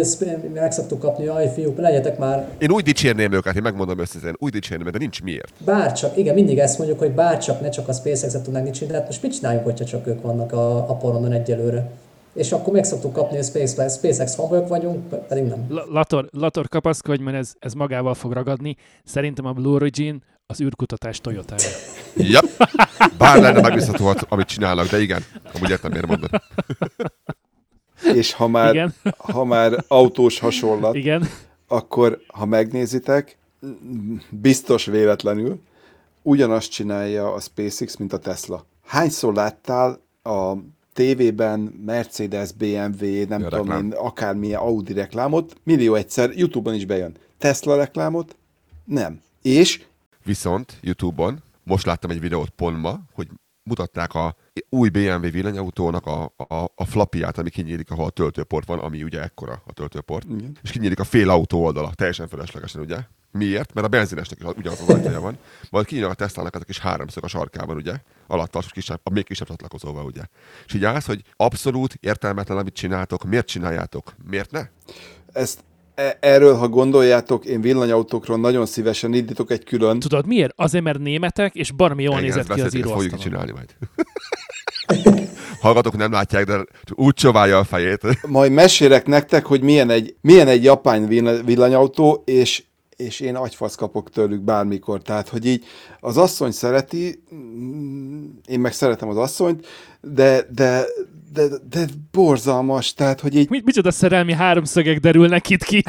meg szoktuk kapni, jaj, fiúk, legyetek már. Én úgy dicsérném őket, én megmondom összesen, úgy dicsérném, de nincs miért. Bárcsak, igen, mindig ezt mondjuk, hogy bárcsak, ne csak a SpaceX-et tudnánk dicsérni, de hát most mit csináljunk, hogyha csak ők vannak a, a poronon egyelőre? és akkor meg szoktuk kapni, hogy SpaceX, SpaceX fanboyok vagyunk, pedig nem. Lator, Lator kapaszkodj, mert ez, ez magával fog ragadni. Szerintem a Blue Origin az űrkutatás toyota -ja. ja. Bár lenne megbízható, amit csinálnak, de igen, amúgy értem, miért mondod. És ha már, igen. ha már autós hasonlat, igen. akkor ha megnézitek, biztos véletlenül ugyanazt csinálja a SpaceX, mint a Tesla. Hányszor láttál a tévében Mercedes, BMW, nem ja, tudom reklám. én, akármilyen Audi reklámot, millió egyszer, Youtube-on is bejön. Tesla reklámot? Nem. És Viszont YouTube-on most láttam egy videót pont ma, hogy mutatták a új BMW villanyautónak a, a, a flapját, ami kinyílik, ahol a töltőport van, ami ugye ekkora a töltőport, Igen. és kinyílik a fél autó oldala, teljesen feleslegesen, ugye? Miért? Mert a benzinesnek is ugyanaz az ajtaja van. Majd kinyílik a Tesla-nak a kis háromszög a sarkában, ugye? Alatt a, kisebb, a még kisebb csatlakozóval, ugye? És így állsz, hogy abszolút értelmetlen, amit csináltok, miért csináljátok? Miért ne? Ezt erről, ha gondoljátok, én villanyautókról nagyon szívesen indítok egy külön. Tudod miért? Azért, mert németek, és baromi jól nézett ki az író. fogjuk csinálni majd. Hallgatók nem látják, de úgy csoválja a fejét. Majd mesélek nektek, hogy milyen egy, milyen egy japán villanyautó, és és én agyfasz kapok tőlük bármikor. Tehát, hogy így az asszony szereti, mm, én meg szeretem az asszonyt, de, de, de, de borzalmas, tehát, hogy így... Mi, micsoda szerelmi háromszögek derülnek itt ki?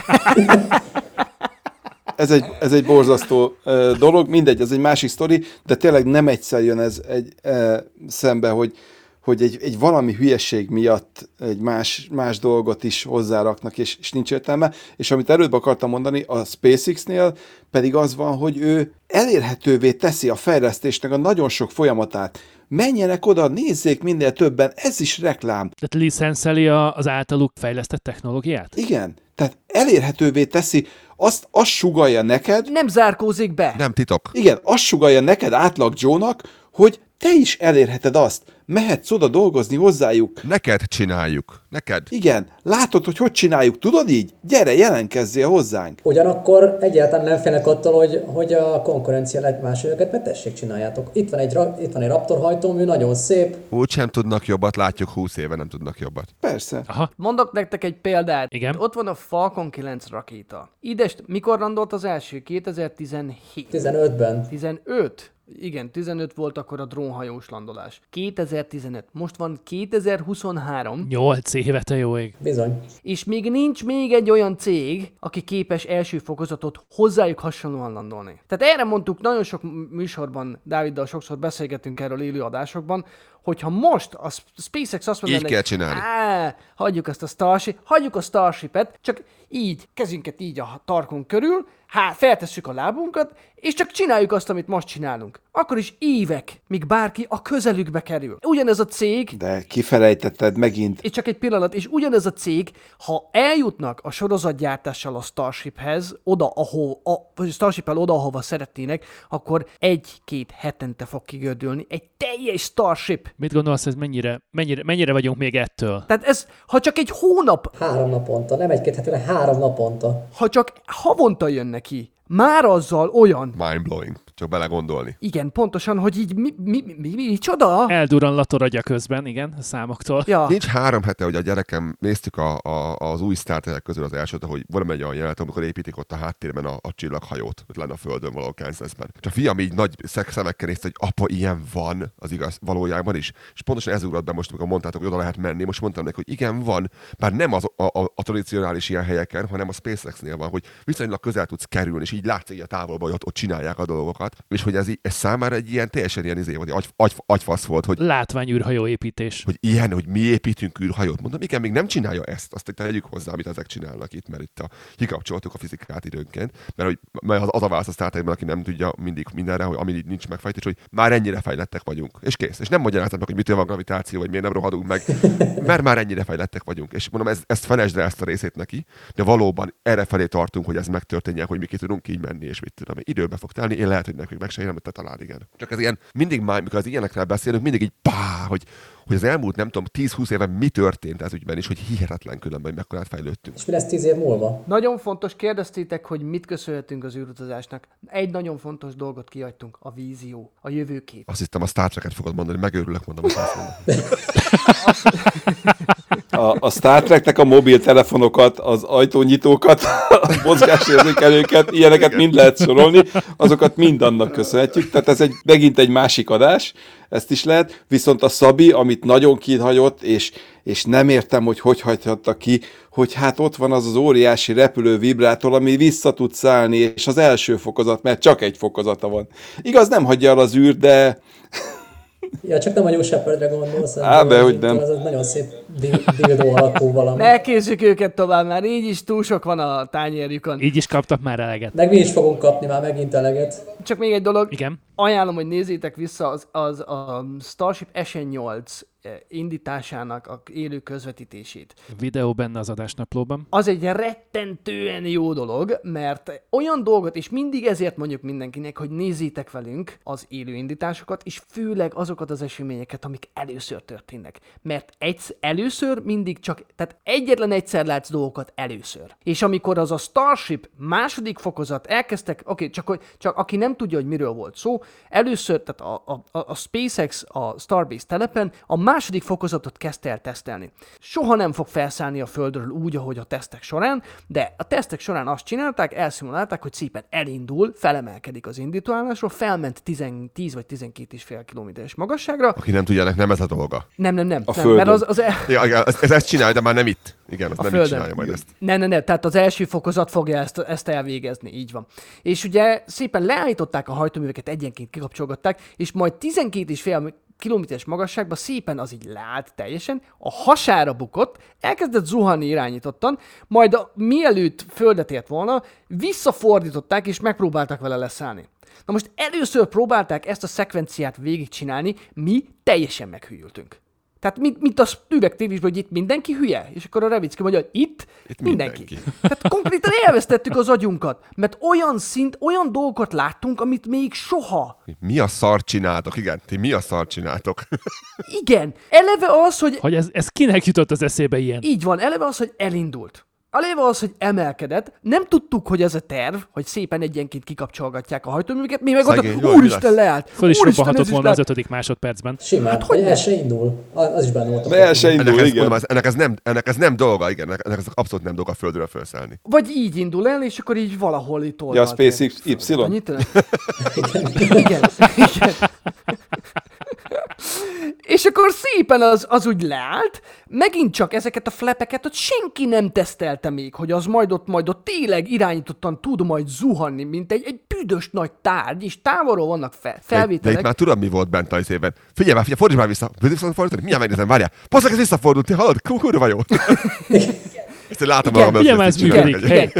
ez egy, ez egy borzasztó uh, dolog, mindegy, ez egy másik sztori, de tényleg nem egyszer jön ez egy uh, szembe, hogy, hogy egy, egy valami hülyeség miatt egy más, más dolgot is hozzáraknak, és, és nincs értelme. És amit előbb akartam mondani, a SpaceX-nél pedig az van, hogy ő elérhetővé teszi a fejlesztésnek a nagyon sok folyamatát. Menjenek oda, nézzék minél többen, ez is reklám. Tehát licenszeli az általuk fejlesztett technológiát? Igen. Tehát elérhetővé teszi, azt, azt sugalja neked. Nem zárkózik be. Nem titok. Igen, azt sugalja neked átlag Joe-nak, hogy te is elérheted azt. Mehetsz oda dolgozni hozzájuk. Neked csináljuk. Neked. Igen. Látod, hogy hogy csináljuk. Tudod így? Gyere, jelentkezzél hozzánk. Ugyanakkor egyáltalán nem félnek attól, hogy, hogy a konkurencia más őket, mert tessék, csináljátok. Itt van egy, itt van egy Raptor hajtómű, nagyon szép. Úgy sem tudnak jobbat, látjuk 20 éve nem tudnak jobbat. Persze. Aha. Mondok nektek egy példát. Igen. Ott van a Falcon 9 rakéta. Idest, mikor landolt az első? 2017. 15-ben. 15? Igen, 15 volt akkor a drónhajós landolás. 2015. Most van 2023. 8 éve, te jó ég. Bizony. És még nincs még egy olyan cég, aki képes első fokozatot hozzájuk hasonlóan landolni. Tehát erre mondtuk nagyon sok műsorban, Dáviddal sokszor beszélgetünk erről élő adásokban, hogyha most a SpaceX azt mondaná, így kell csinálni. Á, hagyjuk ezt a Starship, hagyjuk a Starship-et, csak így, kezünket így a tarkon körül, hát feltesszük a lábunkat, és csak csináljuk azt, amit most csinálunk. Akkor is évek, míg bárki a közelükbe kerül. Ugyanez a cég, De kifelejtetted megint. és csak egy pillanat, és ugyanez a cég, ha eljutnak a sorozatgyártással a Starshiphez, oda, ahol, a, vagy Starship-el oda, ahova szeretnének, akkor egy-két hetente fog kigördülni egy teljes Starship. Mit gondolsz, ez mennyire, mennyire, mennyire vagyunk még ettől? Tehát ez, ha csak egy hónap, Három naponta, nem egy-két hete, hanem három naponta. ha csak havonta jön neki, már azzal olyan, Mindblowing. Csak belegondolni. igen, pontosan, hogy így mi, mi, mi, mi, mi csoda? Eldurran latoradja közben, igen, a számoktól. Ja, Nincs három hete, hogy a gyerekem néztük a, a, az új Star Trek közül az elsőt, hogy van egy olyan jelenet, amikor építik ott a háttérben a, a csillaghajót, ott lenne a földön valahol Kansasben. És a fiam így nagy szemekkel nézte, hogy apa, ilyen van az igaz valójában is. És pontosan ez ugrott be most, amikor mondtátok, hogy oda lehet menni. Most mondtam neki, hogy igen, van, bár nem az, a, a, a tradicionális ilyen helyeken, hanem a SpaceX-nél van, hogy viszonylag közel tudsz kerülni, és így látsz így a távolban, hogy ott, ott csinálják a dolgokat. És hogy ez, ez számára egy ilyen teljesen ilyen izé, vagy agy, agy, agyfasz volt, hogy Látványűrhajó építés. hogy ilyen, hogy mi építünk űrhajót. Mondom, igen, még nem csinálja ezt, azt tegyük hozzá, amit ezek csinálnak itt, mert itt a, kikapcsoltuk a fizikát időnként, mert, hogy, mert az, az a válasz a Star aki nem tudja mindig mindenre, hogy ami nincs megfejtés, hogy már ennyire fejlettek vagyunk, és kész. És nem magyarázom meg, hogy mitől van gravitáció, vagy miért nem rohadunk meg, mert már ennyire fejlettek vagyunk. És mondom, ez, ezt felejtsd el ezt a részét neki, de valóban erre felé tartunk, hogy ez megtörténjen, hogy mi ki tudunk így menni, és mit tudom. Időbe fog telni, én lehet, hogy nekünk meg se érem, te talán igen. Csak ez ilyen, mindig már, mikor az ilyenekről beszélünk, mindig így pá, hogy, hogy az elmúlt, nem tudom, 10-20 éven mi történt ez ügyben, és hogy hihetetlen különben, hogy mekkorát fejlődtünk. És mi lesz tíz év múlva? Nagyon fontos, kérdeztétek, hogy mit köszönhetünk az űrutazásnak. Egy nagyon fontos dolgot kiadtunk, a vízió, a jövőkép. Azt hittem a Star Trek-et fogod mondani, megőrülök, mondom, hogy azt mondom. A, a Star Treknek a mobiltelefonokat, az ajtónyitókat, a mozgásérzékelőket, ilyeneket mind lehet sorolni, azokat mind annak köszönhetjük, tehát ez egy, megint egy másik adás, ezt is lehet, viszont a Szabi, amit nagyon kihagyott, és, és nem értem, hogy hogy hagyhatta ki, hogy hát ott van az az óriási repülő vibrátor, ami vissza tud szállni, és az első fokozat, mert csak egy fokozata van. Igaz, nem hagyja el az űrt, de Ja, csak nem a New Shepardre gondolsz. Á, de hogy nem. Az nagyon szép di- dildó alakú valami. Ne őket tovább, már így is túl sok van a tányérjukon. Így is kaptak már eleget. Meg mi is fogunk kapni már megint eleget. Csak még egy dolog, Igen. ajánlom, hogy nézzétek vissza az, az a Starship SN8 eh, indításának a élő közvetítését. Videó benne az adásnaplóban. Az egy rettentően jó dolog, mert olyan dolgot, és mindig ezért mondjuk mindenkinek, hogy nézzétek velünk az élő indításokat, és főleg azokat az eseményeket, amik először történnek. Mert egy, először mindig csak, tehát egyetlen egyszer látsz dolgokat először. És amikor az a Starship második fokozat elkezdtek, oké, okay, csak, hogy, csak aki nem tudja, hogy miről volt szó, először, tehát a, a, a SpaceX a Starbase telepen a második fokozatot kezdte el tesztelni. Soha nem fog felszállni a Földről úgy, ahogy a tesztek során, de a tesztek során azt csinálták, elszimulálták, hogy szépen elindul, felemelkedik az indítóállásról, felment 10, 10 vagy 12 és fél kilométeres magasságra. Aki nem tudja, nem ez a dolga. Nem, nem, nem. A nem Földön. mert az, az el... Ja, igen, ez, ez ezt csinálja, de már nem itt. Igen, az A nem Földön. itt csinálja majd ezt. Ne, ne, ne, tehát az első fokozat fogja ezt, ezt elvégezni, így van. És ugye szépen leállították a hajtóműveket, egyenként kikapcsolgatták, és majd 12 és fél kilométeres magasságban szépen az így leállt teljesen, a hasára bukott, elkezdett zuhanni irányítottan, majd a, mielőtt földet ért volna, visszafordították és megpróbáltak vele leszállni. Na most először próbálták ezt a szekvenciát végigcsinálni, mi teljesen meghűltünk. Tehát mint, mint a Spübek tévésben, hogy itt mindenki hülye, és akkor a Revicki mondja, hogy itt, Itt mindenki. mindenki. Tehát konkrétan elvesztettük az agyunkat, mert olyan szint, olyan dolgokat láttunk, amit még soha. Mi a szart csináltok? Igen, ti mi a szart csináltok? Igen, eleve az, hogy Hogy ez, ez kinek jutott az eszébe ilyen? így van, eleve az, hogy elindult. Eleve az, hogy emelkedett, nem tudtuk, hogy ez a terv, hogy szépen egyenként kikapcsolgatják a hajtóműveket, mi meg Szegény, ott, úristen leállt. Föl is robbanhatott volna az ötödik másodpercben. Simán, hát, hogy el se indul. Az is benne volt a de el se indul, Ennek ez, igen. mondom, ez, ennek, ez nem, ennek ez nem dolga, igen, ennek, ennek ez abszolút nem dolga a földről felszállni. Vagy így indul el, és akkor így valahol itt Ja, a oldalt Space ér. Y? Annyit? igen, igen. És akkor szépen az, az úgy leállt, megint csak ezeket a flepeket ott senki nem tesztelte még, hogy az majd ott, majd ott tényleg irányítottan tud majd zuhanni, mint egy, egy büdös nagy tárgy, és távolról vannak fel, De, de felvételek. itt már tudom, mi volt bent a izében. Figyelj már, figyelj, fordíts már vissza. Vissza fordítani? Mindjárt megnézem, várjál. Passzak, ez visszafordult, ti hallod? Ku- Kurva jó. Ezt látom Igen, magam előtt, ez működik.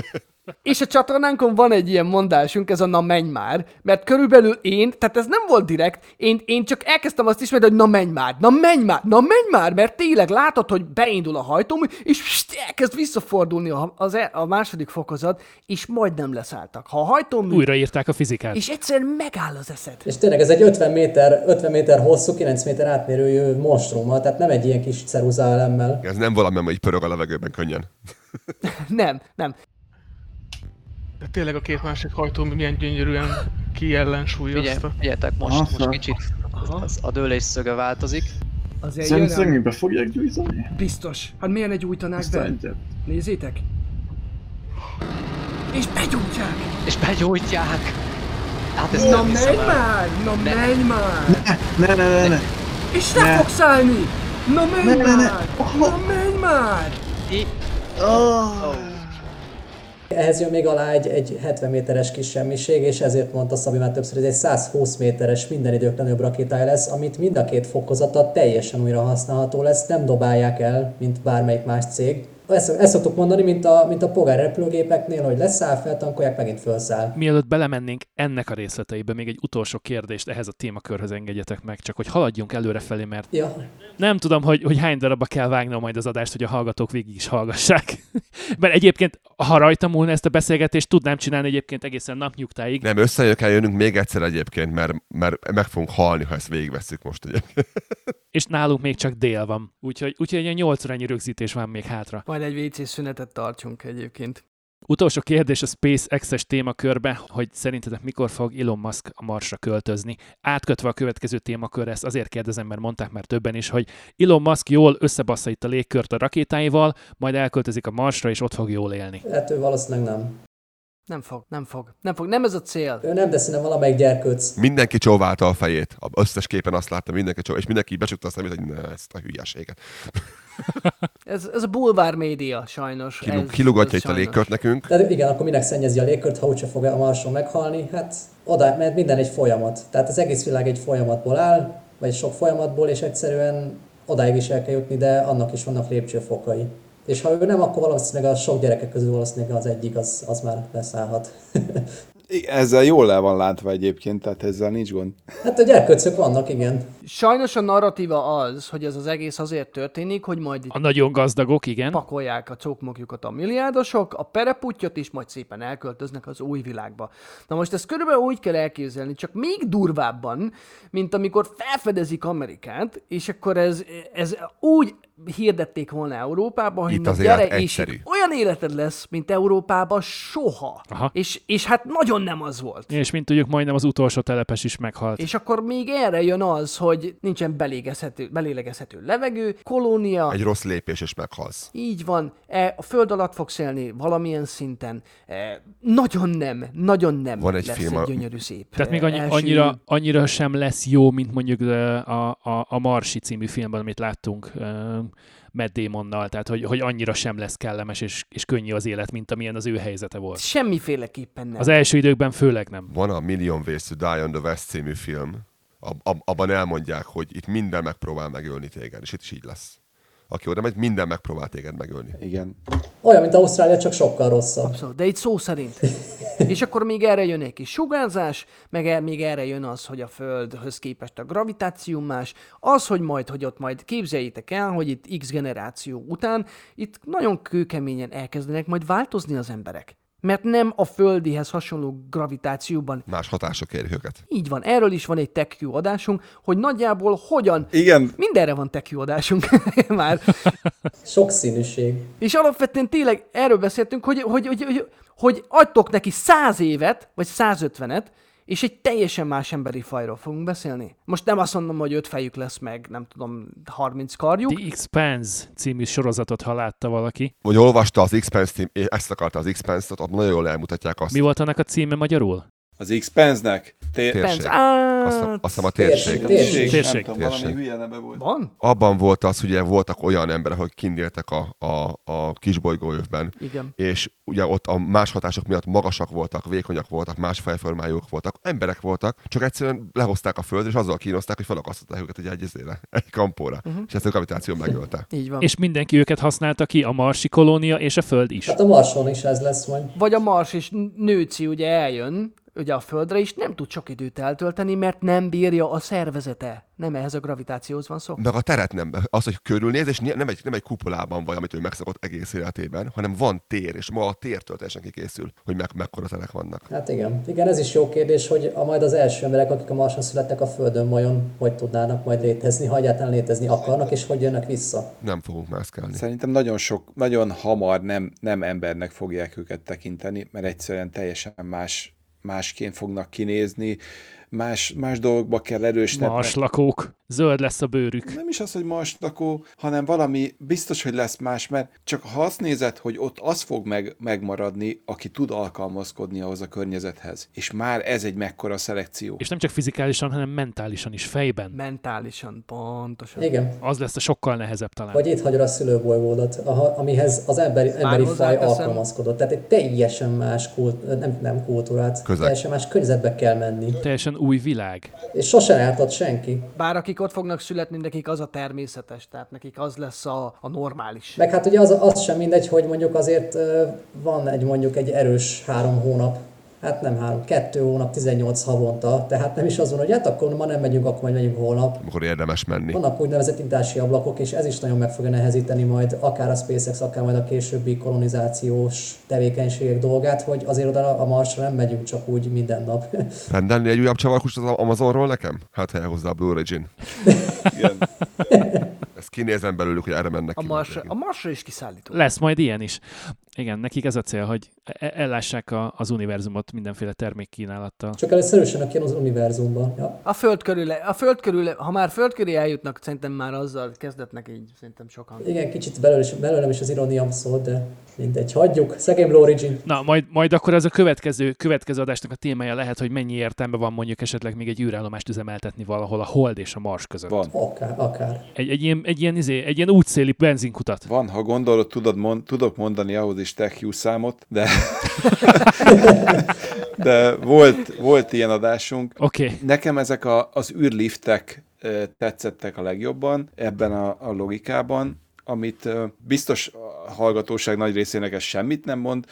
És a csatornánkon van egy ilyen mondásunk, ez a na menj már, mert körülbelül én, tehát ez nem volt direkt, én, én csak elkezdtem azt ismerni, hogy na menj már, na menj már, na menj már, mert tényleg látod, hogy beindul a hajtómű, és pst, elkezd visszafordulni a, az, e- a második fokozat, és majdnem leszálltak. Ha a hajtómű... Újraírták a fizikát. És egyszerűen megáll az eszed. És tényleg ez egy 50 méter, 50 méter hosszú, 9 méter átmérőjű monstrummal, tehát nem egy ilyen kis ceruza elemmel. Ez nem valami, ami így pörög a levegőben könnyen. Nem, nem. Tényleg a két másik hajtó milyen gyönyörűen kiellensúlyozta. Figyeljetek, most, Aha. most kicsit az, a dőlés szöge változik. Azért Szem- jön Szemébe fogják gyújtani? Biztos. Hát miért ne gyújtanák Azt be? egyet. Nézzétek. És begyújtják. És begyújtják! Hát ez Na nem menj már! Na Ne. menj már! Ne, ne, ne, ne. És ne, Ne. fogsz állni! Na menj Ne, ne, ne. már! Na menj már! I- Ehhez jön még alá egy, egy 70 méteres kis semmiség, és ezért mondta Szabi már többször, hogy ez egy 120 méteres minden idők legnagyobb rakétája lesz, amit mind a két fokozata teljesen újra használható lesz, nem dobálják el, mint bármelyik más cég. Ezt, ezt szoktuk mondani, mint a, mint a pogár repülőgépeknél, hogy leszáll, feltankolják, megint felszáll. Mielőtt belemennénk ennek a részleteibe, még egy utolsó kérdést ehhez a témakörhöz engedjetek meg, csak hogy haladjunk előrefelé, mert Ja, nem tudom, hogy, hogy hány darabba kell vágnom majd az adást, hogy a hallgatók végig is hallgassák. mert egyébként, ha rajta múlna ezt a beszélgetést, tudnám csinálni egyébként egészen napnyugtáig. Nem, összejön kell jönnünk még egyszer egyébként, mert, mert meg fogunk halni, ha ezt végigveszünk most egyébként. És nálunk még csak dél van. Úgyhogy, úgyhogy egy 8 órányi rögzítés van még hátra. Majd egy WC szünetet tartsunk egyébként. Utolsó kérdés a SpaceX-es témakörbe, hogy szerintetek mikor fog Elon Musk a Marsra költözni? Átkötve a következő témakörre, ezt azért kérdezem, mert mondták már többen is, hogy Elon Musk jól összebassza itt a légkört a rakétáival, majd elköltözik a Marsra, és ott fog jól élni. hát ő valószínűleg nem. Nem fog, nem fog, nem fog, nem ez a cél. Ő nem, de szerintem valamelyik gyerkőc. Mindenki csóválta a fejét. A összes képen azt látta, mindenki csóválta, és mindenki becsukta a szemét, hogy ne, ezt a hülyeséget. Ez, ez a bulvár média, sajnos. Kilug, ez, kilugatja ez itt a sajnos. légkört nekünk. De igen, akkor minek szennyezi a légkört, ha úgyse fog a Marson meghalni? Hát oda, mert minden egy folyamat. Tehát az egész világ egy folyamatból áll, vagy sok folyamatból, és egyszerűen odáig is el kell jutni, de annak is vannak lépcsőfokai. És ha ő nem, akkor valószínűleg a sok gyerekek közül valószínűleg az egyik, az, az már leszállhat. Ezzel jól le van látva egyébként, tehát ezzel nincs gond. hát a gyerkőcök vannak, igen. Sajnos a narratíva az, hogy ez az egész azért történik, hogy majd A nagyon gazdagok, igen. pakolják a cokmokjukat a milliárdosok, a pereputyot is majd szépen elköltöznek az új világba. Na most ezt körülbelül úgy kell elképzelni, csak még durvábban, mint amikor felfedezik Amerikát, és akkor ez, ez úgy hirdették volna Európába, hogy Itt az élet gyere, és egyszerű. itt olyan életed lesz, mint Európában soha. Aha. És, és hát nagyon nem az volt. És mint tudjuk, majdnem az utolsó telepes is meghalt. És akkor még erre jön az, hogy nincsen belégezhető, belélegezhető levegő, kolónia, Egy rossz lépés, és meghalsz. így van, e, a föld alatt fogsz élni valamilyen szinten. E, nagyon nem, nagyon nem Van egy lesz film, egy gyönyörű szép. Tehát még e, annyi, első- annyira, annyira sem lesz jó, mint mondjuk a, a, a Marsi című filmben, amit láttunk uh, Matt Damonnal, tehát hogy, hogy annyira sem lesz kellemes és, és könnyű az élet, mint amilyen az ő helyzete volt. Semmiféleképpen nem. Az első időkben főleg nem. Van a Million Ways to Die on the West című film. Ab, ab, abban elmondják, hogy itt minden megpróbál megölni téged, és itt is így lesz. Aki oda megy, minden megpróbál téged megölni. Igen. Olyan, mint Ausztrália, csak sokkal rosszabb. Abszolút, de itt szó szerint. És akkor még erre jön egy kis sugárzás, meg el, még erre jön az, hogy a Földhöz képest a gravitáció más, az, hogy majd, hogy ott majd képzeljétek el, hogy itt X generáció után itt nagyon kőkeményen elkezdenek majd változni az emberek. Mert nem a földihez hasonló gravitációban. Más hatások érik őket. Így van, erről is van egy TechQ adásunk, hogy nagyjából hogyan... Igen. Mindenre van TechQ adásunk már. Sokszínűség. És alapvetően tényleg erről beszéltünk, hogy, hogy, hogy, hogy, hogy adtok neki 100 évet, vagy 150-et, és egy teljesen más emberi fajról fogunk beszélni. Most nem azt mondom, hogy öt fejük lesz meg, nem tudom, 30 karjuk. The Expanse című sorozatot, ha látta valaki. Vagy olvasta az Expense team, és ezt akarta az Expense-t, ott nagyon jól elmutatják azt. Mi volt annak a címe magyarul? Az X-Penznek? Té- Térség. Azt hiszem- a térség. Térség. Nem Térség. tudom, valami Térség. hülye neve volt. Van? Abban volt az, hogy voltak olyan emberek, akik kindéltek a, a, a kisbolygóövben, Igen. és ugye ott a más hatások miatt magasak voltak, vékonyak voltak, más fejformájuk voltak, emberek voltak, csak egyszerűen lehozták a földre, és azzal kínozták, hogy felakasztották őket egy egyezére, egy kampóra. Uh-huh. És ezt a gravitáció megölte. Így van. És mindenki őket használta ki, a marsi kolónia és a föld is. Hát a Marson is ez lesz majd. Vagy a Mars és Nőci ugye eljön, ugye a Földre, és nem tud sok időt eltölteni, mert nem bírja a szervezete. Nem ehhez a gravitációhoz van szó. Meg a teret nem, az, hogy körülnéz, és nem egy, nem egy kupolában vagy, amit ő megszokott egész életében, hanem van tér, és ma a tértől teljesen kikészül, hogy meg, mekkora terek vannak. Hát igen. Igen, ez is jó kérdés, hogy a majd az első emberek, akik a Marson születtek a Földön, vajon hogy tudnának majd létezni, ha egyáltalán létezni akarnak, és hogy jönnek vissza. Nem fogunk mászkálni. Szerintem nagyon sok, nagyon hamar nem, nem embernek fogják őket tekinteni, mert egyszerűen teljesen más, másként fognak kinézni, más, más dolgokba kell erősnek. Marslakók. Zöld lesz a bőrük. Nem is az, hogy marslakó, hanem valami biztos, hogy lesz más, mert csak ha azt nézed, hogy ott az fog meg, megmaradni, aki tud alkalmazkodni ahhoz a környezethez. És már ez egy mekkora szelekció. És nem csak fizikálisan, hanem mentálisan is, fejben. Mentálisan, pontosan. Igen. Az lesz a sokkal nehezebb talán. Vagy itt hagyod a szülőbolygódat, amihez az emberi, emberi faj alkalmazkodott. Tehát egy teljesen más kult, nem, nem kultúrát, Közeg. teljesen más környezetbe kell menni. Teljesen új világ. És sose ártott senki. Bár akik ott fognak születni, nekik az a természetes, tehát nekik az lesz a, a normális. Meg hát ugye az, az sem mindegy, hogy mondjuk azért van egy mondjuk egy erős három hónap, hát nem három, kettő hónap, 18 havonta, tehát nem is az van, hogy hát akkor ma nem megyünk, akkor majd megyünk holnap. Amikor érdemes menni. Vannak úgynevezett intási ablakok, és ez is nagyon meg fogja nehezíteni majd akár a SpaceX, akár majd a későbbi kolonizációs tevékenységek dolgát, hogy azért oda a Marsra nem megyünk csak úgy minden nap. Rendelni egy újabb csavarkust az Amazonról nekem? Hát helye hozzá a Blue Origin. Igen. Ezt kinézem belőlük, hogy erre mennek A ki. Marsra, a Marsra is kiszállító. Lesz majd ilyen is. Igen, nekik ez a cél, hogy e- ellássák a, az univerzumot mindenféle termékkínálattal. Csak először erősenek jön az univerzumban. Ja. A föld körül, a föld körül, ha már föld körül eljutnak, szerintem már azzal kezdetnek így, szerintem sokan. Igen, kicsit belőle is, belőlem is az irónia szól, de mindegy, hagyjuk. Szegény Origin. Na, majd, majd akkor ez a következő, következő adásnak a témája lehet, hogy mennyi értelme van mondjuk esetleg még egy űrállomást üzemeltetni valahol a Hold és a Mars között. Van. Akár, akár. Egy, egy, ilyen, egy, ilyen, izé, egy ilyen útszéli benzinkutat. Van, ha gondolod, tudod, mond, tudok mondani ahhoz is TechU számot, de, de volt, volt ilyen adásunk. Okay. Nekem ezek a, az űrliftek tetszettek a legjobban ebben a, a logikában, amit biztos a hallgatóság nagy részének ez semmit nem mond.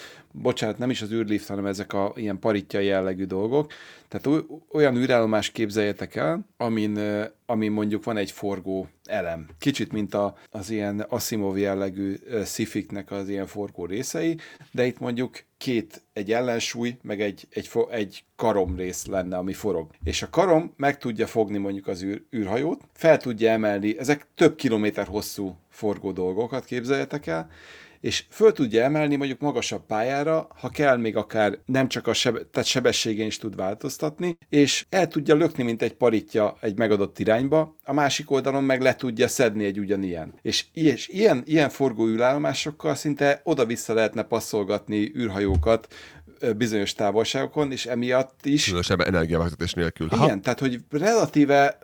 Bocsánat, nem is az űrlift, hanem ezek a ilyen paritja jellegű dolgok. Tehát oly- olyan űrállomást képzeljetek el, amin, amin mondjuk van egy forgó elem. Kicsit, mint a, az ilyen Asimov jellegű szifiknek az ilyen forgó részei, de itt mondjuk két, egy ellensúly, meg egy, egy, egy karom rész lenne, ami forog. És a karom meg tudja fogni mondjuk az űr, űrhajót, fel tudja emelni, ezek több kilométer hosszú forgó dolgokat képzeljetek el, és föl tudja emelni mondjuk magasabb pályára, ha kell még akár nem csak a seb- tehát sebességén is tud változtatni, és el tudja lökni, mint egy paritja egy megadott irányba, a másik oldalon meg le tudja szedni egy ugyanilyen. És, és ilyen, ilyen forgó űrállomásokkal szinte oda-vissza lehetne passzolgatni űrhajókat bizonyos távolságokon, és emiatt is Különösebb energiavezetés nélkül. igen, tehát hogy relatíve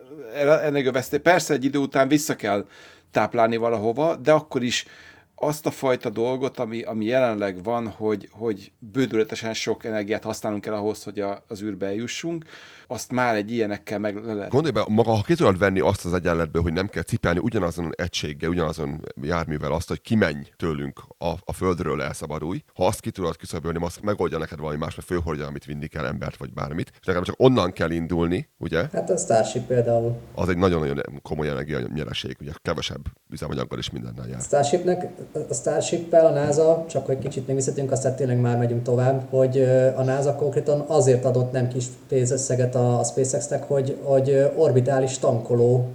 energiaveszté, persze egy idő után vissza kell táplálni valahova, de akkor is azt a fajta dolgot, ami, ami jelenleg van, hogy, hogy bődületesen sok energiát használunk el ahhoz, hogy a, az űrbe eljussunk, azt már egy ilyenekkel meg le lehet. Gondolj be, maga, ha ki tudod venni azt az egyenletből, hogy nem kell cipelni ugyanazon egységgel, ugyanazon járművel azt, hogy kimenj tőlünk a, a földről elszabadulj, ha azt ki tudod küszöbölni, azt megoldja neked valami más, mert fölhordja, amit vinni kell embert vagy bármit, és legalább csak onnan kell indulni, ugye? Hát a Starship például. Az egy nagyon-nagyon komoly energia nyereség, ugye kevesebb üzemanyaggal is mindennel jár. Starshipnek, a Starship-pel a NASA, csak hogy kicsit még visszatérünk, aztán tényleg már megyünk tovább, hogy a NASA konkrétan azért adott nem kis pénzösszeget a, a SpaceX-nek, hogy, hogy orbitális tankoló,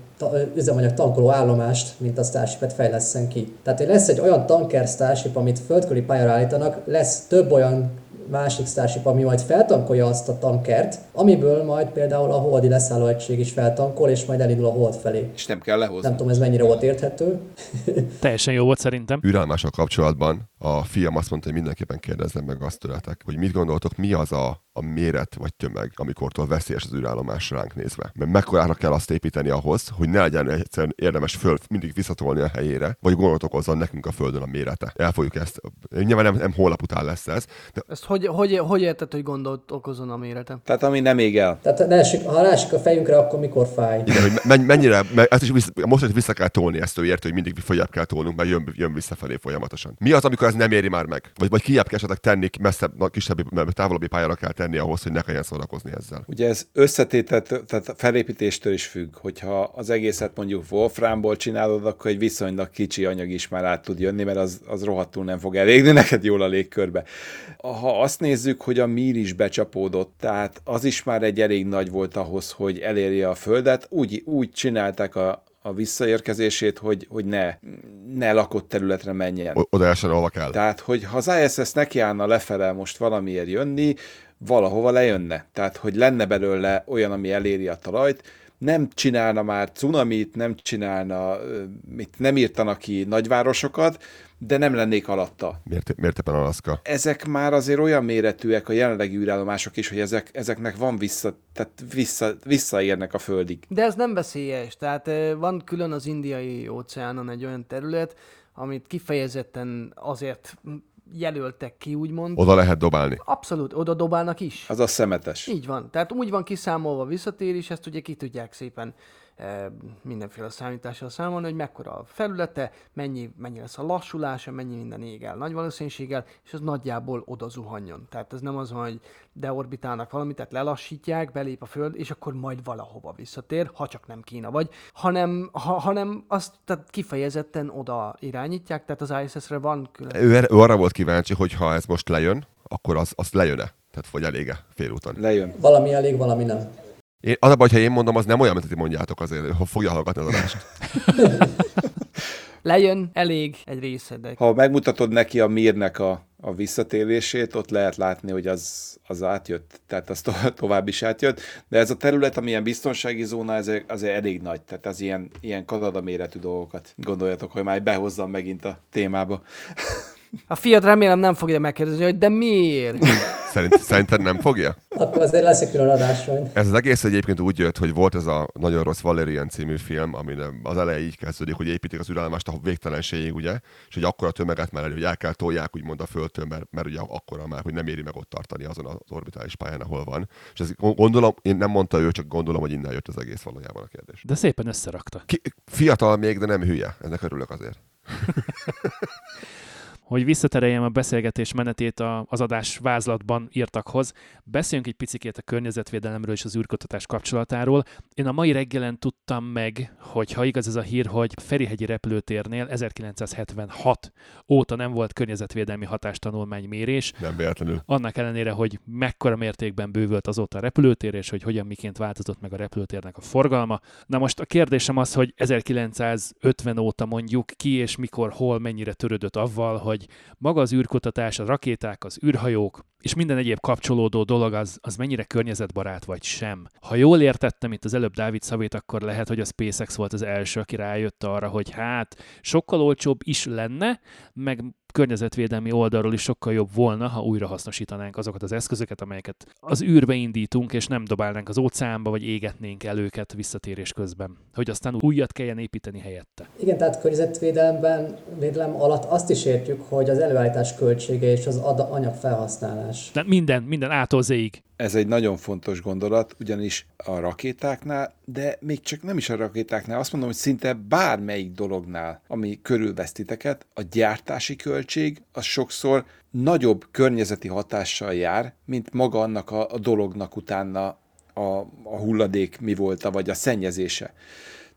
üzemanyag tankoló állomást, mint a Starship-et fejleszten ki. Tehát, hogy lesz egy olyan tanker Starship, amit földkörüli pályára állítanak, lesz több olyan másik Starship, ami majd feltankolja azt a tankert, amiből majd például a holdi leszállóegység is feltankol, és majd elindul a hold felé. És nem kell lehozni. Nem tudom, ez mennyire volt érthető. Teljesen jó volt szerintem. űrállomással kapcsolatban a fiam azt mondta, hogy mindenképpen kérdezzem meg azt tőletek, hogy mit gondoltok, mi az a, a méret vagy tömeg, amikortól veszélyes az űrállomás ránk nézve. Mert mekkorára kell azt építeni ahhoz, hogy ne legyen egyszerűen érdemes föl mindig visszatolni a helyére, vagy gondot okozzon nekünk a Földön a mérete. El fogjuk ezt. Nyilván nem, nem holnap után lesz ez. De... Ezt hogy, hogy, hogy érted, hogy gondolt okozon a mérete? Tehát ami nem ég el. Tehát ne esik, ha rásik a fejünkre, akkor mikor fáj? Igen, hogy men- mennyire, mert ezt is vissza, most hogy vissza kell tolni ezt, ő értő, hogy mindig följebb kell tolnunk, mert jön, jön visszafelé folyamatosan. Mi az, amikor ez nem éri már meg? Vagy, vagy kijebb kell esetleg tenni, messzebb, kisebb, távolabbi pályára kell tenni ahhoz, hogy ne kelljen szórakozni ezzel. Ugye ez összetétet, tehát a felépítéstől is függ, hogyha az egészet mondjuk Wolframból csinálod, akkor egy viszonylag kicsi anyag is már át tud jönni, mert az, az rohadtul nem fog elégni neked jól a légkörbe. Ha azt nézzük, hogy a mír is becsapódott, tehát az is már egy elég nagy volt ahhoz, hogy elérje a Földet, úgy, úgy csinálták a, a visszaérkezését, hogy, hogy ne, ne lakott területre menjen. Oda ahova kell. Tehát, hogy ha az ISS nekiállna lefele most valamiért jönni, valahova lejönne. Tehát, hogy lenne belőle olyan, ami eléri a talajt, nem csinálna már cunamit, nem csinálna, mit nem írtanak ki nagyvárosokat, de nem lennék alatta. Miért, miért éppen Alaszka? Ezek már azért olyan méretűek a jelenlegi űrállomások is, hogy ezek, ezeknek van vissza, tehát vissza, visszaérnek a földig. De ez nem veszélyes, tehát eh, van külön az indiai óceánon egy olyan terület, amit kifejezetten azért jelöltek ki, úgymond. Oda lehet dobálni. Abszolút, oda dobálnak is. Az a szemetes. Így van. Tehát úgy van kiszámolva a visszatérés, ezt ugye ki tudják szépen mindenféle számítással számolni, hogy mekkora a felülete, mennyi, mennyi lesz a lassulása, mennyi minden ég el nagy valószínűséggel, és az nagyjából oda zuhanjon. Tehát ez nem az, hogy deorbitálnak valamit, tehát lelassítják, belép a föld, és akkor majd valahova visszatér, ha csak nem Kína vagy, hanem, ha, hanem azt tehát kifejezetten oda irányítják, tehát az ISS-re van külön. Ő, ő arra volt kíváncsi, hogy ha ez most lejön, akkor az, az lejön-e? Tehát vagy elége félúton. Lejön. Valami elég, valami nem. Én, az a baj, ha én mondom, az nem olyan, mint hogy mondjátok azért, ha fogja hallgatni az adást. Lejön elég egy része, de... Ha megmutatod neki a mírnek a, a visszatérését, ott lehet látni, hogy az, az átjött, tehát az to- tovább is átjött, de ez a terület, amilyen biztonsági zóna, ez azért elég nagy, tehát az ilyen, ilyen Kanada méretű dolgokat gondoljatok, hogy már behozzam megint a témába. A fiat remélem nem fogja megkérdezni, hogy de miért? Szerint, szerinted nem fogja? Akkor azért lesz egy külön adás. Ez az egész egyébként úgy jött, hogy volt ez a nagyon rossz Valerian című film, ami az eleje így kezdődik, hogy építik az ürállomást a végtelenségig, ugye, és hogy akkora tömeget már elő, hogy el kell tolják úgymond a földtől, mert, mert ugye akkora már, hogy nem éri meg ott tartani azon az orbitális pályán, ahol van. És ez gondolom, én nem mondta ő, csak gondolom, hogy innen jött az egész valójában a kérdés. De szépen összerakta. Ki, fiatal még, de nem hülye. Ennek örülök azért. hogy visszatereljem a beszélgetés menetét az adás vázlatban írtakhoz, beszéljünk egy picit a környezetvédelemről és az űrkutatás kapcsolatáról. Én a mai reggelen tudtam meg, hogy ha igaz ez a hír, hogy Ferihegyi repülőtérnél 1976 óta nem volt környezetvédelmi hatástanulmány mérés. Nem véletlenül. Annak ellenére, hogy mekkora mértékben bővült azóta a repülőtér, és hogy hogyan miként változott meg a repülőtérnek a forgalma. Na most a kérdésem az, hogy 1950 óta mondjuk ki és mikor, hol, mennyire törődött avval, hogy hogy maga az űrkutatás, a rakéták, az űrhajók, és minden egyéb kapcsolódó dolog az, az mennyire környezetbarát vagy sem. Ha jól értettem itt az előbb Dávid szavét, akkor lehet, hogy a SpaceX volt az első, aki rájött arra, hogy hát sokkal olcsóbb is lenne, meg környezetvédelmi oldalról is sokkal jobb volna, ha újra hasznosítanánk azokat az eszközöket, amelyeket az űrbe indítunk, és nem dobálnánk az óceánba, vagy égetnénk el őket visszatérés közben. Hogy aztán újat kelljen építeni helyette. Igen, tehát környezetvédelemben védelem alatt azt is értjük, hogy az előállítás költsége és az anyag felhasználás. De minden, minden ától zéig. Ez egy nagyon fontos gondolat, ugyanis a rakétáknál, de még csak nem is a rakétáknál, azt mondom, hogy szinte bármelyik dolognál, ami körülvesz titeket, a gyártási költség az sokszor nagyobb környezeti hatással jár, mint maga annak a, a dolognak utána a, a hulladék mi volt, vagy a szennyezése.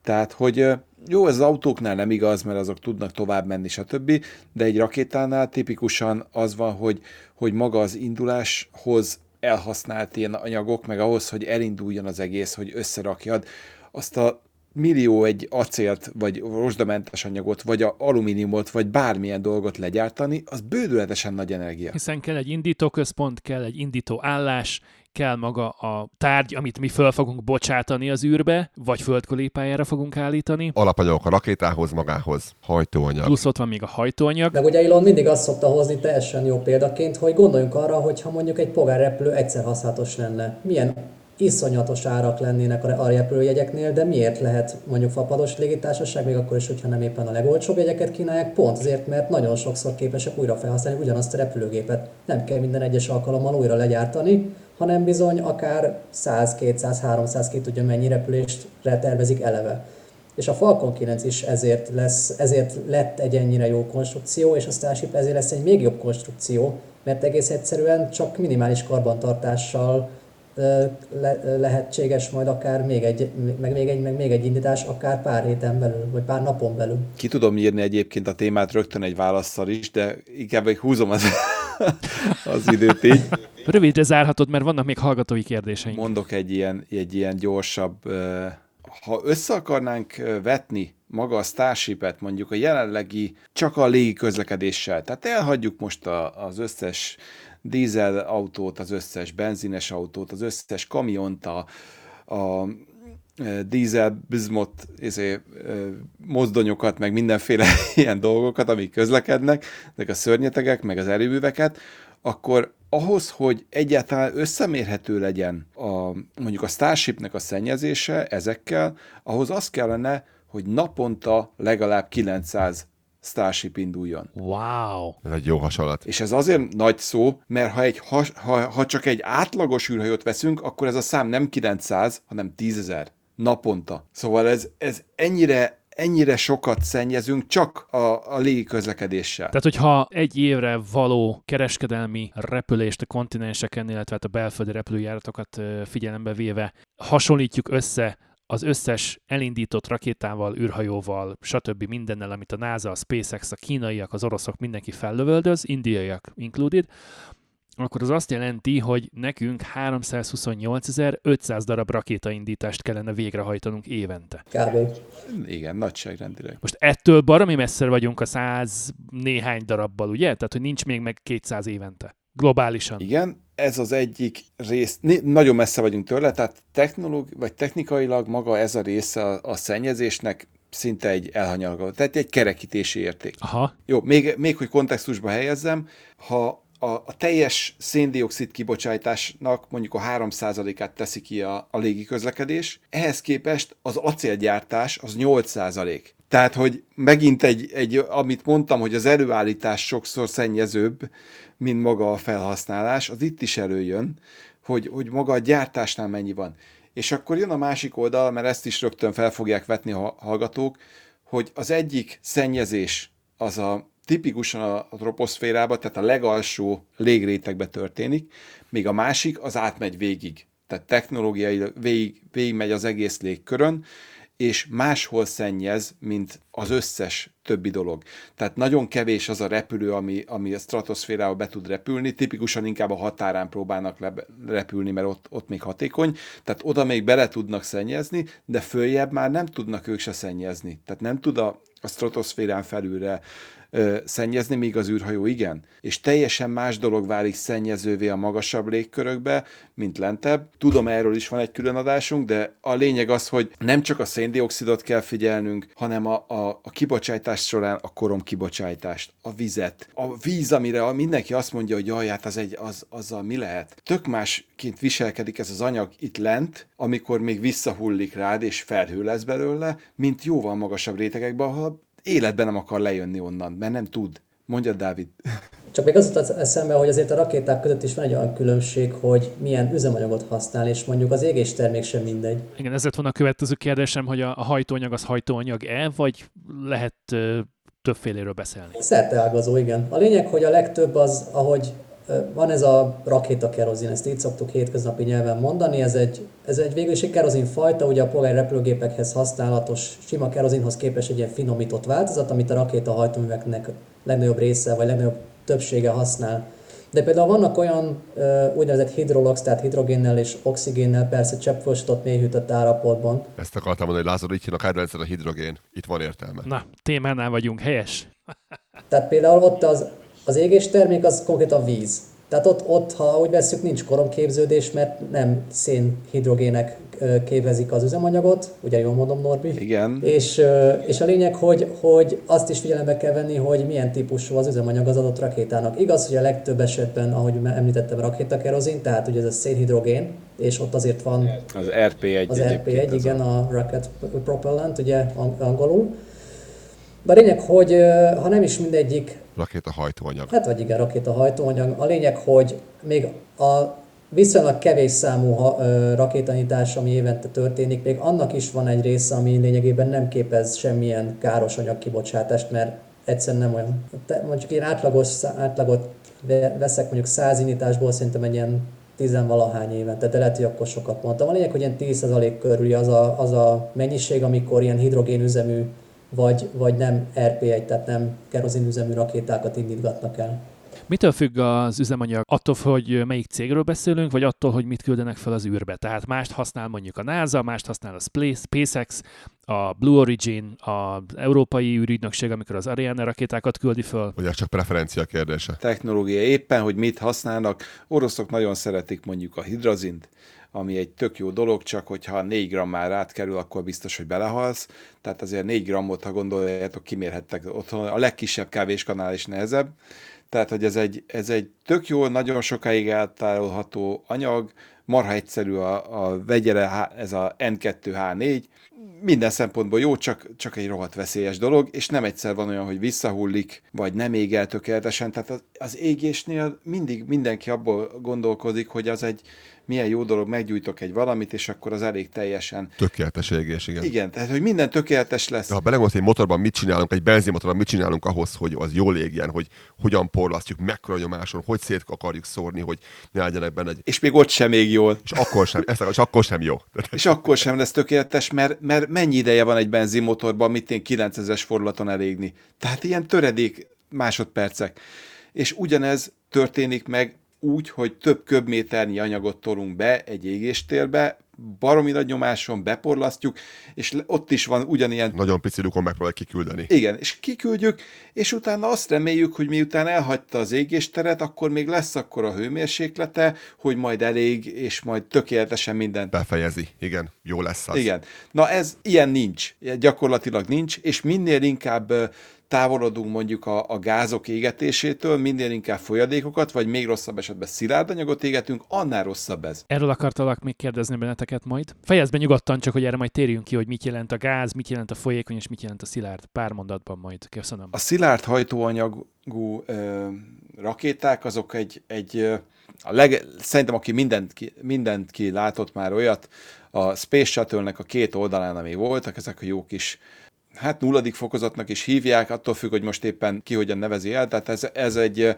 Tehát, hogy jó, ez az autóknál nem igaz, mert azok tudnak tovább menni, stb., de egy rakétánál tipikusan az van, hogy, hogy maga az induláshoz elhasznált ilyen anyagok, meg ahhoz, hogy elinduljon az egész, hogy összerakjad, azt a millió egy acélt, vagy rozsdamentes anyagot, vagy a alumíniumot, vagy bármilyen dolgot legyártani, az bődületesen nagy energia. Hiszen kell egy indító központ, kell egy indító állás, kell maga a tárgy, amit mi föl fogunk bocsátani az űrbe, vagy földkörüli pályára fogunk állítani. Alapanyagok a rakétához, magához, hajtóanyag. Plusz ott van még a hajtóanyag. Meg ugye Elon mindig azt szokta hozni teljesen jó példaként, hogy gondoljunk arra, hogy ha mondjuk egy pogárrepülő egyszer használatos lenne, milyen iszonyatos árak lennének a repülőjegyeknél, de miért lehet mondjuk fapados légitársaság, még akkor is, hogyha nem éppen a legolcsóbb jegyeket kínálják, pont azért, mert nagyon sokszor képesek újra felhasználni ugyanazt a repülőgépet. Nem kell minden egyes alkalommal újra legyártani, hanem bizony akár 100, 200, 300, ki tudja mennyi repülést tervezik eleve. És a Falcon 9 is ezért, lesz, ezért lett egy ennyire jó konstrukció, és a Starship ezért lesz egy még jobb konstrukció, mert egész egyszerűen csak minimális karbantartással le, lehetséges majd akár még egy, meg még egy, meg még egy indítás, akár pár héten belül, vagy pár napon belül. Ki tudom írni egyébként a témát rögtön egy válaszsal is, de inkább húzom az, az időt így. Rövidre zárhatod, mert vannak még hallgatói kérdéseink. Mondok egy ilyen, egy ilyen gyorsabb, ha össze akarnánk vetni maga a Starship-et mondjuk a jelenlegi csak a légi közlekedéssel, tehát elhagyjuk most a, az összes dízel autót, az összes benzines autót, az összes kamiont, a, a dízel, bizmot, izé, mozdonyokat, meg mindenféle ilyen dolgokat, amik közlekednek, ezek a szörnyetegek, meg az erőműveket, akkor ahhoz, hogy egyáltalán összemérhető legyen a, mondjuk a Starshipnek a szennyezése ezekkel, ahhoz az kellene, hogy naponta legalább 900 Starship induljon. Wow! Ez egy jó hasonlat. És ez azért nagy szó, mert ha, egy, ha, ha, ha csak egy átlagos űrhajót veszünk, akkor ez a szám nem 900, hanem 10.000 naponta. Szóval ez, ez ennyire ennyire sokat szennyezünk csak a, a légi közlekedéssel. Tehát, hogyha egy évre való kereskedelmi repülést a kontinenseken, illetve hát a belföldi repülőjáratokat figyelembe véve hasonlítjuk össze az összes elindított rakétával, űrhajóval, stb. mindennel, amit a NASA, a SpaceX, a kínaiak, az oroszok, mindenki fellövöldöz, indiaiak included, akkor az azt jelenti, hogy nekünk 328.500 darab rakétaindítást kellene végrehajtanunk évente. Kb. Igen, nagyságrendileg. Most ettől baromi messze vagyunk a 100 néhány darabbal, ugye? Tehát, hogy nincs még meg 200 évente. Globálisan. Igen, ez az egyik rész, nagyon messze vagyunk tőle, tehát technológ, vagy technikailag maga ez a része a, a szennyezésnek szinte egy elhanyagoló, tehát egy kerekítési érték. Aha. Jó, még, még hogy kontextusba helyezzem, ha a, a teljes széndiokszid kibocsátásnak mondjuk a 3%-át teszi ki a, a légiközlekedés, ehhez képest az acélgyártás az 8%. Tehát, hogy megint egy, egy, amit mondtam, hogy az előállítás sokszor szennyezőbb, mint maga a felhasználás, az itt is előjön, hogy, hogy maga a gyártásnál mennyi van. És akkor jön a másik oldal, mert ezt is rögtön fel fogják vetni a hallgatók, hogy az egyik szennyezés az a tipikusan a troposzférában, tehát a legalsó légrétegbe történik, míg a másik az átmegy végig. Tehát technológiai végig, végig megy az egész légkörön, és máshol szennyez, mint az összes többi dolog. Tehát nagyon kevés az a repülő, ami, ami a stratoszférába be tud repülni, tipikusan inkább a határán próbálnak le, repülni, mert ott, ott még hatékony, tehát oda még bele tudnak szennyezni, de följebb már nem tudnak ők se szennyezni. Tehát nem tud a, a stratoszférán felülre ö, szennyezni, míg az űrhajó igen. És teljesen más dolog válik szennyezővé a magasabb légkörökbe, mint lentebb. Tudom, erről is van egy külön adásunk, de a lényeg az, hogy nem csak a széndiokszidot kell figyelnünk, hanem a, a, a kibocsátás során a korom kibocsátást, a vizet. A víz, amire mindenki azt mondja, hogy jaj, hát az egy, az, azzal mi lehet? Tök másként viselkedik ez az anyag itt lent, amikor még visszahullik rád, és felhő lesz belőle, mint jóval magasabb rétegekben, ahol életben nem akar lejönni onnan, mert nem tud. Mondja, Dávid. Csak még az jutott eszembe, hogy azért a rakéták között is van egy olyan különbség, hogy milyen üzemanyagot használ, és mondjuk az égéstermék sem mindegy. Igen, ezért van a következő kérdésem, hogy a hajtóanyag az hajtóanyag-e, vagy lehet ö, többféléről beszélni? Szerteágazó, igen. A lényeg, hogy a legtöbb az, ahogy van ez a rakétakerozin, ezt így szoktuk hétköznapi nyelven mondani, ez egy, ez egy végül is egy kerozin fajta, ugye a polgári repülőgépekhez használatos sima kerozinhoz képest egy ilyen finomított változat, amit a rakéta hajtóműveknek legnagyobb része, vagy legnagyobb többsége használ. De például vannak olyan uh, úgynevezett hidrolox, tehát hidrogénnel és oxigénnel, persze cseppfolyósított mélyhűtött állapotban. Ezt akartam mondani, hogy Lázaro, így hívnak a hidrogén. Itt van értelme. Na, témánál vagyunk, helyes. tehát például ott az az égés termék az konkrétan víz. Tehát ott, ott, ha úgy veszük, nincs koromképződés, mert nem szénhidrogének képezik az üzemanyagot, ugye jól mondom Norbi? Igen. És, és a lényeg, hogy, hogy azt is figyelembe kell venni, hogy milyen típusú az üzemanyag az adott rakétának. Igaz, hogy a legtöbb esetben, ahogy említettem, rakétakerozin, tehát ugye ez a szénhidrogén, és ott azért van Az RP1 az egyébként RP1, ez igen, a Rocket Propellant, ugye ang- angolul. De a lényeg, hogy ha nem is mindegyik Rakéta hajtóanyag. Hát vagy igen, rakéta hajtóanyag. A lényeg, hogy még a viszonylag kevés számú rakétanyitás, ami évente történik, még annak is van egy része, ami lényegében nem képez semmilyen káros anyag kibocsátást, mert egyszerűen nem olyan. Mondjuk én átlagos, átlagot ve- veszek mondjuk 100 indításból, szerintem egy ilyen tizenvalahány évente, de lehet, hogy akkor sokat mondtam. A lényeg, hogy ilyen 10% körüli az a, az a mennyiség, amikor ilyen hidrogénüzemű vagy, vagy nem RP1, tehát nem kerozinüzemű rakétákat indítgatnak el. Mitől függ az üzemanyag? Attól, hogy melyik cégről beszélünk, vagy attól, hogy mit küldenek fel az űrbe? Tehát mást használ mondjuk a NASA, mást használ a Spa- SpaceX, a Blue Origin, az Európai űrügynökség, amikor az Ariane rakétákat küldi föl. Ugye csak preferencia kérdése. technológia éppen, hogy mit használnak. Oroszok nagyon szeretik mondjuk a hidrazint, ami egy tök jó dolog, csak hogyha 4 grammár átkerül, akkor biztos, hogy belehalsz. Tehát azért 4 grammot, ha gondoljátok, kimérhettek otthon. A legkisebb kávéskanál is nehezebb. Tehát, hogy ez egy, ez egy tök jó, nagyon sokáig eltárolható anyag, marha egyszerű a, a vegyere, ez a N2H4, minden szempontból jó, csak, csak egy rohadt veszélyes dolog, és nem egyszer van olyan, hogy visszahullik, vagy nem ég el tökéletesen. Tehát az, az égésnél mindig mindenki abból gondolkodik, hogy az egy milyen jó dolog, meggyújtok egy valamit, és akkor az elég teljesen. Tökéletes égés, igen. Igen, tehát hogy minden tökéletes lesz. De ha belegondolsz, egy motorban mit csinálunk, egy benzinmotorban mit csinálunk ahhoz, hogy az jól égjen, hogy hogyan porlasztjuk, mekkora nyomáson, hogy szét akarjuk szórni, hogy ne legyenek benne egy... És még ott sem még jól. És akkor sem, ezt, és akkor sem jó. És akkor sem lesz tökéletes, mert, mert mennyi ideje van egy benzinmotorban, mit én 9000-es fordulaton elégni. Tehát ilyen töredék másodpercek. És ugyanez történik meg úgy, hogy több köbméternyi anyagot tolunk be egy égéstérbe, baromi nagy nyomáson beporlasztjuk, és ott is van ugyanilyen Nagyon pici lukon megpróbálják kiküldeni. igen, és kiküldjük, és utána azt reméljük, hogy miután elhagyta az égésteret, akkor még lesz akkor a hőmérséklete, hogy majd elég, és majd tökéletesen minden. Befejezi. Igen, jó lesz az. Igen. Na ez, ilyen nincs. Gyakorlatilag nincs, és minél inkább távolodunk mondjuk a, a gázok égetésétől, minél inkább folyadékokat, vagy még rosszabb esetben szilárd anyagot égetünk, annál rosszabb ez. Erről akartalak még kérdezni benneteket majd. Fejezd be nyugodtan, csak hogy erre majd térjünk ki, hogy mit jelent a gáz, mit jelent a folyékony, és mit jelent a szilárd. Pár mondatban majd. Köszönöm. A szilárd hajtóanyagú ö, rakéták azok egy, egy a leg, szerintem aki mindent ki, mindent ki látott már olyat, a Space Shuttle-nek a két oldalán, ami voltak, ezek a jó kis hát nulladik fokozatnak is hívják, attól függ, hogy most éppen ki hogyan nevezi el, tehát ez, ez egy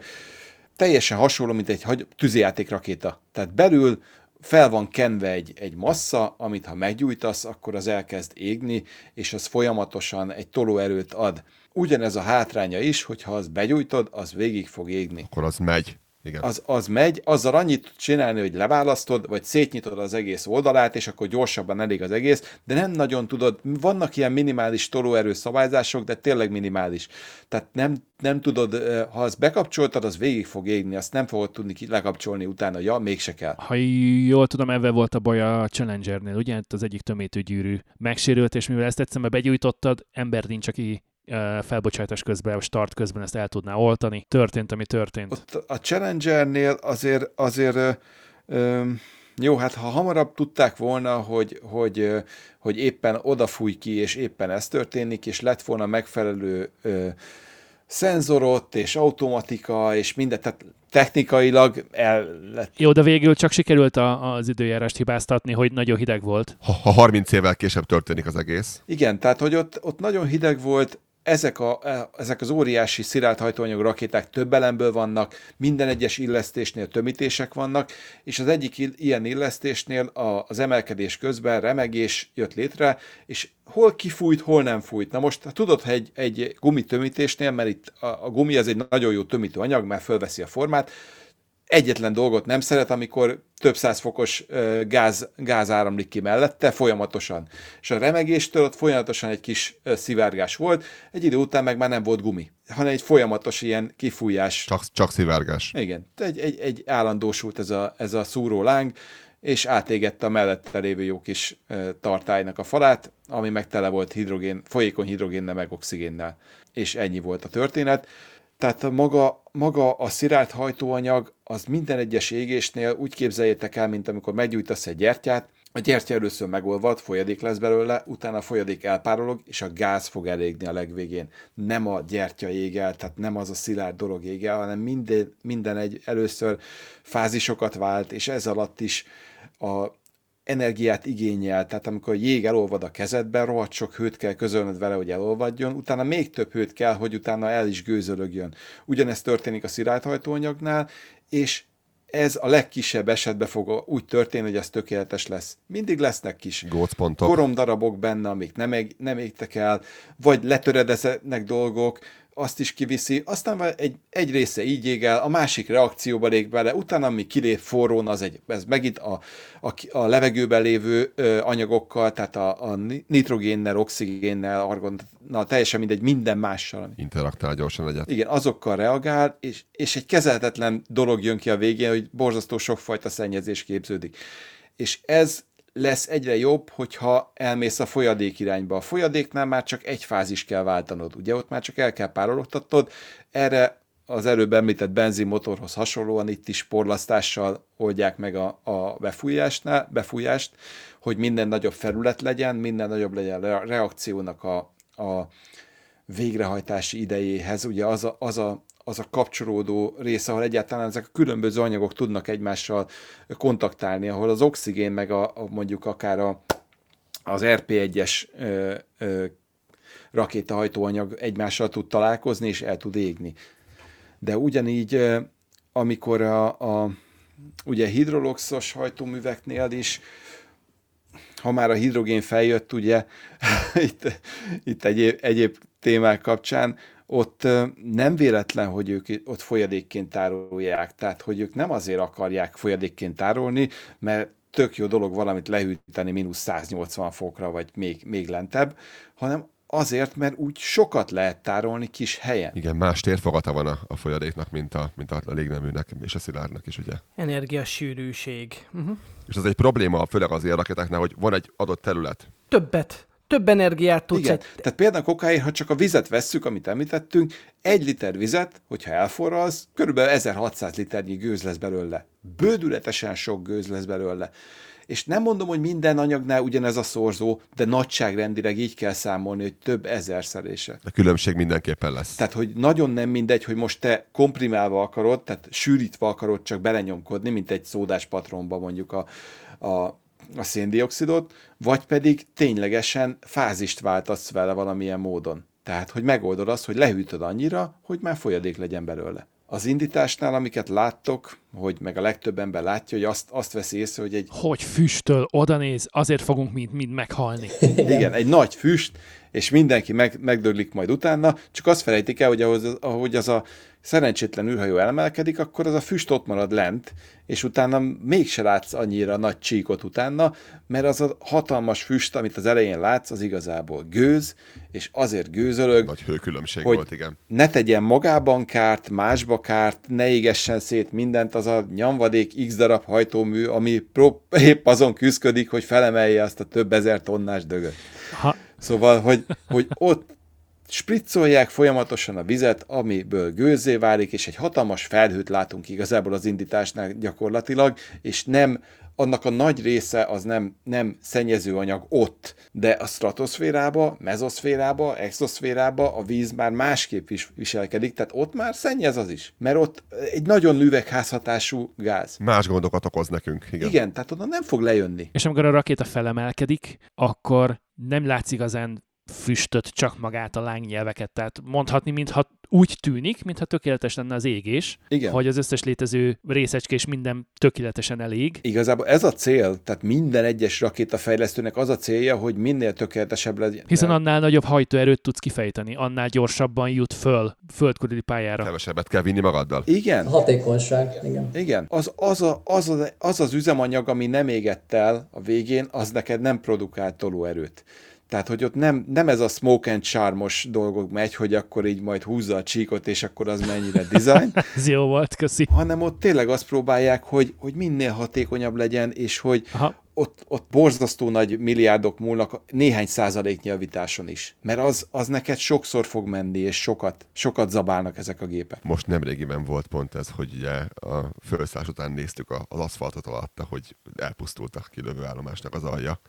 teljesen hasonló, mint egy tűzijáték rakéta. Tehát belül fel van kenve egy, egy massza, amit ha meggyújtasz, akkor az elkezd égni, és az folyamatosan egy tolóerőt ad. Ugyanez a hátránya is, hogyha az begyújtod, az végig fog égni. Akkor az megy. Igen. Az, az megy, azzal annyit csinálni, hogy leválasztod, vagy szétnyitod az egész oldalát, és akkor gyorsabban elég az egész, de nem nagyon tudod, vannak ilyen minimális tolóerő szabályzások, de tényleg minimális. Tehát nem, nem tudod, ha azt bekapcsoltad, az végig fog égni, azt nem fogod tudni lekapcsolni utána, ja, mégse kell. Ha jól tudom, ebben volt a baj a Challengernél, ugye? Az egyik tömítőgyűrű megsérült, és mivel ezt egyszerűen begyújtottad, ember nincs, aki felbocsátás közben, a start közben ezt el tudná oltani. Történt, ami történt. Ott a Challengernél azért, azért ö, ö, jó, hát ha hamarabb tudták volna, hogy, hogy, hogy éppen odafúj ki, és éppen ez történik, és lett volna megfelelő ö, szenzorot, és automatika, és minden, tehát technikailag el lett Jó, de végül csak sikerült a, az időjárást hibáztatni, hogy nagyon hideg volt. Ha, ha 30 évvel később történik az egész. Igen, tehát hogy ott, ott nagyon hideg volt, ezek, a, ezek az óriási szilárd hajtóanyag rakéták több elemből vannak, minden egyes illesztésnél tömítések vannak, és az egyik ilyen illesztésnél az emelkedés közben remegés jött létre, és hol kifújt, hol nem fújt. Na most tudod, hogy egy, egy gumitömítésnél, mert itt a, a gumi az egy nagyon jó tömítő anyag, mert fölveszi a formát, egyetlen dolgot nem szeret, amikor több száz fokos gáz, gáz áramlik ki mellette folyamatosan. És a remegéstől ott folyamatosan egy kis szivárgás volt, egy idő után meg már nem volt gumi, hanem egy folyamatos ilyen kifújás. Csak, csak szivárgás. Igen, egy, egy, egy állandósult ez a, ez a szúró láng, és átégette a mellette lévő jó kis tartálynak a falát, ami meg tele volt hidrogén, folyékony hidrogénnel, meg oxigénnel. És ennyi volt a történet. Tehát maga, maga a szilárd hajtóanyag, az minden egyes égésnél úgy képzeljétek el, mint amikor meggyújtasz egy gyertyát, a gyertya először megolvad, folyadék lesz belőle, utána a folyadék elpárolog, és a gáz fog elégni a legvégén. Nem a gyertya ég el, tehát nem az a szilárd dolog ég el, hanem minden, minden egy először fázisokat vált, és ez alatt is a energiát igényel, tehát amikor a jég elolvad a kezedben, rohadt sok hőt kell közölnöd vele, hogy elolvadjon, utána még több hőt kell, hogy utána el is gőzölögjön. Ugyanezt történik a szilárdhajtóanyagnál, és ez a legkisebb esetben fog úgy történni, hogy ez tökéletes lesz. Mindig lesznek kis Gócpontok. koromdarabok benne, amik nem, ég, nem égtek el, vagy letöredeznek dolgok, azt is kiviszi, aztán egy, egy része így ég el, a másik reakcióba lég bele, utána ami kilép forrón, az egy, ez megint a, a, a levegőben lévő ö, anyagokkal, tehát a, a nitrogénnel, oxigénnel, argonnal, teljesen mindegy, minden mással. Interaktál gyorsan egyet. Igen, azokkal reagál, és, és egy kezelhetetlen dolog jön ki a végén, hogy borzasztó sokfajta szennyezés képződik. És ez lesz egyre jobb, hogyha elmész a folyadék irányba. A folyadéknál már csak egy fázis kell váltanod, ugye ott már csak el kell párologtatnod, erre az előbb említett benzinmotorhoz hasonlóan itt is porlasztással oldják meg a, a befújásnál, befújást, hogy minden nagyobb felület legyen, minden nagyobb legyen a reakciónak a, a végrehajtási idejéhez. Ugye az a, az a az a kapcsolódó része, ahol egyáltalán ezek a különböző anyagok tudnak egymással kontaktálni, ahol az oxigén, meg a, a mondjuk akár a, az RP1-es ö, ö, rakétahajtóanyag egymással tud találkozni, és el tud égni. De ugyanígy, amikor a, a ugye hidroloxos hajtóműveknél is, ha már a hidrogén feljött, ugye, itt, itt egyéb, egyéb témák kapcsán, ott nem véletlen, hogy ők ott folyadékként tárolják, tehát hogy ők nem azért akarják folyadékként tárolni, mert tök jó dolog valamit lehűteni mínusz 180 fokra, vagy még, még lentebb, hanem azért, mert úgy sokat lehet tárolni kis helyen. Igen, más térfogata van a, a folyadéknak, mint a, mint a légneműnek és a szilárdnak is, ugye? Energiasűrűség. Uh-huh. És ez egy probléma, főleg az érrakéteknél, hogy van egy adott terület. Többet több energiát tudsz. Igen. Tehát például kokáért, ha csak a vizet vesszük, amit említettünk, egy liter vizet, hogyha elforralsz, körülbelül 1600 liternyi gőz lesz belőle. Bődületesen sok gőz lesz belőle. És nem mondom, hogy minden anyagnál ugyanez a szorzó, de nagyságrendileg így kell számolni, hogy több ezerszerése. A különbség mindenképpen lesz. Tehát, hogy nagyon nem mindegy, hogy most te komprimálva akarod, tehát sűrítve akarod csak belenyomkodni, mint egy szódás patronba mondjuk a, a a széndiokszidot, vagy pedig ténylegesen fázist váltasz vele valamilyen módon. Tehát, hogy megoldod azt, hogy lehűtöd annyira, hogy már folyadék legyen belőle. Az indításnál, amiket láttok, hogy meg a legtöbb ember látja, hogy azt, azt veszi észre, hogy egy... Hogy füstöl, oda néz, azért fogunk mind, mind meghalni. Igen, egy nagy füst, és mindenki meg, megdöglik majd utána, csak azt felejtik el, hogy ahogy, ahogy az a szerencsétlen űrhajó emelkedik, akkor az a füst ott marad lent, és utána mégse látsz annyira nagy csíkot utána, mert az a hatalmas füst, amit az elején látsz, az igazából gőz, és azért gőzölög, Nagy hőkülönbség hogy volt, igen. ne tegyen magában kárt, másba kárt, ne égessen szét mindent, az a nyomvadék x darab hajtómű, ami pró- épp azon küzdik, hogy felemelje azt a több ezer tonnás dögöt. Ha, Szóval, hogy, hogy ott spriccolják folyamatosan a vizet, amiből gőzzé válik, és egy hatalmas felhőt látunk igazából az indításnál gyakorlatilag, és nem annak a nagy része az nem, nem szennyező anyag ott, de a stratoszférába, mezoszférába, exoszférába a víz már másképp is viselkedik, tehát ott már szennyez az is, mert ott egy nagyon üvegházhatású gáz. Más gondokat okoz nekünk, igen. Igen, tehát oda nem fog lejönni. és amikor a rakéta felemelkedik, akkor nem látsz igazán füstöt, csak magát a lángnyelveket. Tehát mondhatni, mintha úgy tűnik, mintha tökéletes lenne az égés, Igen. hogy az összes létező részecske és minden tökéletesen elég. Igazából ez a cél, tehát minden egyes rakétafejlesztőnek az a célja, hogy minél tökéletesebb legyen. Hiszen annál nagyobb hajtóerőt tudsz kifejteni, annál gyorsabban jut föl földkörüli pályára. Kevesebbet kell vinni magaddal. Igen. A hatékonyság, igen. Igen. Az az, a, az, az, az az üzemanyag, ami nem égett el a végén, az neked nem produkált tolóerőt. Tehát, hogy ott nem, nem ez a smoke and charmos dolgok megy, hogy akkor így majd húzza a csíkot, és akkor az mennyire design, Ez jó volt, köszi. hanem ott tényleg azt próbálják, hogy, hogy minél hatékonyabb legyen, és hogy Aha. ott, ott borzasztó nagy milliárdok múlnak néhány százaléknyi javításon is. Mert az, az neked sokszor fog menni, és sokat, sokat zabálnak ezek a gépek. Most nemrégiben volt pont ez, hogy ugye a felszállás után néztük a- az aszfaltot alatta, hogy elpusztult a kilövőállomásnak az alja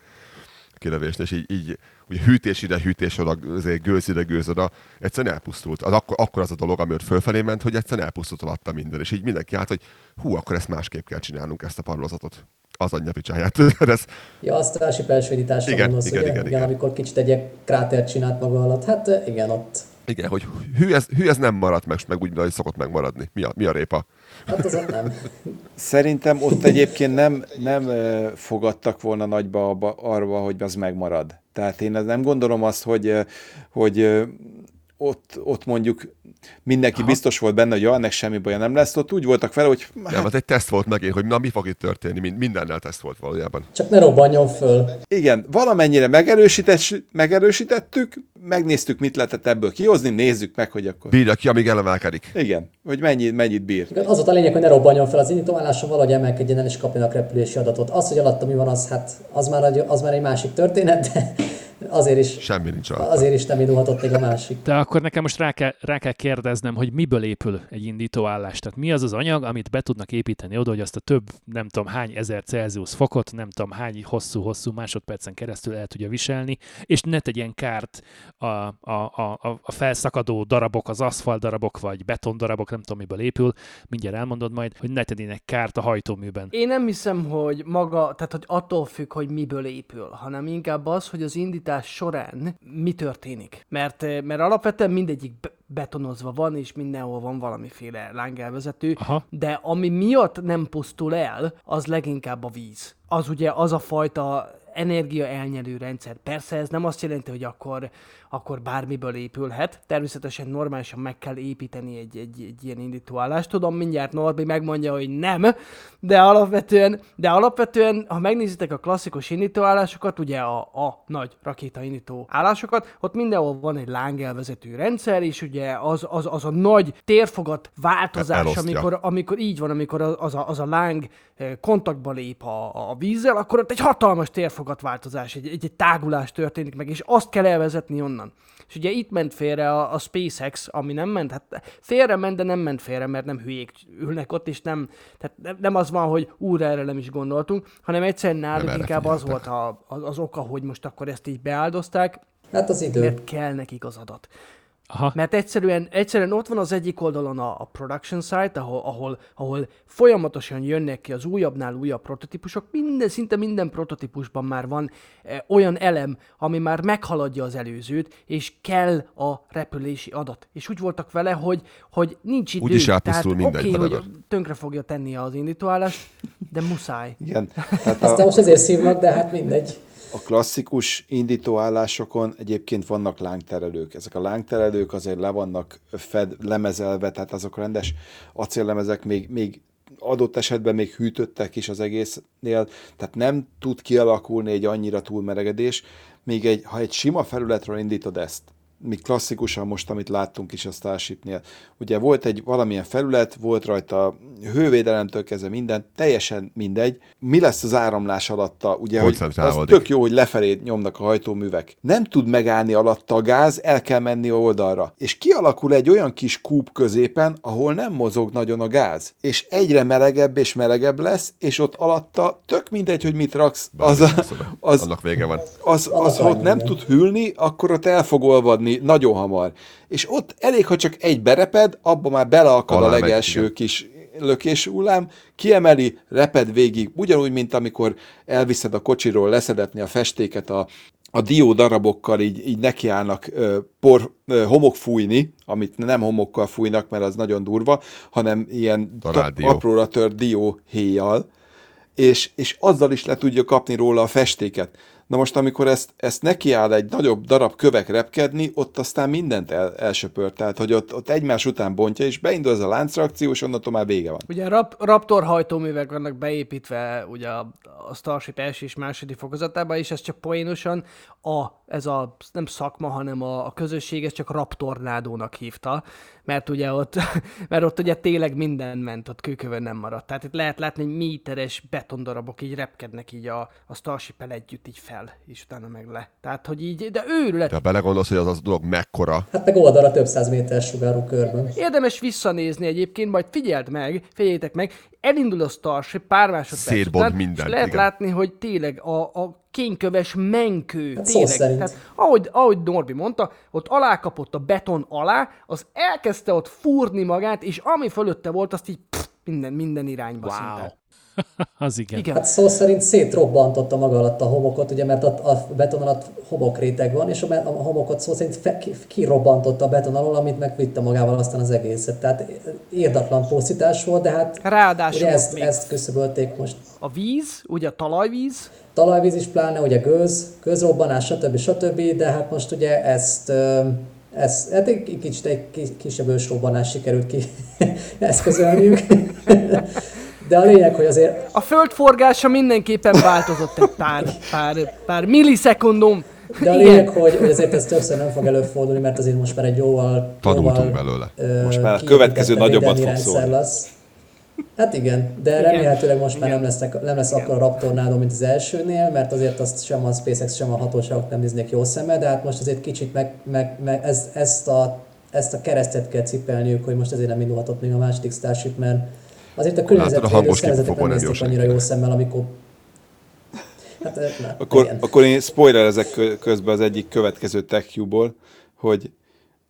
a kilövésnél, és így, így ugye hűtés ide, hűtés oda, azért gőz ide, gőz oda, egyszerűen elpusztult. Az akkor, akkor az a dolog, ami ott fölfelé ment, hogy egyszerűen elpusztult alatta minden, és így mindenki állt, hogy hú, akkor ezt másképp kell csinálnunk, ezt a parlozatot. Az anyja picsáját. ez, Ja, azt a persvédításra Igen, gondolsz, igen, igen, igen, igen. amikor kicsit egy krátert csinált maga alatt. Hát igen, ott. igen, hogy hű ez, hű ez nem maradt meg, meg úgy, ahogy szokott megmaradni. Mi a, mi a répa? Hát az ott nem. Szerintem ott egyébként nem, nem fogadtak volna nagyba abba, arra, hogy az megmarad. Tehát én nem gondolom azt, hogy, hogy ott, ott mondjuk mindenki Aha. biztos volt benne, hogy ja, ennek semmi baja nem lesz. Ott úgy voltak vele, hogy Hát... Nem, az egy teszt volt megint, hogy na mi fog itt történni, Mind, mindennel teszt volt valójában. Csak ne robbanjon föl. igen, valamennyire megerősített, megerősítettük, megnéztük, mit lehetett ebből kihozni, nézzük meg, hogy akkor... Bírja ki, amíg elemelkedik. Igen, hogy mennyi, mennyit bír. Igen, Az volt a lényeg, hogy ne robbanjon fel az indítóálláson, valahogy emelkedjen el és kapjanak repülési adatot. Az, hogy alatta mi van, az, hát, az, már, egy- az már egy másik történet, de azért is, Semmi nincs alatt. azért is nem indulhatott még a másik. De akkor nekem most rá kell, rá kell kérdeznem, hogy miből épül egy indítóállás. Tehát mi az az anyag, amit be tudnak építeni oda, hogy azt a több, nem tudom hány ezer Celsius fokot, nem tudom hány hosszú-hosszú másodpercen keresztül el tudja viselni, és ne tegyen kárt a, a, a, a- a felszakadó darabok, az aszfalt darabok, vagy beton darabok, nem tudom miből épül, mindjárt elmondod majd, hogy ne tegyenek kárt a hajtóműben. Én nem hiszem, hogy maga, tehát hogy attól függ, hogy miből épül, hanem inkább az, hogy az indítás során mi történik. Mert, eh, mert alapvetően mindegyik be- betonozva van, és mindenhol van valamiféle lángelvezető, Aha. de ami miatt nem pusztul el, az leginkább a víz. Az ugye az a fajta energia elnyelő rendszer. Persze ez nem azt jelenti, hogy akkor, akkor bármiből épülhet. Természetesen normálisan meg kell építeni egy, egy, egy ilyen indítóállást. Tudom, mindjárt Norbi megmondja, hogy nem, de alapvetően, de alapvetően, ha megnézitek a klasszikus indítóállásokat, ugye a, a nagy rakéta indító állásokat, ott mindenhol van egy lángelvezető rendszer, és ugye az, az, az a nagy térfogat változás, Elosztja. amikor, amikor így van, amikor az- a, az a láng eh, kontaktba lép a, a vízzel, akkor ott egy hatalmas térfogatváltozás, egy, egy, egy tágulás történik meg, és azt kell elvezetni onnan. És ugye itt ment félre a, a SpaceX, ami nem ment, hát félre ment, de nem ment félre, mert nem hülyék ülnek ott, és nem, tehát nem, az van, hogy úr, erre nem is gondoltunk, hanem egyszerűen náluk inkább az figyeltek. volt a, az, az oka, hogy most akkor ezt így beáldozták, Hát az idő. mert kell nekik az adat. Aha. Mert egyszerűen, egyszerűen ott van az egyik oldalon a, a production site, ahol, ahol, ahol folyamatosan jönnek ki az újabbnál újabb prototípusok. Minden, szinte minden prototípusban már van e, olyan elem, ami már meghaladja az előzőt, és kell a repülési adat. És úgy voltak vele, hogy, hogy nincs idő. Úgyis elpusztul Tehát mindegy, oké, hogy tönkre fogja tenni az indítóállást, de muszáj. Igen. Tehát Aztán a, most ezért szívnak, de hát mindegy. A klasszikus indítóállásokon egyébként vannak lángterelők. Ezek a lángterelők azért le vannak fed, lemezelve, tehát azok rendes acéllemezek, még, még adott esetben még hűtöttek is az egésznél, tehát nem tud kialakulni egy annyira túlmeregedés, még egy, ha egy sima felületről indítod ezt, mi klasszikusan most, amit láttunk is a Starshipnél. Ugye volt egy valamilyen felület, volt rajta hővédelemtől kezdve minden, teljesen mindegy. Mi lesz az áramlás alatta? Ugye, hogy az tök jó, hogy lefelé nyomnak a hajtóművek. Nem tud megállni alatta a gáz, el kell menni oldalra. És kialakul egy olyan kis kúp középen, ahol nem mozog nagyon a gáz. És egyre melegebb és melegebb lesz, és ott alatta tök mindegy, hogy mit raksz. Az, a, az, Annak vége van. az, az, ha ott nem tud hűlni, akkor ott el fog nagyon hamar. És ott elég, ha csak egy bereped, abba már beleakad Alá a megy, legelső igen. kis lökés hullám, kiemeli, reped végig, ugyanúgy, mint amikor elviszed a kocsiról leszedetni a festéket a, a dió darabokkal így, így nekiállnak ö, por, ö, homok fújni, amit nem homokkal fújnak, mert az nagyon durva, hanem ilyen apróra tört dió héjjal, és, és azzal is le tudja kapni róla a festéket. Na most, amikor ezt, ezt nekiáll egy nagyobb darab kövek repkedni, ott aztán mindent el, elsöpör, tehát hogy ott, ott egymás után bontja, és beindul ez a láncreakció, és onnantól már vége van. Ugye rap, Raptor hajtóművek vannak beépítve ugye a, a Starship első és második fokozatába, és ez csak poénosan a, ez a nem szakma, hanem a, a közösség, ez csak Raptornádónak hívta, mert ugye ott, mert ott ugye tényleg minden ment, ott kőkövön nem maradt. Tehát itt lehet látni, hogy méteres betondarabok így repkednek így a, a starship együtt így fel, és utána meg le. Tehát, hogy így, de őrület. Ha belegondolsz, hogy az az dolog mekkora, Hát meg oldalra több száz méter sugárú körben. Érdemes visszanézni egyébként, majd figyeld meg, figyeljétek meg, elindul a Starship pár másodperc Szétbont után, mindent, és lehet igen. látni, hogy tényleg a, a kénköves menkő, Hát szó szerint. Tehát, ahogy, ahogy Norbi mondta, ott alá kapott a beton alá, az elkezdte ott fúrni magát, és ami fölötte volt, azt így pff, minden, minden irányba wow. szinte. Az igen. Igen. Hát szó szerint szétrobbantotta maga alatt a homokot, ugye, mert a, a beton alatt homokréteg van, és a, a homokot szó szerint fe, ki, kirobbantotta a beton alól, amit megvitte magával aztán az egészet. Tehát érdatlan pusztítás volt, de hát Ráadásul ugye ezt, még ezt küszöbölték most. a víz, ugye a talajvíz, Talajvíz is pláne, ugye gőz, gőzrobbanás, stb. stb. De hát most ugye ezt, ö, ezt hát egy kicsit egy ki- kisebb ősrobbanás sikerült ki eszközölniük. De a lényeg, hogy azért a föld forgása mindenképpen változott egy pár, pár, pár millisekundum. De a lényeg, hogy, hogy azért ez többször nem fog előfordulni, mert azért most már egy jóval... Tanultunk belőle. ö, Most már a következő nagyobbat fog szólni. Lesz. Hát igen, de Igen. remélhetőleg most már Igen. nem, lesznek, nem lesz akkor a Raptornádó, mint az elsőnél, mert azért azt sem a SpaceX, sem a hatóságok nem néznék jó szemmel, de hát most azért kicsit meg, meg, meg ez, ezt, a, ezt a keresztet kell cipelniük, hogy most azért nem indulhatott még a második Starship, mert azért a környezetvédő hangos szervezetek nem nem nézték annyira jó szemmel, amikor... Hát, na, Akkor, igen. akkor én spoilerezek kö- közben az egyik következő TechQ-ból, hogy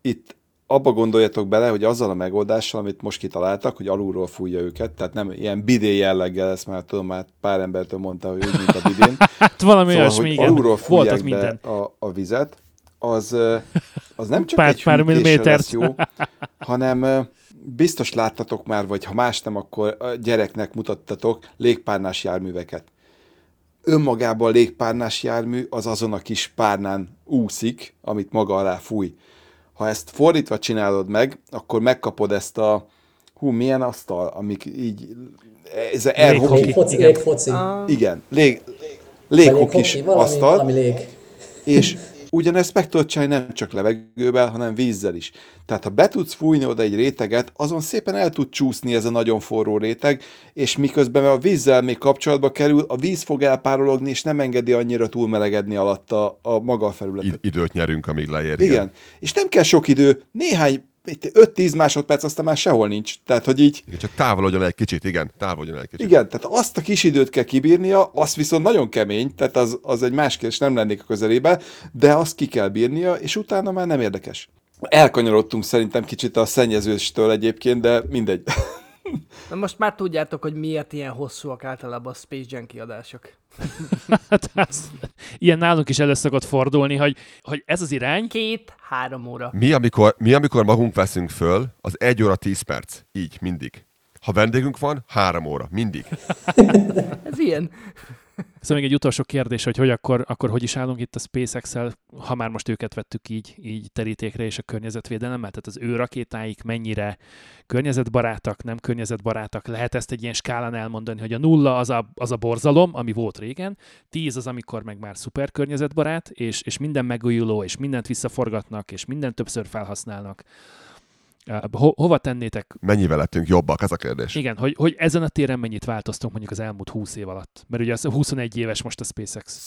itt abba gondoljatok bele, hogy azzal a megoldással, amit most kitaláltak, hogy alulról fújja őket, tehát nem ilyen bidé jelleggel, ezt már tudom, már pár embertől mondta, hogy úgy, mint a bidén. Hát valami szóval, olyasmi, hogy igen. alulról fújják Voltak be minden. a, a vizet, az, az nem csak Pár- egy pár hűtésre millimétert. lesz jó, hanem biztos láttatok már, vagy ha más nem, akkor a gyereknek mutattatok légpárnás járműveket önmagában a légpárnás jármű az azon a kis párnán úszik, amit maga alá fúj. Ha ezt fordítva csinálod meg, akkor megkapod ezt a, hú, milyen asztal, amik így, ez a air Légfoci, igen. légfoci. igen, lég, Vagy léghokis asztal, valami lég. és ugyanezt meg tudod csinálni nem csak levegővel, hanem vízzel is. Tehát ha be tudsz fújni oda egy réteget, azon szépen el tud csúszni ez a nagyon forró réteg, és miközben a vízzel még kapcsolatba kerül, a víz fog elpárologni, és nem engedi annyira túlmelegedni alatta a maga a felületet. id- időt nyerünk, amíg leér. Igen. És nem kell sok idő, néhány, 5-10 másodperc, aztán már sehol nincs. Tehát, hogy így, Igen, Csak távolodjon egy kicsit, igen, távolodjon egy kicsit. igen, tehát azt a kis időt kell kibírnia, az viszont nagyon kemény, tehát az, az egy más kérdés, nem lennék a közelébe, de azt ki kell bírnia, és utána már nem érdekes. Elkanyarodtunk szerintem kicsit a szennyezőstől egyébként, de mindegy. Na most már tudjátok, hogy miért ilyen hosszúak általában a Space Jam kiadások. Hát ilyen nálunk is elő szokott fordulni, hogy, hogy ez az irány, Két-három óra. Mi amikor, mi, amikor magunk veszünk föl, az egy óra 10 perc. Így, mindig. Ha vendégünk van, három óra. Mindig. Ez ilyen. Szóval még egy utolsó kérdés, hogy, hogy akkor, akkor hogy is állunk itt a SpaceX-el, ha már most őket vettük így, így terítékre, és a környezetvédelemmel, tehát az ő rakétáik mennyire környezetbarátak, nem környezetbarátak, lehet ezt egy ilyen skálán elmondani, hogy a nulla az a, az a borzalom, ami volt régen, tíz az, amikor meg már szuper környezetbarát, és, és minden megújuló, és mindent visszaforgatnak, és mindent többször felhasználnak. Ho, hova tennétek Mennyivel lettünk jobbak, ez a kérdés. igen, hogy, hogy ezen a téren mennyit változtunk mondjuk az elmúlt 20 év alatt. Mert ugye az 21 éves most a SpaceX.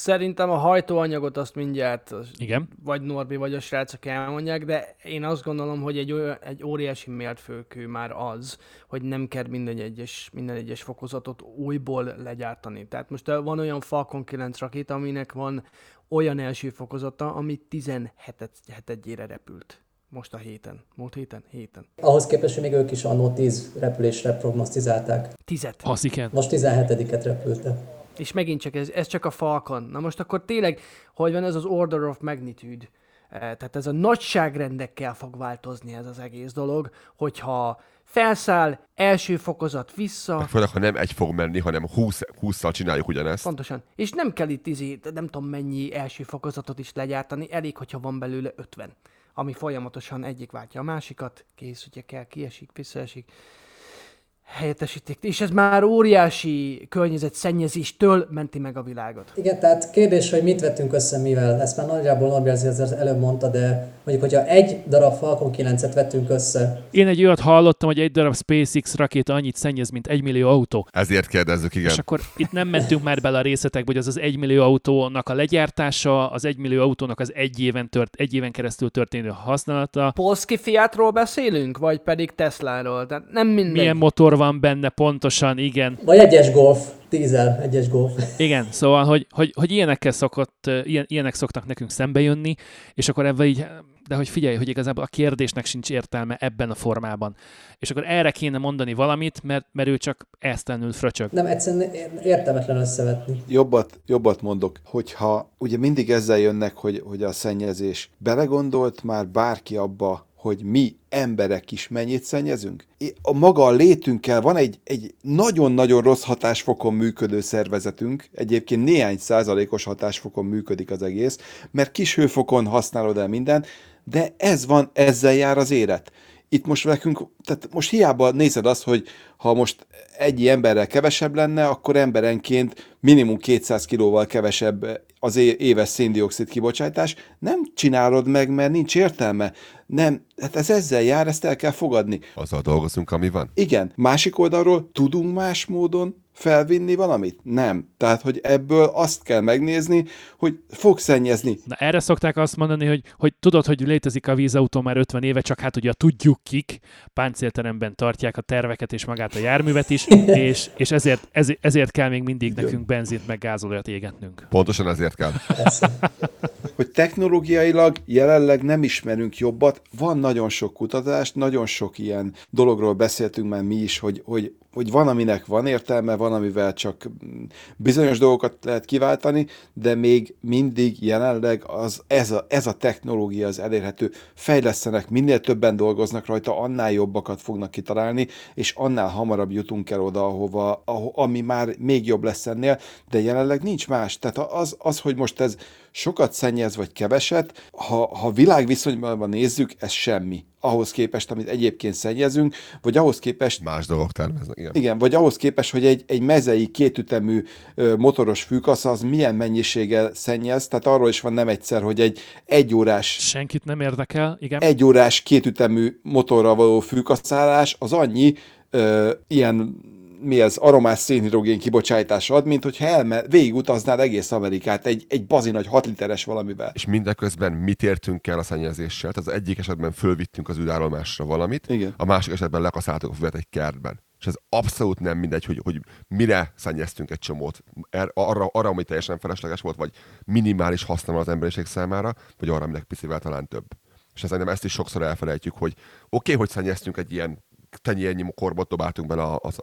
Szerintem a hajtóanyagot azt mindjárt Igen. vagy Norbi, vagy a srácok elmondják, de én azt gondolom, hogy egy, olyan, egy óriási mértfőkő már az, hogy nem kell minden egyes, minden egyes fokozatot újból legyártani. Tehát most van olyan Falcon 9 rakéta, aminek van olyan első fokozata, ami 17-ére repült. Most a héten. Múlt héten? Héten. Ahhoz képest, hogy még ők is annó 10 repülésre prognosztizálták. Tizet. Az igen. Most 17-et repültek. És megint csak ez, ez csak a Falcon. Na most akkor tényleg, hogy van ez az Order of Magnitude? Eh, Tehát ez a nagyságrendekkel fog változni ez az egész dolog, hogyha felszáll, első fokozat vissza, Főleg, ha nem egy fog menni, hanem 20, 20-szal csináljuk ugyanezt. Pontosan. És nem kell itt izé, nem tudom mennyi első fokozatot is legyártani, elég, hogyha van belőle 50, ami folyamatosan egyik váltja a másikat, kész, hogyha kell, kiesik, visszaesik, helyettesítik. És ez már óriási környezetszennyezéstől menti meg a világot. Igen, tehát kérdés, hogy mit vettünk össze mivel. Ezt már nagyjából Norbi az előbb mondta, de mondjuk, hogyha egy darab Falcon 9-et vettünk össze, Én egy olyat hallottam, hogy egy darab SpaceX rakéta annyit szennyez, mint egy millió autó. Ezért kérdezzük, igen. És akkor itt nem mentünk már bele a részletekbe, hogy az az egymillió autónak a legyártása, az egymillió autónak az egy éven, tört, egy éven keresztül történő használata, Polski Fiatról beszélünk, vagy pedig Tesláról? Tehát nem mindegy. milyen motor van benne pontosan, igen. vagy egyes golf, dízel, egyes golf. Igen, szóval, hogy, hogy, hogy ilyenekkel szokott, ilyen, ilyenek szoktak nekünk szembe jönni, és akkor ebben így, de hogy figyelj, hogy igazából a kérdésnek sincs értelme ebben a formában. És akkor erre kéne mondani valamit, mert, mert ő csak esztelenül fröcsög. Nem, egyszerűen értelmetlen összevetni. Jobbat, jobbat mondok, hogyha ugye mindig ezzel jönnek, hogy, hogy a szennyezés. Belegondolt már bárki abba, hogy mi emberek is mennyit szennyezünk? A maga a létünkkel van egy, egy nagyon-nagyon rossz hatásfokon működő szervezetünk, egyébként néhány százalékos hatásfokon működik az egész, mert kis hőfokon használod el mindent, de ez van, ezzel jár az élet. Itt most nekünk, tehát most hiába nézed azt, hogy ha most egy emberrel kevesebb lenne, akkor emberenként minimum 200 kilóval kevesebb az éves széndiokszid kibocsátás. Nem csinálod meg, mert nincs értelme. Nem, hát ez ezzel jár, ezt el kell fogadni. Azzal dolgozunk, ami van. Igen, másik oldalról tudunk más módon felvinni valamit? Nem. Tehát, hogy ebből azt kell megnézni, hogy fog szennyezni. Na erre szokták azt mondani, hogy, hogy tudod, hogy létezik a vízautó már 50 éve, csak hát ugye tudjuk kik, páncélteremben tartják a terveket és magát a járművet is, és, és ezért, ezért, ezért kell még mindig nekünk benzint meg gázolajat égetnünk. Pontosan ezért kell. hogy technológiailag jelenleg nem ismerünk jobbat. Van nagyon sok kutatás, nagyon sok ilyen dologról beszéltünk már mi is, hogy, hogy, hogy van, aminek van értelme, van, amivel csak bizonyos dolgokat lehet kiváltani, de még mindig jelenleg az, ez, a, ez a technológia az elérhető. Fejlesztenek, minél többen dolgoznak rajta, annál jobbakat fognak kitalálni, és annál hamarabb jutunk el oda, ahova, aho, ami már még jobb lesz ennél, de jelenleg nincs más. Tehát az, az hogy most ez sokat szennyez, vagy keveset, ha, ha világviszonyban nézzük, ez semmi. Ahhoz képest, amit egyébként szennyezünk, vagy ahhoz képest... Más dolgok termeznek, igen. Igen, vagy ahhoz képest, hogy egy, egy mezei kétütemű ö, motoros fűkasz az milyen mennyiséggel szennyez, tehát arról is van nem egyszer, hogy egy egyórás Senkit nem érdekel, igen. egy órás kétütemű motorral való fűkaszálás az annyi ö, ilyen mi ez, aromás szénhidrogén kibocsátás ad, mint hogyha elme, végigutaznád egész Amerikát egy, egy bazi nagy 6 literes valamivel. És mindeközben mit értünk el a szennyezéssel? Tehát az egyik esetben fölvittünk az űrállomásra valamit, Igen. a másik esetben lekaszáltuk a füvet egy kertben. És ez abszolút nem mindegy, hogy, hogy mire szennyeztünk egy csomót. Er, arra, arra, ami teljesen felesleges volt, vagy minimális haszna az emberiség számára, vagy arra, aminek picivel talán több. És szerintem ezt is sokszor elfelejtjük, hogy oké, okay, hogy szennyeztünk egy ilyen tenyérnyi korbot dobáltunk bele az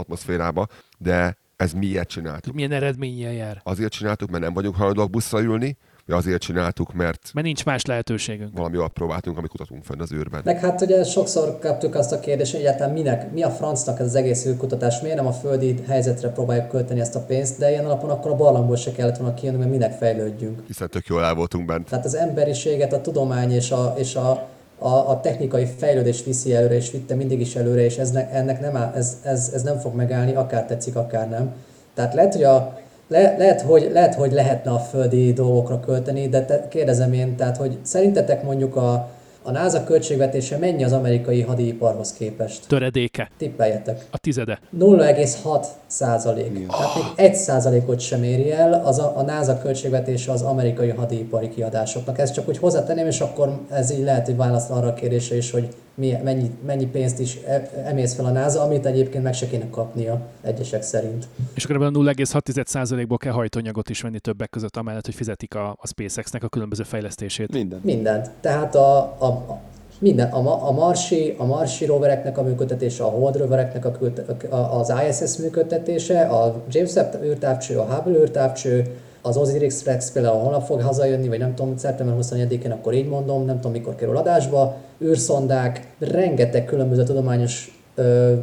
atmoszférába, de ez miért csináltuk? Milyen eredménnyel jár? Azért csináltuk, mert nem vagyunk hajlandóak buszra ülni, vagy azért csináltuk, mert Mert nincs más lehetőségünk. valami olyat próbáltunk, amit kutatunk fönn az űrben. Meg hát ugye sokszor kaptuk azt a kérdést, hogy egyáltalán minek, mi a francnak ez az egész űrkutatás, miért nem a földi helyzetre próbáljuk költeni ezt a pénzt, de ilyen alapon akkor a barlangból se kellett volna kijönni, mert minek fejlődjünk. Hiszen tök jól el voltunk bent. Tehát az emberiséget a tudomány és a, és a, a, a technikai fejlődés viszi előre, és vitte mindig is előre, és ez ne, ennek nem áll, ez, ez, ez nem fog megállni, akár tetszik, akár nem. Tehát lehet, hogy a, le, lehet, hogy, lehet, hogy lehetne a földi dolgokra költeni, de te, kérdezem én, tehát, hogy szerintetek mondjuk a, a NASA költségvetése mennyi az amerikai hadiiparhoz képest? Töredéke. Tippeljetek. A tizede. 0,6 százalék. Tehát még 1 százalékot sem éri el az a, a NASA költségvetése az amerikai hadipari kiadásoknak. Ezt csak úgy hozzátenném, és akkor ez így lehet, hogy választ arra a kérdésre is, hogy mi, mennyi, mennyi pénzt is e- emész fel a NASA, amit egyébként meg se kéne kapnia egyesek szerint. És akkor ebből a 0,6%-ból kell hajtóanyagot is venni többek között, amellett, hogy fizetik a, a SpaceX-nek a különböző fejlesztését. Minden. Mindent. Tehát a, a, a minden, a, a Marsi, a Marsi rovereknek a működtetése, a Hold rovereknek a, a- az ISS működtetése, a James Webb űrtávcső, a Hubble űrtávcső, az Osiris Rex például holnap fog hazajönni, vagy nem tudom, szeptember 21-én, akkor így mondom, nem tudom mikor kerül adásba, űrszondák, rengeteg különböző tudományos ö,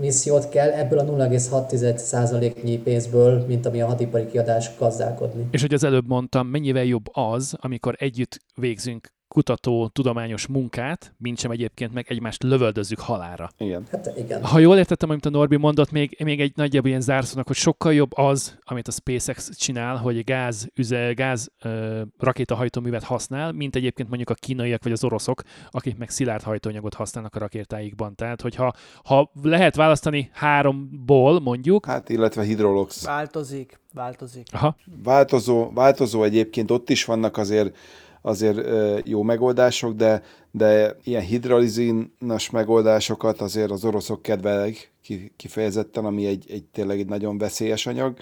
missziót kell ebből a 0,6%-nyi pénzből, mint ami a hadipari kiadás gazdálkodni. És hogy az előbb mondtam, mennyivel jobb az, amikor együtt végzünk kutató, tudományos munkát, mint sem egyébként meg egymást lövöldözzük halára. Igen. Hát igen. Ha jól értettem, amit a Norbi mondott, még, még egy nagyjából ilyen zárszónak, hogy sokkal jobb az, amit a SpaceX csinál, hogy gáz, üze, gáz ö, rakétahajtóművet használ, mint egyébként mondjuk a kínaiak vagy az oroszok, akik meg szilárd hajtóanyagot használnak a rakétáikban. Tehát, hogyha ha lehet választani háromból, mondjuk, Hát, illetve hidrolox. Változik, változik. aha, Változó, változó egyébként, ott is vannak azért, azért jó megoldások, de, de ilyen hidralizinas megoldásokat azért az oroszok kedvelik ki- kifejezetten, ami egy, egy tényleg egy nagyon veszélyes anyag.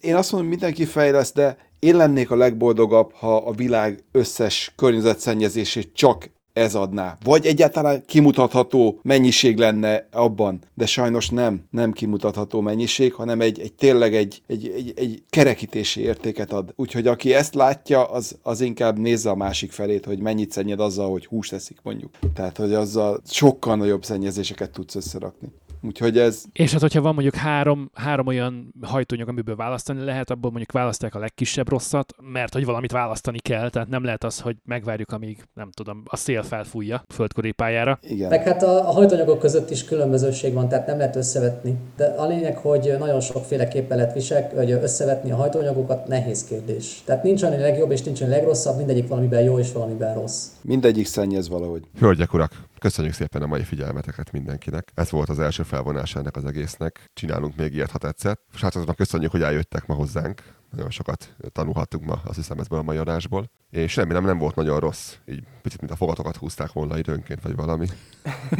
Én azt mondom, mindenki fejlesz, de én lennék a legboldogabb, ha a világ összes környezetszennyezését csak ez adná. Vagy egyáltalán kimutatható mennyiség lenne abban, de sajnos nem, nem kimutatható mennyiség, hanem egy, egy tényleg egy, egy, egy, egy kerekítési értéket ad. Úgyhogy aki ezt látja, az, az inkább nézze a másik felét, hogy mennyit szennyed azzal, hogy húst eszik mondjuk. Tehát, hogy azzal sokkal nagyobb szennyezéseket tudsz összerakni. Úgyhogy ez, És hát, hogyha van mondjuk három, három olyan hajtóanyag, amiből választani lehet, abból mondjuk választák a legkisebb rosszat, mert hogy valamit választani kell, tehát nem lehet az, hogy megvárjuk, amíg, nem tudom, a szél felfújja a földkörüli pályára. igen. Meg hát a, a hajtóanyagok között is különbözőség van, tehát nem lehet összevetni. De a lényeg, hogy nagyon sokféleképpen lehet visel, vagy összevetni a hajtóanyagokat, nehéz kérdés. Tehát nincs olyan legjobb és nincs olyan a legrosszabb, mindegyik valamiben jó és valamiben rossz. Mindegyik szennyez valahogy. Hölgyek, urak, köszönjük szépen a mai figyelmeteket mindenkinek. Ez volt az első felvonása ennek az egésznek. Csinálunk még ilyet, ha tetszett. Srácoknak köszönjük, hogy eljöttek ma hozzánk. Nagyon sokat tanulhattunk ma, azt hiszem, ebből a mai adásból. És remélem nem volt nagyon rossz. Így picit, mint a fogatokat húzták volna időnként, vagy valami.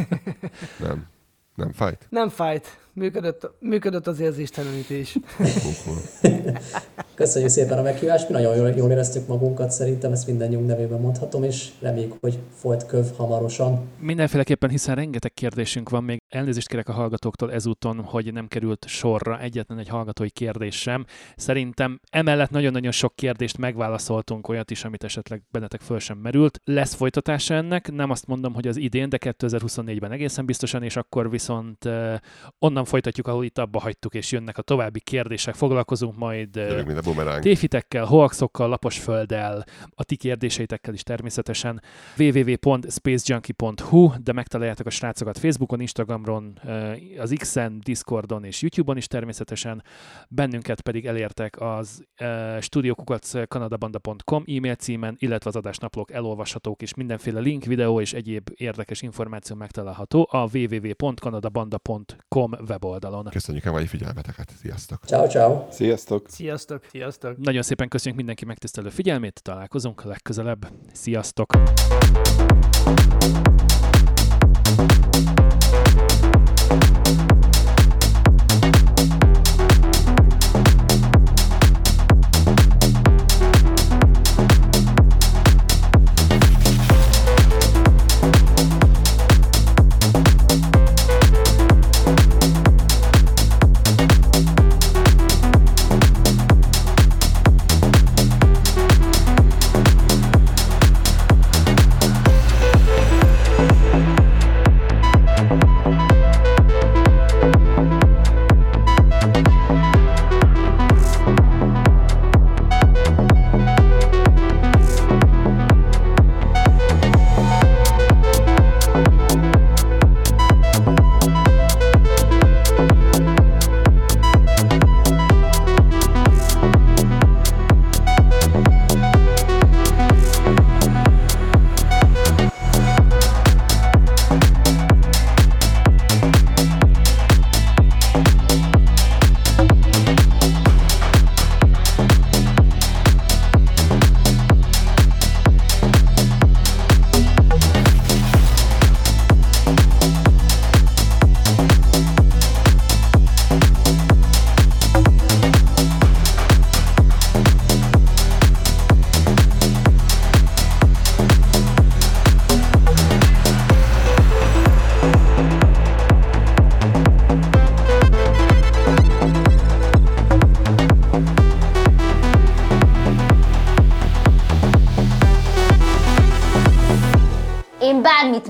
nem. Nem fájt? Nem fájt. Működött, működött az érzéstelenítés. Köszönjük szépen a meghívást, mi nagyon jól, jól éreztük magunkat, szerintem ezt mindannyiunk nevében mondhatom, és reméljük, hogy folyt köv hamarosan. Mindenféleképpen, hiszen rengeteg kérdésünk van, még elnézést kérek a hallgatóktól ezúton, hogy nem került sorra egyetlen egy hallgatói kérdés sem. Szerintem emellett nagyon-nagyon sok kérdést megválaszoltunk, olyat is, amit esetleg bennetek föl sem merült. Lesz folytatása ennek, nem azt mondom, hogy az idén, de 2024-ben egészen biztosan, és akkor viszont uh, onnan folytatjuk, ahol itt abba hagytuk, és jönnek a további kérdések. Foglalkozunk majd bumeráng. téfitekkel, hoaxokkal, laposfölddel, a ti kérdéseitekkel is természetesen www.spacejunkie.hu, de megtaláljátok a srácokat Facebookon, Instagramon, eh, az X-en, Discordon és YouTube-on is természetesen. Bennünket pedig elértek az uh, studiokukackanadabanda.com e-mail címen, illetve az adásnaplók elolvashatók, és mindenféle link, videó és egyéb érdekes információ megtalálható a www.kanadabanda.com weboldalon. Köszönjük a mai figyelmeteket. Sziasztok! Ciao, ciao. Sziasztok! Sziasztok! Sziasztok! Nagyon szépen köszönjük mindenki megtisztelő figyelmét, találkozunk legközelebb. Sziasztok!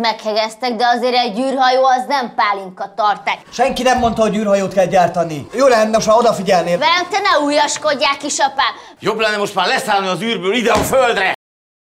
Meghegeztek, de azért egy űrhajó az nem pálinka tarták. Senki nem mondta, hogy űrhajót kell gyártani. Jó lenne, most már odafigyelnél. Velem te ne újaskodjál, kisapám! Jobb lenne most már leszállni az űrből ide a földre!